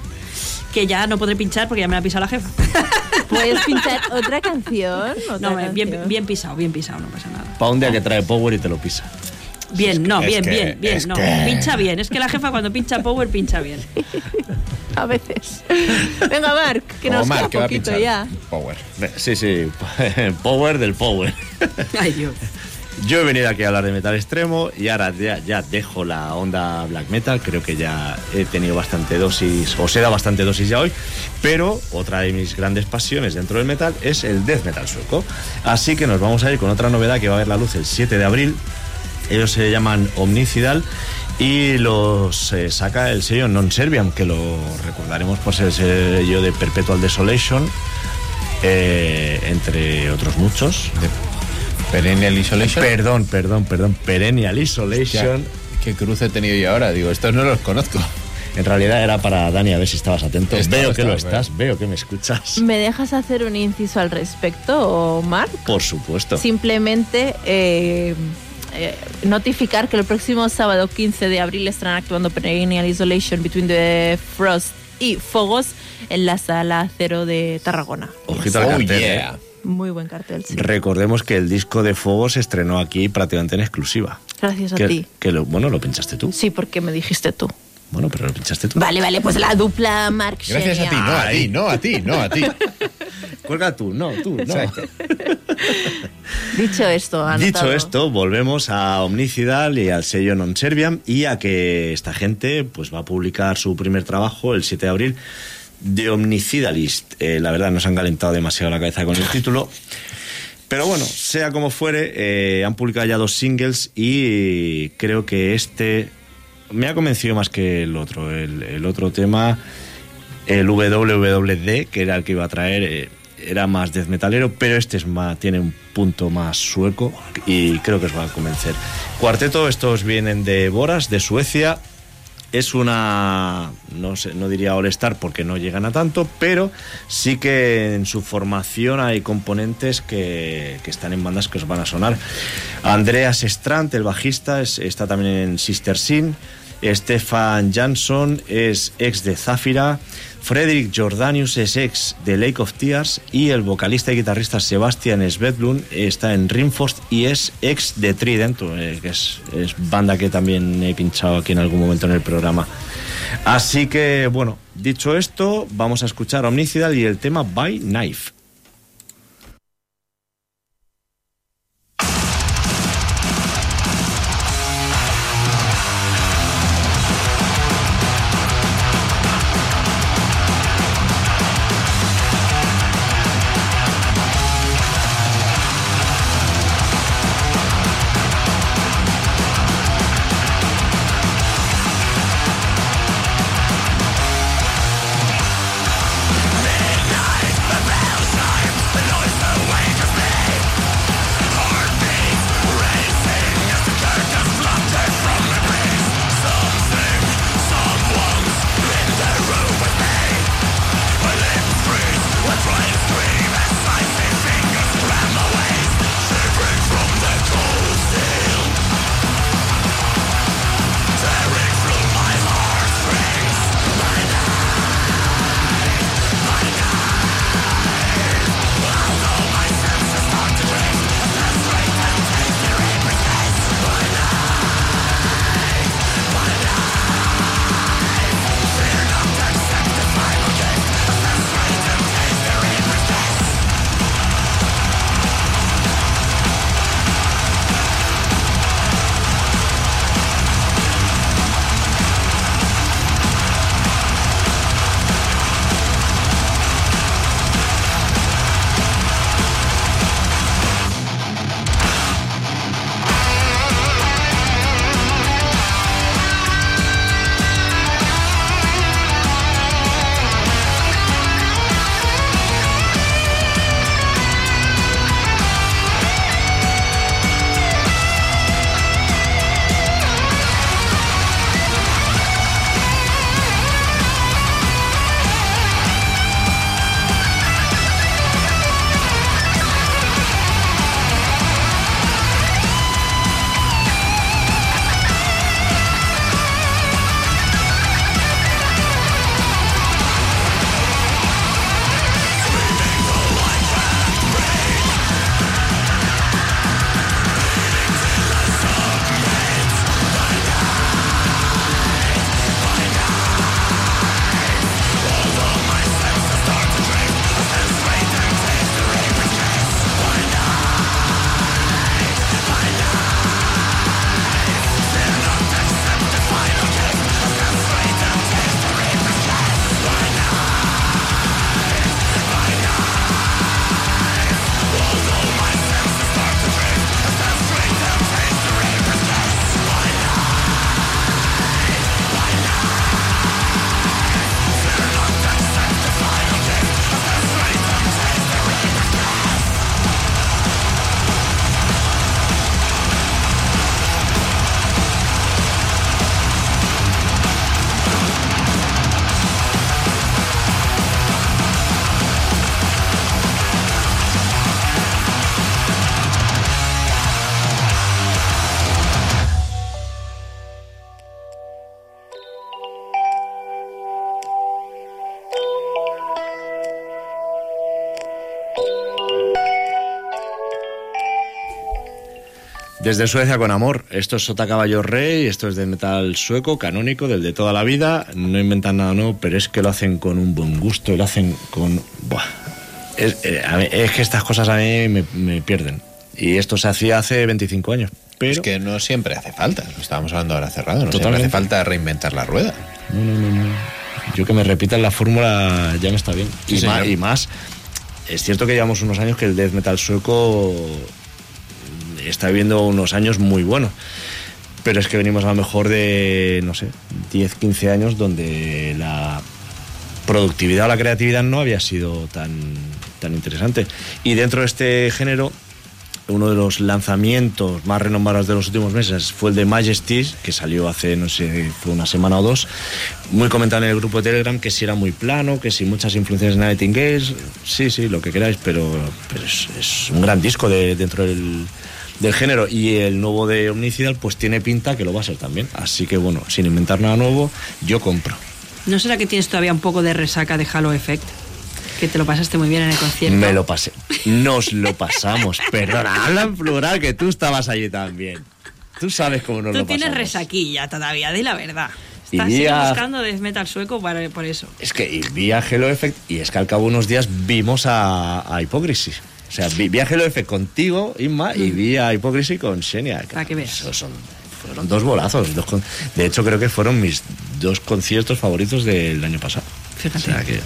que ya no podré pinchar porque ya me la ha pisado la jefa. ¿Puedes pinchar otra canción? Otra No, bien, canción. bien pisado, bien pisado, no pasa nada. Pa' un día que trae Power y te lo pisa. Bien, no, bien, que- bien, bien, no. que- Pincha bien. Es que la jefa cuando pincha power, pincha bien. A veces. Venga, Mark, que nos Omar, queda ¿qué va a poquito ya. Power. Sí, sí. Power del Power. Ay, Dios. Yo he venido aquí a hablar de metal extremo y ahora ya, dejo la onda black metal. Creo que ya he tenido bastante dosis, o se da bastante dosis ya hoy. Pero otra de mis grandes pasiones dentro del metal es el death metal sueco. Así que nos vamos a ir con otra novedad que va a ver la luz el 7 de abril. Ellos se llaman Omnicidal y los eh, saca el sello Non Serviam, que lo recordaremos por ser el sello de Perpetual Desolation, eh, entre otros muchos. Perennial Isolation. Perdón, perdón, perdón. Perennial Isolation. ¿Qué cruce he tenido yo ahora? Digo, estos no los conozco. En realidad era para Dani, a ver si estabas atento. Estaba, veo que lo estás, veo que me escuchas. ¿Me dejas hacer un inciso al respecto, Mark? Por supuesto. Simplemente eh, eh, notificar que el próximo sábado 15 de abril estarán actuando Perennial Isolation Between the Frost y Fogos en la sala cero de Tarragona. Ojito al Oh, cartel. yeah. ¿eh? Muy buen cartel, sí. Recordemos que el disco de Fuego se estrenó aquí prácticamente en exclusiva. Gracias a que, ti. que lo, bueno, lo pinchaste tú. Sí, porque me dijiste tú. Bueno, pero lo pinchaste tú. Vale, vale, pues la dupla Mark Gracias a ti, no a ti, no a ti, no a ti. Cuelga tú, no, tú, no. Exacto. Dicho esto, anotado. Dicho esto, volvemos a Omnicidal y al sello Non Serviam y a que esta gente pues va a publicar su primer trabajo el 7 de abril de Omnicidalist. Eh, la verdad, no se han calentado demasiado la cabeza con el título. Pero bueno, sea como fuere, eh, han publicado ya dos singles y creo que este me ha convencido más que el otro. El, el otro tema, el WWD, que era el que iba a traer, eh, era más death metalero, pero este es más, tiene un punto más sueco y creo que os va a convencer. Cuarteto, estos vienen de Boras, de Suecia. Es una, no, sé, no diría All-Star porque no llegan a tanto, pero sí que en su formación hay componentes que, que están en bandas que os van a sonar. Andreas Strand, el bajista, es- está también en Sister Sin. Stefan Jansson es ex de Zafira. Frederick Jordanius es ex de Lake of Tears. Y el vocalista y guitarrista Sebastian Svedlund está en Rimfrost y es ex de Trident, eh, que es, es banda que también he pinchado aquí en algún momento en el programa. Así que, bueno, dicho esto, vamos a escuchar Omnicidal y el tema By Knife. Desde Suecia con amor. Esto es Sota Caballo Rey, esto es de metal sueco, canónico, del de toda la vida. No inventan nada nuevo, pero es que lo hacen con un buen gusto y lo hacen con. Buah. Es, eh, es que estas cosas a mí me, me pierden. Y esto se hacía hace 25 años. Pero Es que no siempre hace falta, lo estábamos hablando ahora cerrado, no siempre Totalmente. hace falta reinventar la rueda. No, no, no, no. Yo que me repitan la fórmula ya me está bien. Sí, y, más, y más, es cierto que llevamos unos años que el death metal sueco está viviendo unos años muy buenos. Pero es que venimos a lo mejor de, no sé, 10, 15 años donde la productividad o la creatividad no había sido tan, tan interesante. Y dentro de este género uno de los lanzamientos más renombrados de los últimos meses fue el de Majesties, que salió hace, no sé, una semana o dos. Muy comentado en el grupo de Telegram que si era muy plano, que si muchas influencias de Nightingale. Sí, sí, lo que queráis, pero, es un gran disco de, dentro del, del género. Y el nuevo de Omnicidal, pues tiene pinta que lo va a ser también. Así que bueno, sin inventar nada nuevo, yo compro. ¿No será que tienes todavía un poco de resaca de Halo Effect? Que te lo pasaste muy bien en el concierto. Me lo pasé. Nos lo pasamos. Perdona, habla en plural que tú estabas allí también. Tú sabes cómo nos Tú lo tienes pasamos. resaquilla todavía, di la verdad. Estás buscando death metal sueco para, por eso. Es que y vi a Hello Effect y es que al cabo de unos días vimos a, a Hypocrisy. O sea, vi, vi a Hello Effect contigo, Inma, y vi a Hypocrisy con Xenia. Para que veas. Eso son, fueron dos bolazos. dos con- de hecho, creo que fueron mis dos conciertos favoritos del año pasado. Fíjate. O sea que...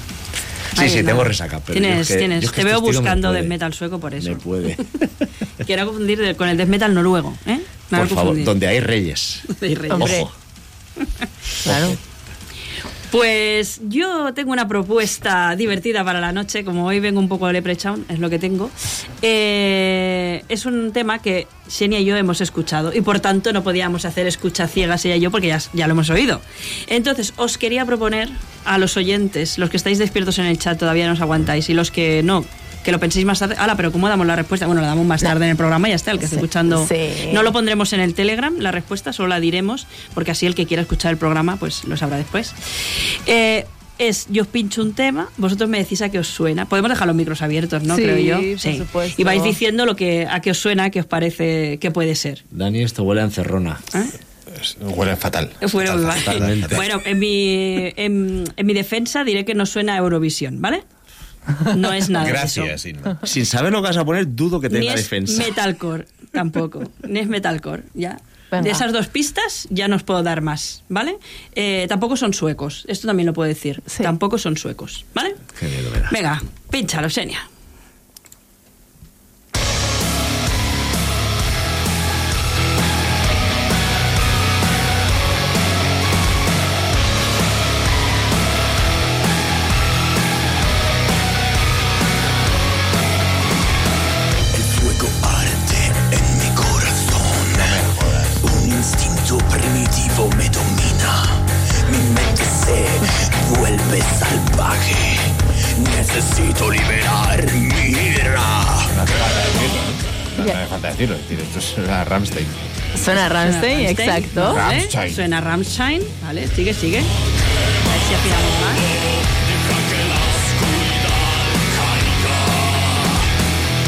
Sí, sí, tengo resaca. Pero Tienes, yo es que- tienes. yo es que Te este veo estilo me buscando puede. death metal sueco por eso. Me puede. Quiero confundir con el death metal noruego, ¿eh? Me Por favor, confundir. donde hay reyes. Hay reyes. Ojo. Claro. Pues yo tengo una propuesta divertida para la noche, como hoy vengo un poco de Leprechaun, es lo que tengo. Eh, es un tema que Xenia y yo hemos escuchado y por tanto no podíamos hacer escucha ciegas ella y yo porque ya, ya lo hemos oído. Entonces os quería proponer a los oyentes, los que estáis despiertos en el chat todavía no os aguantáis y los que no, que lo penséis más tarde. Ala, pero ¿cómo damos la respuesta? Bueno, la damos más tarde en el programa y ya está, el que esté Sí, escuchando. sí. No lo pondremos en el Telegram, la respuesta, solo la diremos, porque así el que quiera escuchar el programa, pues lo sabrá después. Eh, es, yo os pincho un tema, vosotros me decís a qué os suena. Podemos dejar los micros abiertos, ¿no? Sí, Creo yo. por supuesto. Y vais diciendo lo que, a qué os suena, a qué os parece que puede ser. Dani, esto huele a encerrona. Huele fatal. Bueno, Fatal. Bueno, en mi, en, en mi defensa diré que no suena a Eurovisión, ¿vale? No es nada de eso. Gracias, Inma. Sin saber lo que vas a poner, dudo que Ni tenga es defensa. metalcore, tampoco. Ni es metalcore, ya. Venga. De esas dos pistas ya no os puedo dar más, ¿vale? Eh, tampoco son suecos, esto también lo puedo decir. Sí. Tampoco son suecos, ¿vale? Qué miedo me. Venga, pínchalo, Xenia. Decirlo. es decir, Esto es la Ramstein. Suena Rammstein, Suena exacto. Suena Rammstein, ¿vale? Sigue, sigue. A ver si afinamos más.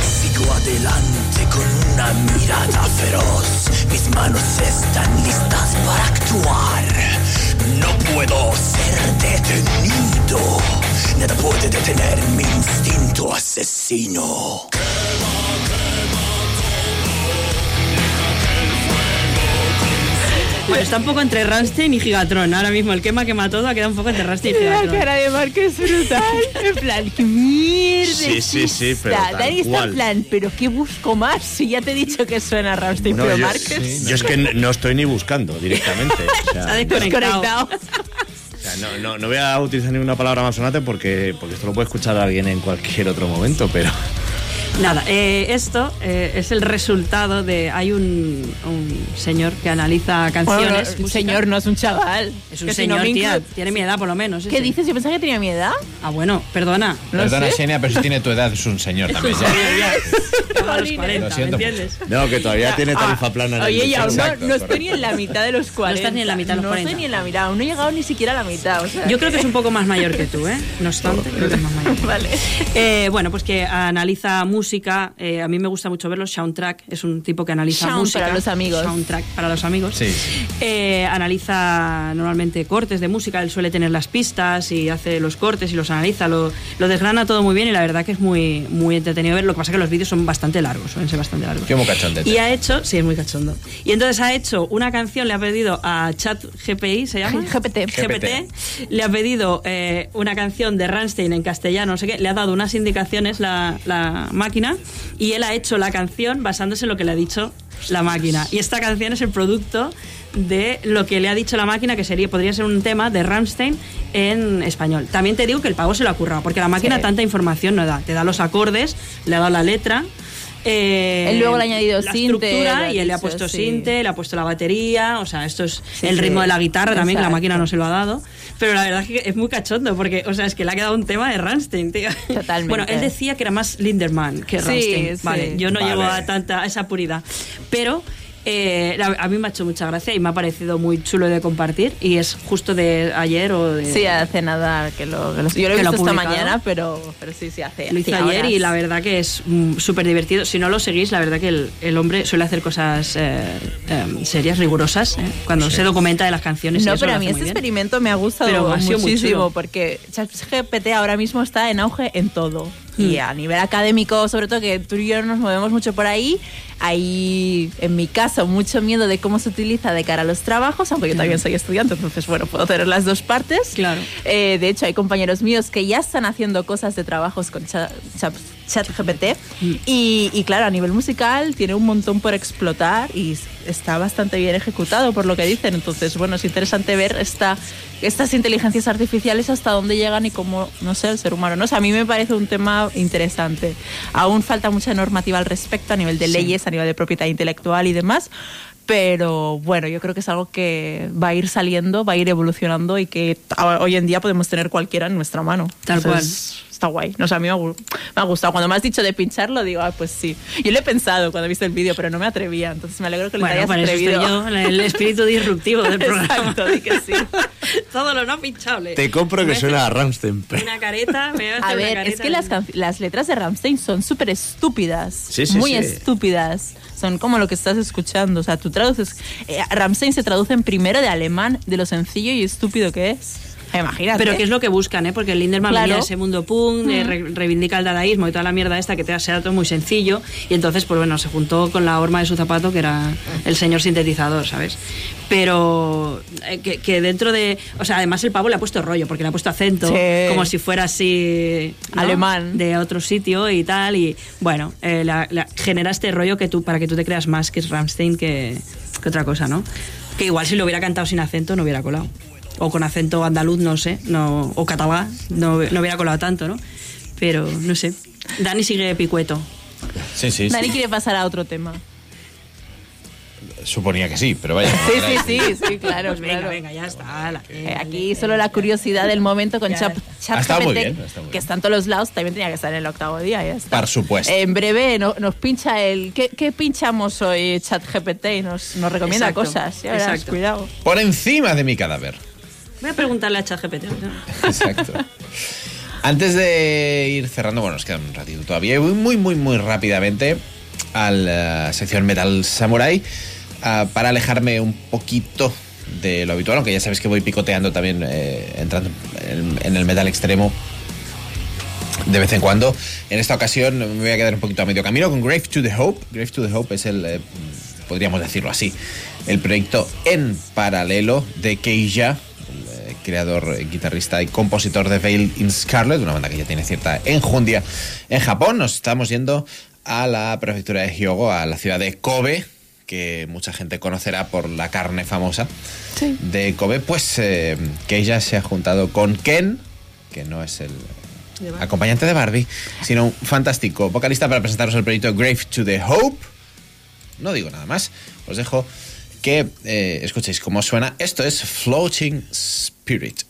Sigo adelante con una mirada feroz. Mis manos están listas para actuar. No puedo ser detenido. Nada puede detener mi instinto asesino. Bueno, está un poco entre Rammstein y Gigatron. Ahora mismo el quema quema todo ha quedado un poco entre Rammstein y La Gigatron. cara de Marco es brutal. En plan, qué mierda. Sí, sí, sí, pero está. tal Dani está en plan, pero ¿qué busco más? Si ya te he dicho que suena Rammstein, No, pero yo, Márquez. yo es que no estoy ni buscando directamente. O Está sea, desconectado. Desconectado. o sea, no, no- no voy a utilizar ninguna palabra más sonante porque, porque esto lo puede escuchar alguien en cualquier otro momento, pero Nada, eh, esto eh, es el resultado de. Hay un, un señor que analiza Bueno, canciones. no, un música. señor no es un chaval. Es un Que si no señor, tía. Tiene mi edad, por lo menos. ¿Qué ese. dices? Yo pensaba que tenía mi edad. Ah, bueno, perdona. No Perdona, sé. Xenia, pero si tiene tu edad, es un señor Es también. un ya. señor ya. Estaba a los Jolines. 40, Lo ¿me entiendes? no, que todavía tiene tarifa plana en Oye, y aún no, no estoy ni en la mitad de los 40. estás ni en la mitad de los No 40. estoy ni en la mitad. Aún no he llegado ni siquiera a la mitad. O sea, Yo creo que es un poco más mayor que tú, ¿eh? No obstante, creo que es más mayor. Vale. Eh, bueno, pues que analiza música. Eh, a mí me gusta mucho verlo. Soundtrack es un tipo que analiza Sound música. para los amigos. Soundtrack para los amigos. Sí. Eh, analiza normalmente cortes de música. Él suele tener las pistas y hace los cortes y los analiza. Lo, lo desgrana todo muy bien y la verdad que es muy, muy entretenido ver. Lo que pasa es que los vídeos son bastante largos, suelen ser bastante largos. Qué mocachondete. Y ha hecho, sí, es muy cachondo. Y entonces ha hecho una canción, le ha pedido a Chat GPI, ¿se llama? GPT. GPT. Le ha pedido eh, una canción de Rammstein en castellano, no sé qué. Le ha dado unas indicaciones la, la máquina y él ha hecho la canción basándose en lo que le ha dicho la máquina. Y esta canción es el producto de lo que le ha dicho la máquina, que sería podría ser un tema de Rammstein en español. También te digo que el pavo se lo ha currado, porque la máquina Sí. tanta información no da. Te da los acordes, le ha dado la letra eh, Él luego le ha añadido la sinte, estructura y él le ha puesto sí. sinte, le ha puesto la batería, o sea, esto es Sí, el sí. ritmo de la guitarra también, que la máquina no se lo ha dado. Pero la verdad es que es muy cachondo, porque, o sea, es que le ha quedado un tema de Rammstein, tío. Totalmente. Bueno, él decía que era más Linderman que Rammstein. Vale, yo no Vale. llego a tanta a esa puridad. Pero eh, a mí me ha hecho mucha gracia y me ha parecido muy chulo de compartir. Y es justo de ayer o de. Sí, hace nada que lo, que lo- yo lo he Que lo visto esta mañana, pero, pero sí, sí, hace. Lo hice hacía ayer y la verdad que es mm, súper divertido. Si no lo seguís, la verdad que el, el hombre suele hacer cosas eh, eh, serias, rigurosas, eh, cuando se documenta de las canciones. y No, eso pero a mí este experimento me ha gustado Pero muchísimo porque ChatGPT ahora mismo está en auge en todo. Mm. Y a nivel académico, sobre todo que tú y yo nos movemos mucho por ahí, hay en mi caso mucho miedo de cómo se utiliza de cara a los trabajos, aunque yo también soy estudiante, entonces bueno, puedo tener las dos partes. Claro. Eh, de hecho, hay compañeros míos que ya están haciendo cosas de trabajos con Cha- Cha- ChatGPT Mm. y, y claro, a nivel musical tiene un montón por explotar y está bastante bien ejecutado por lo que dicen. Entonces, bueno, es interesante ver esta, estas inteligencias artificiales hasta dónde llegan y cómo, no sé, el ser humano. ¿no? O sea, a mí me parece un tema interesante. Aún falta mucha normativa al respecto a nivel de leyes, a nivel de propiedad intelectual y demás. Pero bueno, yo creo que es algo que va a ir saliendo, va a ir evolucionando y que hoy en día podemos tener cualquiera en nuestra mano. Tal Entonces, Está guay. No, sé, a mí me ha, gu- me ha gustado. Cuando me has dicho de pincharlo, digo, ah, pues sí. Yo lo he pensado cuando he visto el vídeo, pero no me atrevía. Entonces me alegro que lo Bueno, hayas para eso estoy atrevido. yo, el espíritu disruptivo del programa. Exacto, di que sí. Todo lo no pinchable. Te compro que Me suena a Ramstein. Una careta, me A una ver, careta es que las, letras de Ramstein son súper estúpidas. Sí, sí, muy sí. estúpidas. Son como lo que estás escuchando. O sea, tú traduces. eh, Ramstein se traduce en primero de alemán de lo sencillo y estúpido que es. Imagínate. Pero que es lo que buscan, ¿eh? Porque el Linderman Claro. venía de ese mundo punk, de re- reivindica el dadaísmo y toda la mierda esta que te sea todo muy sencillo. Y entonces, pues bueno, se juntó con la horma de su zapato, que era el señor sintetizador, ¿sabes? Pero eh, que, que dentro de. O sea, además el pavo le ha puesto rollo, porque le ha puesto acento, Sí. como si fuera así. ¿no? Alemán. De otro sitio y tal. Y bueno, eh, la- la- genera este rollo que tú, para que tú te creas más que es Ramstein que, que otra cosa, ¿no? Que igual si lo hubiera cantado sin acento no hubiera colado. O con acento andaluz, no sé, no, o catalán, no, no hubiera colado tanto, ¿no? Pero no sé. Dani sigue picueto. Sí, sí, Dani sí. quiere pasar a otro tema. Suponía que sí, pero vaya. Sí, sí, sí, sí, claro, Pues venga, claro. venga, ya está. ala. Eh, Aquí solo la curiosidad del momento con Ya Chat, está. Muy bien, estado muy que bien. está en todos los lados, también tenía que estar en el octavo día. Ya está. Por supuesto. En breve no- nos pincha el. ¿Qué, qué pinchamos hoy, Chat GPT? Y nos, nos recomienda Exacto, cosas. Ya verás, exacto. cuidado. Por encima de mi cadáver. Voy a preguntarle a ChatGPT. Exacto. Antes de ir cerrando, bueno, nos queda un ratito todavía. Voy muy, muy, muy rápidamente a la sección Metal Samurai ah, para alejarme un poquito de lo habitual, aunque ya sabes que voy picoteando también, eh, entrando en, el metal extremo de vez en cuando. En esta ocasión me voy a quedar un poquito a medio camino con Grave to the Hope. Grave to the Hope es el, eh, podríamos decirlo así, el proyecto en paralelo de Keija, eh, creador, eh, guitarrista y compositor de Veil in Scarlet, una banda que ya tiene cierta enjundia en Japón. Nos estamos yendo a la prefectura de Hyogo, a la ciudad de Kobe, que mucha gente conocerá por la carne famosa de Kobe. Pues eh, Keija se ha juntado con Ken, que no es el acompañante de Barbie, sino un fantástico vocalista para presentaros el proyecto Grave to the Hope. No digo nada más, os dejo que eh, escuchéis cómo suena. Esto es Floating Spirit.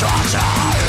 Torture,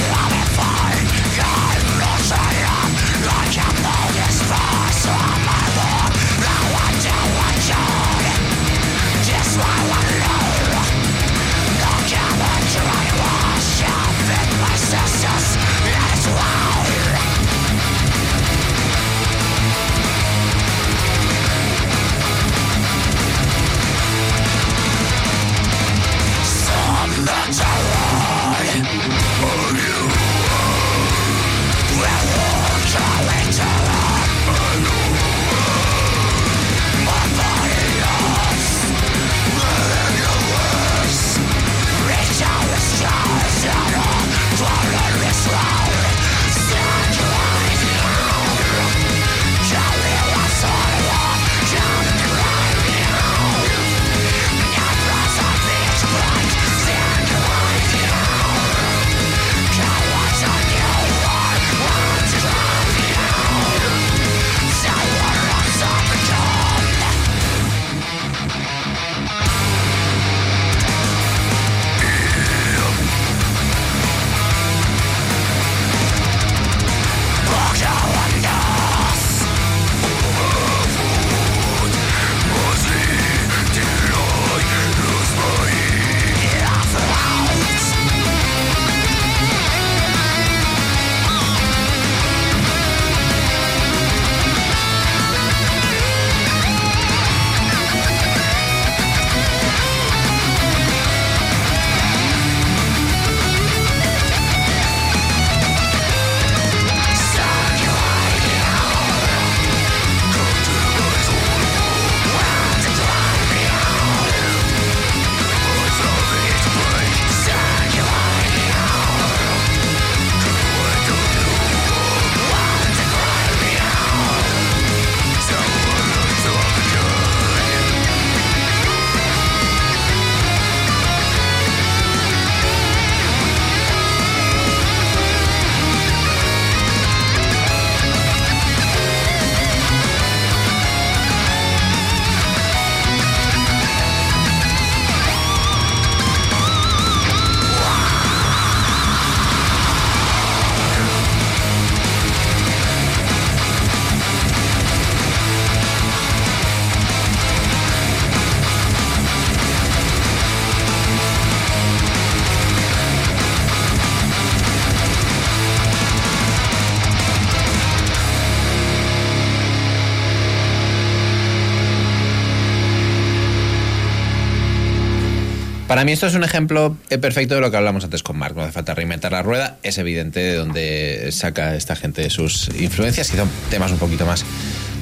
Para mí esto es un ejemplo eh, perfecto de lo que hablamos antes con Mark. No hace falta reinventar la rueda. Es evidente de dónde saca esta gente sus influencias, son temas un poquito más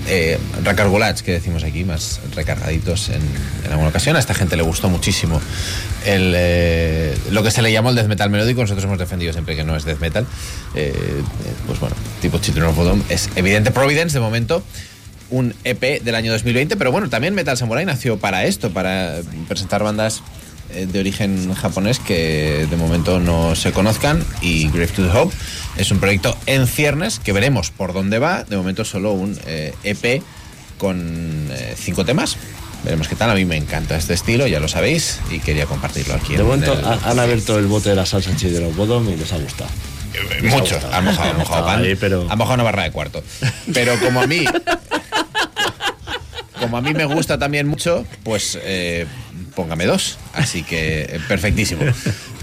eh, que decimos aquí, más recargaditos en, alguna ocasión. A esta gente le gustó muchísimo eh, lo que se le llamó el death metal melódico. Nosotros hemos defendido siempre que no es death metal. Eh, pues bueno, tipo Children of Bodom es evidente. Providence, de momento, un EP del año 2020, pero bueno, también Metal Samurai nació para esto, para presentar bandas de origen japonés que de momento no se conozcan y Grave to the Hope es un proyecto en ciernes que veremos por dónde va, de momento solo un eh, EP con eh, cinco temas. Veremos qué tal, a mí me encanta este estilo, ya lo sabéis, y quería compartirlo aquí. De en momento el- han abierto el bote de la salsa de los bodom y les ha gustado. Mucho, han mojado, han mojado pan, Ahí, pero... han mojado una barra de cuarto. Pero como a mí, como a mí me gusta también mucho, pues eh, póngame dos. Así que eh, perfectísimo.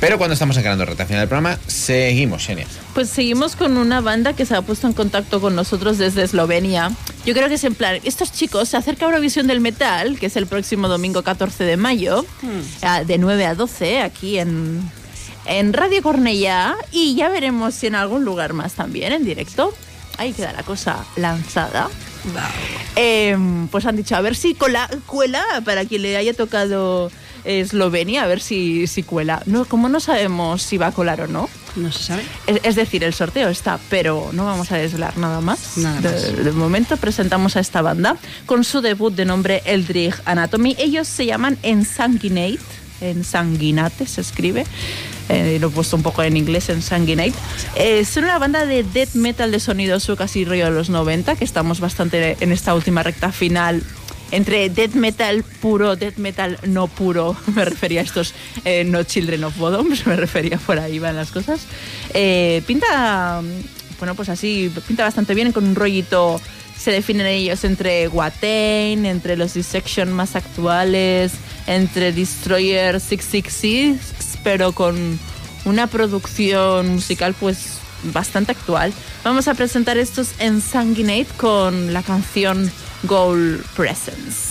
Pero cuando estamos encarando la recta final del programa, seguimos, Xenia. Pues seguimos con una banda que se ha puesto en contacto con nosotros desde Eslovenia. Yo creo que es en plan, estos chicos se acerca Eurovisión del Metal, que es el próximo domingo 14 de mayo, ah, de 9 a 12, aquí en, en Radio Cornellá, y ya veremos si en algún lugar más también, en directo. Ahí queda la cosa lanzada. Em, pues han dicho, a ver si cola, cuela para quien le haya tocado Eslovenia, a ver si, si cuela. No, como no sabemos si va a colar o no. No se sabe. Es, es decir, el sorteo está, pero no vamos a desvelar nada más. Nada de, más. de momento presentamos a esta banda con su debut de nombre Eldritch Anatomy. Ellos se llaman Ensanguinate, Ensanguinate se escribe. Eh, lo he puesto un poco en inglés, Ensanguinate. Eh, son una banda de death metal de sonido su casi río de los 90, que estamos bastante en esta última recta final entre death metal puro, death metal no puro, me refería a estos eh, no Children of Bodoms, me refería por ahí van las cosas. Eh, pinta, bueno, pues así, pinta bastante bien con un rollito. Se definen ellos entre Watain, entre los Dissection más actuales, entre Destroyer 666, pero con una producción musical pues bastante actual. Vamos a presentar estos en Sanguinate con la canción Goal Presence.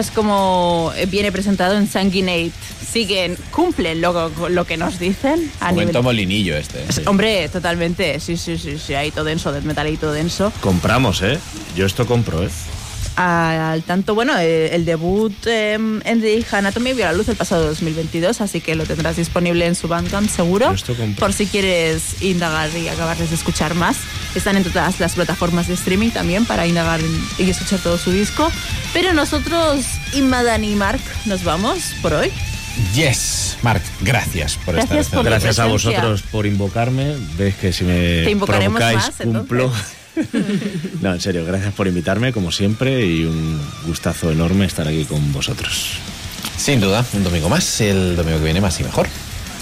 Pues como viene presentado en Sanguinate, siguen, cumplen lo, lo que nos dicen. A Momento nivel- molinillo este. Es- Hombre, totalmente, sí, sí, sí, sí, ahí todo denso, death metal ahí todo denso. Compramos, ¿eh? Yo esto compro, ¿eh? Al tanto, bueno, eh, el debut eh, en The Anatomy vio la luz el pasado 2022, así que lo tendrás disponible en su Bandcamp seguro. Por si quieres indagar y acabarles de escuchar más. Están en todas las plataformas de streaming también para indagar y escuchar todo su disco. Pero nosotros, Imadan y Mark, nos vamos por hoy. Yes, Marc, gracias por Gracias estar por Gracias a vosotros por invocarme. Ves que si me Te invocaremos provocáis, más, cumplo. no, en serio, gracias por invitarme, como siempre, y un gustazo enorme estar aquí con vosotros. Sin duda, un domingo más, el domingo que viene más y mejor.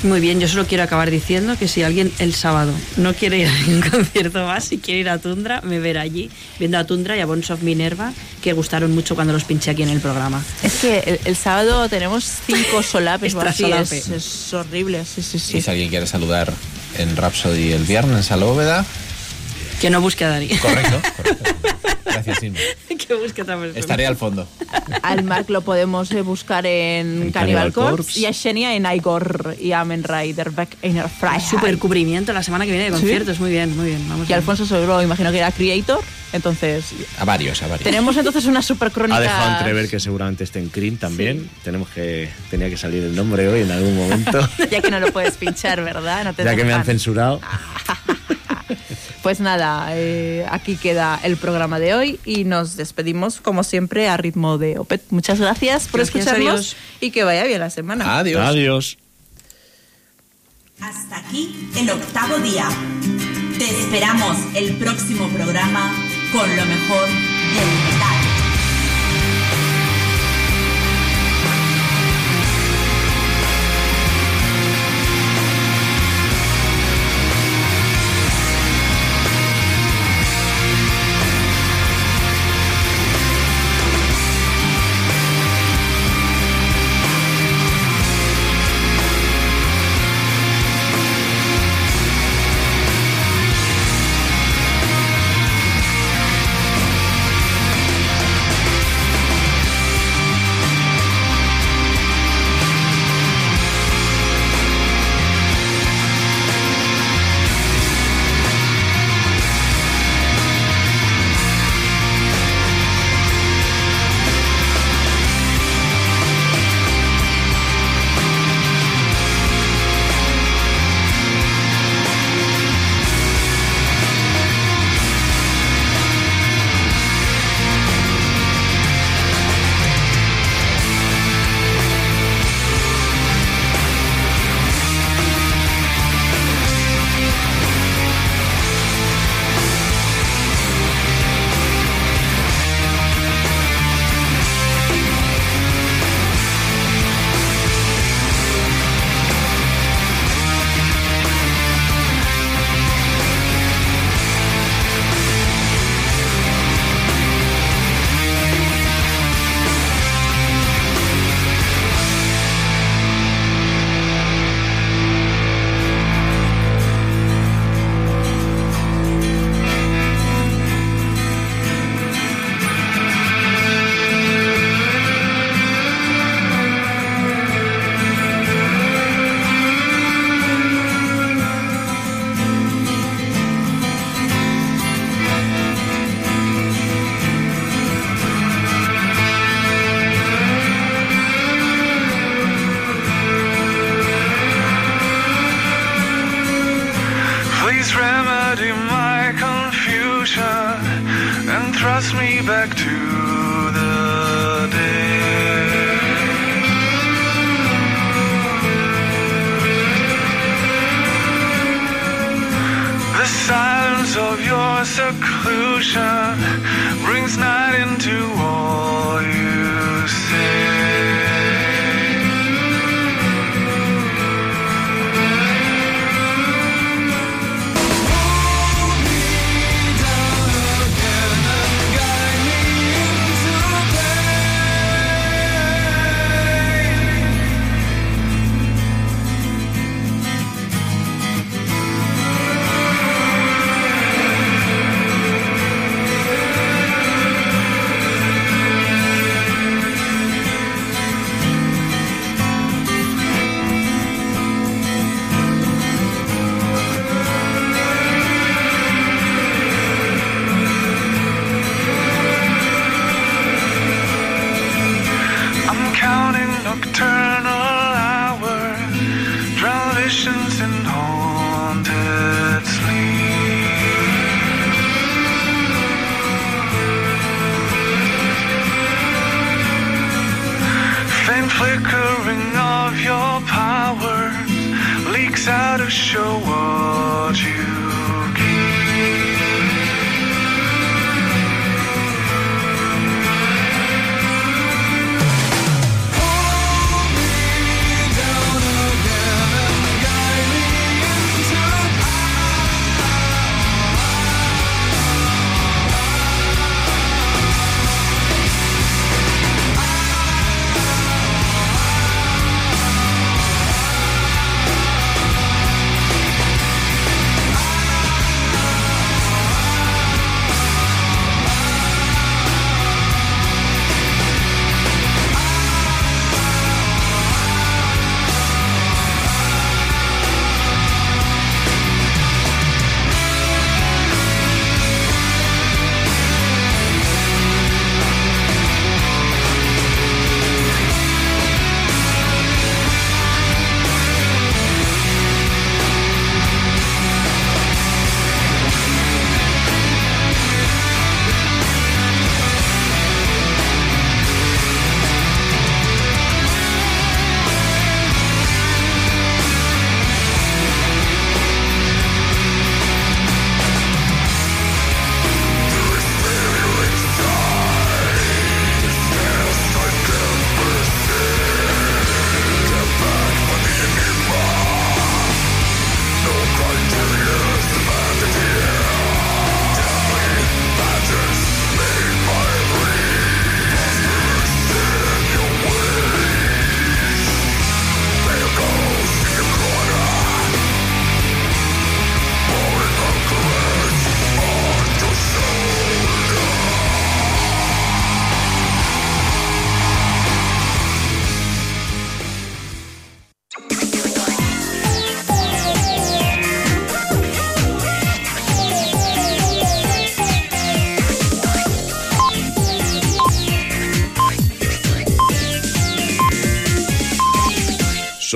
Muy bien, yo solo quiero acabar diciendo que si alguien el sábado no quiere ir a ningún concierto más y quiere ir a Tundra, me verá allí viendo a Tundra y a Bones of Minerva, que gustaron mucho cuando los pinché aquí en el programa. Es que el, el sábado tenemos cinco solapes o Extra así, solape. es, es horrible, sí, sí, sí. Y si alguien quiere saludar en Rhapsody el viernes a la bóveda, Que no busque a Dani. correcto. correcto. Gracias, Inma. que busque otra persona. Estaré al fondo. Al Mark lo podemos eh, buscar en, En Cannibal Cannibal Corpse, Corpse. y a Xenia en Igor y a Men Rider Back in Our Fry. Super cubrimiento la semana que viene de Sí. conciertos. Muy bien, muy bien. Vamos Y bien. Alfonso seguro, imagino que era creator. Entonces, A varios, a varios. tenemos entonces una super crónica. Ha dejado entrever que seguramente esté en Cream también. Tenemos que tenía que salir el nombre hoy en algún momento, Ya que no lo puedes pinchar, ¿verdad? No te ya que me han censurado. Pues nada, eh, aquí queda el programa de hoy y nos despedimos como siempre a ritmo de Opet. Muchas gracias por Gracias, escucharnos adiós. y que vaya bien la semana. Adiós. Adiós. Hasta aquí el octavo día. Te esperamos el próximo programa con lo mejor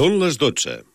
Són les 12.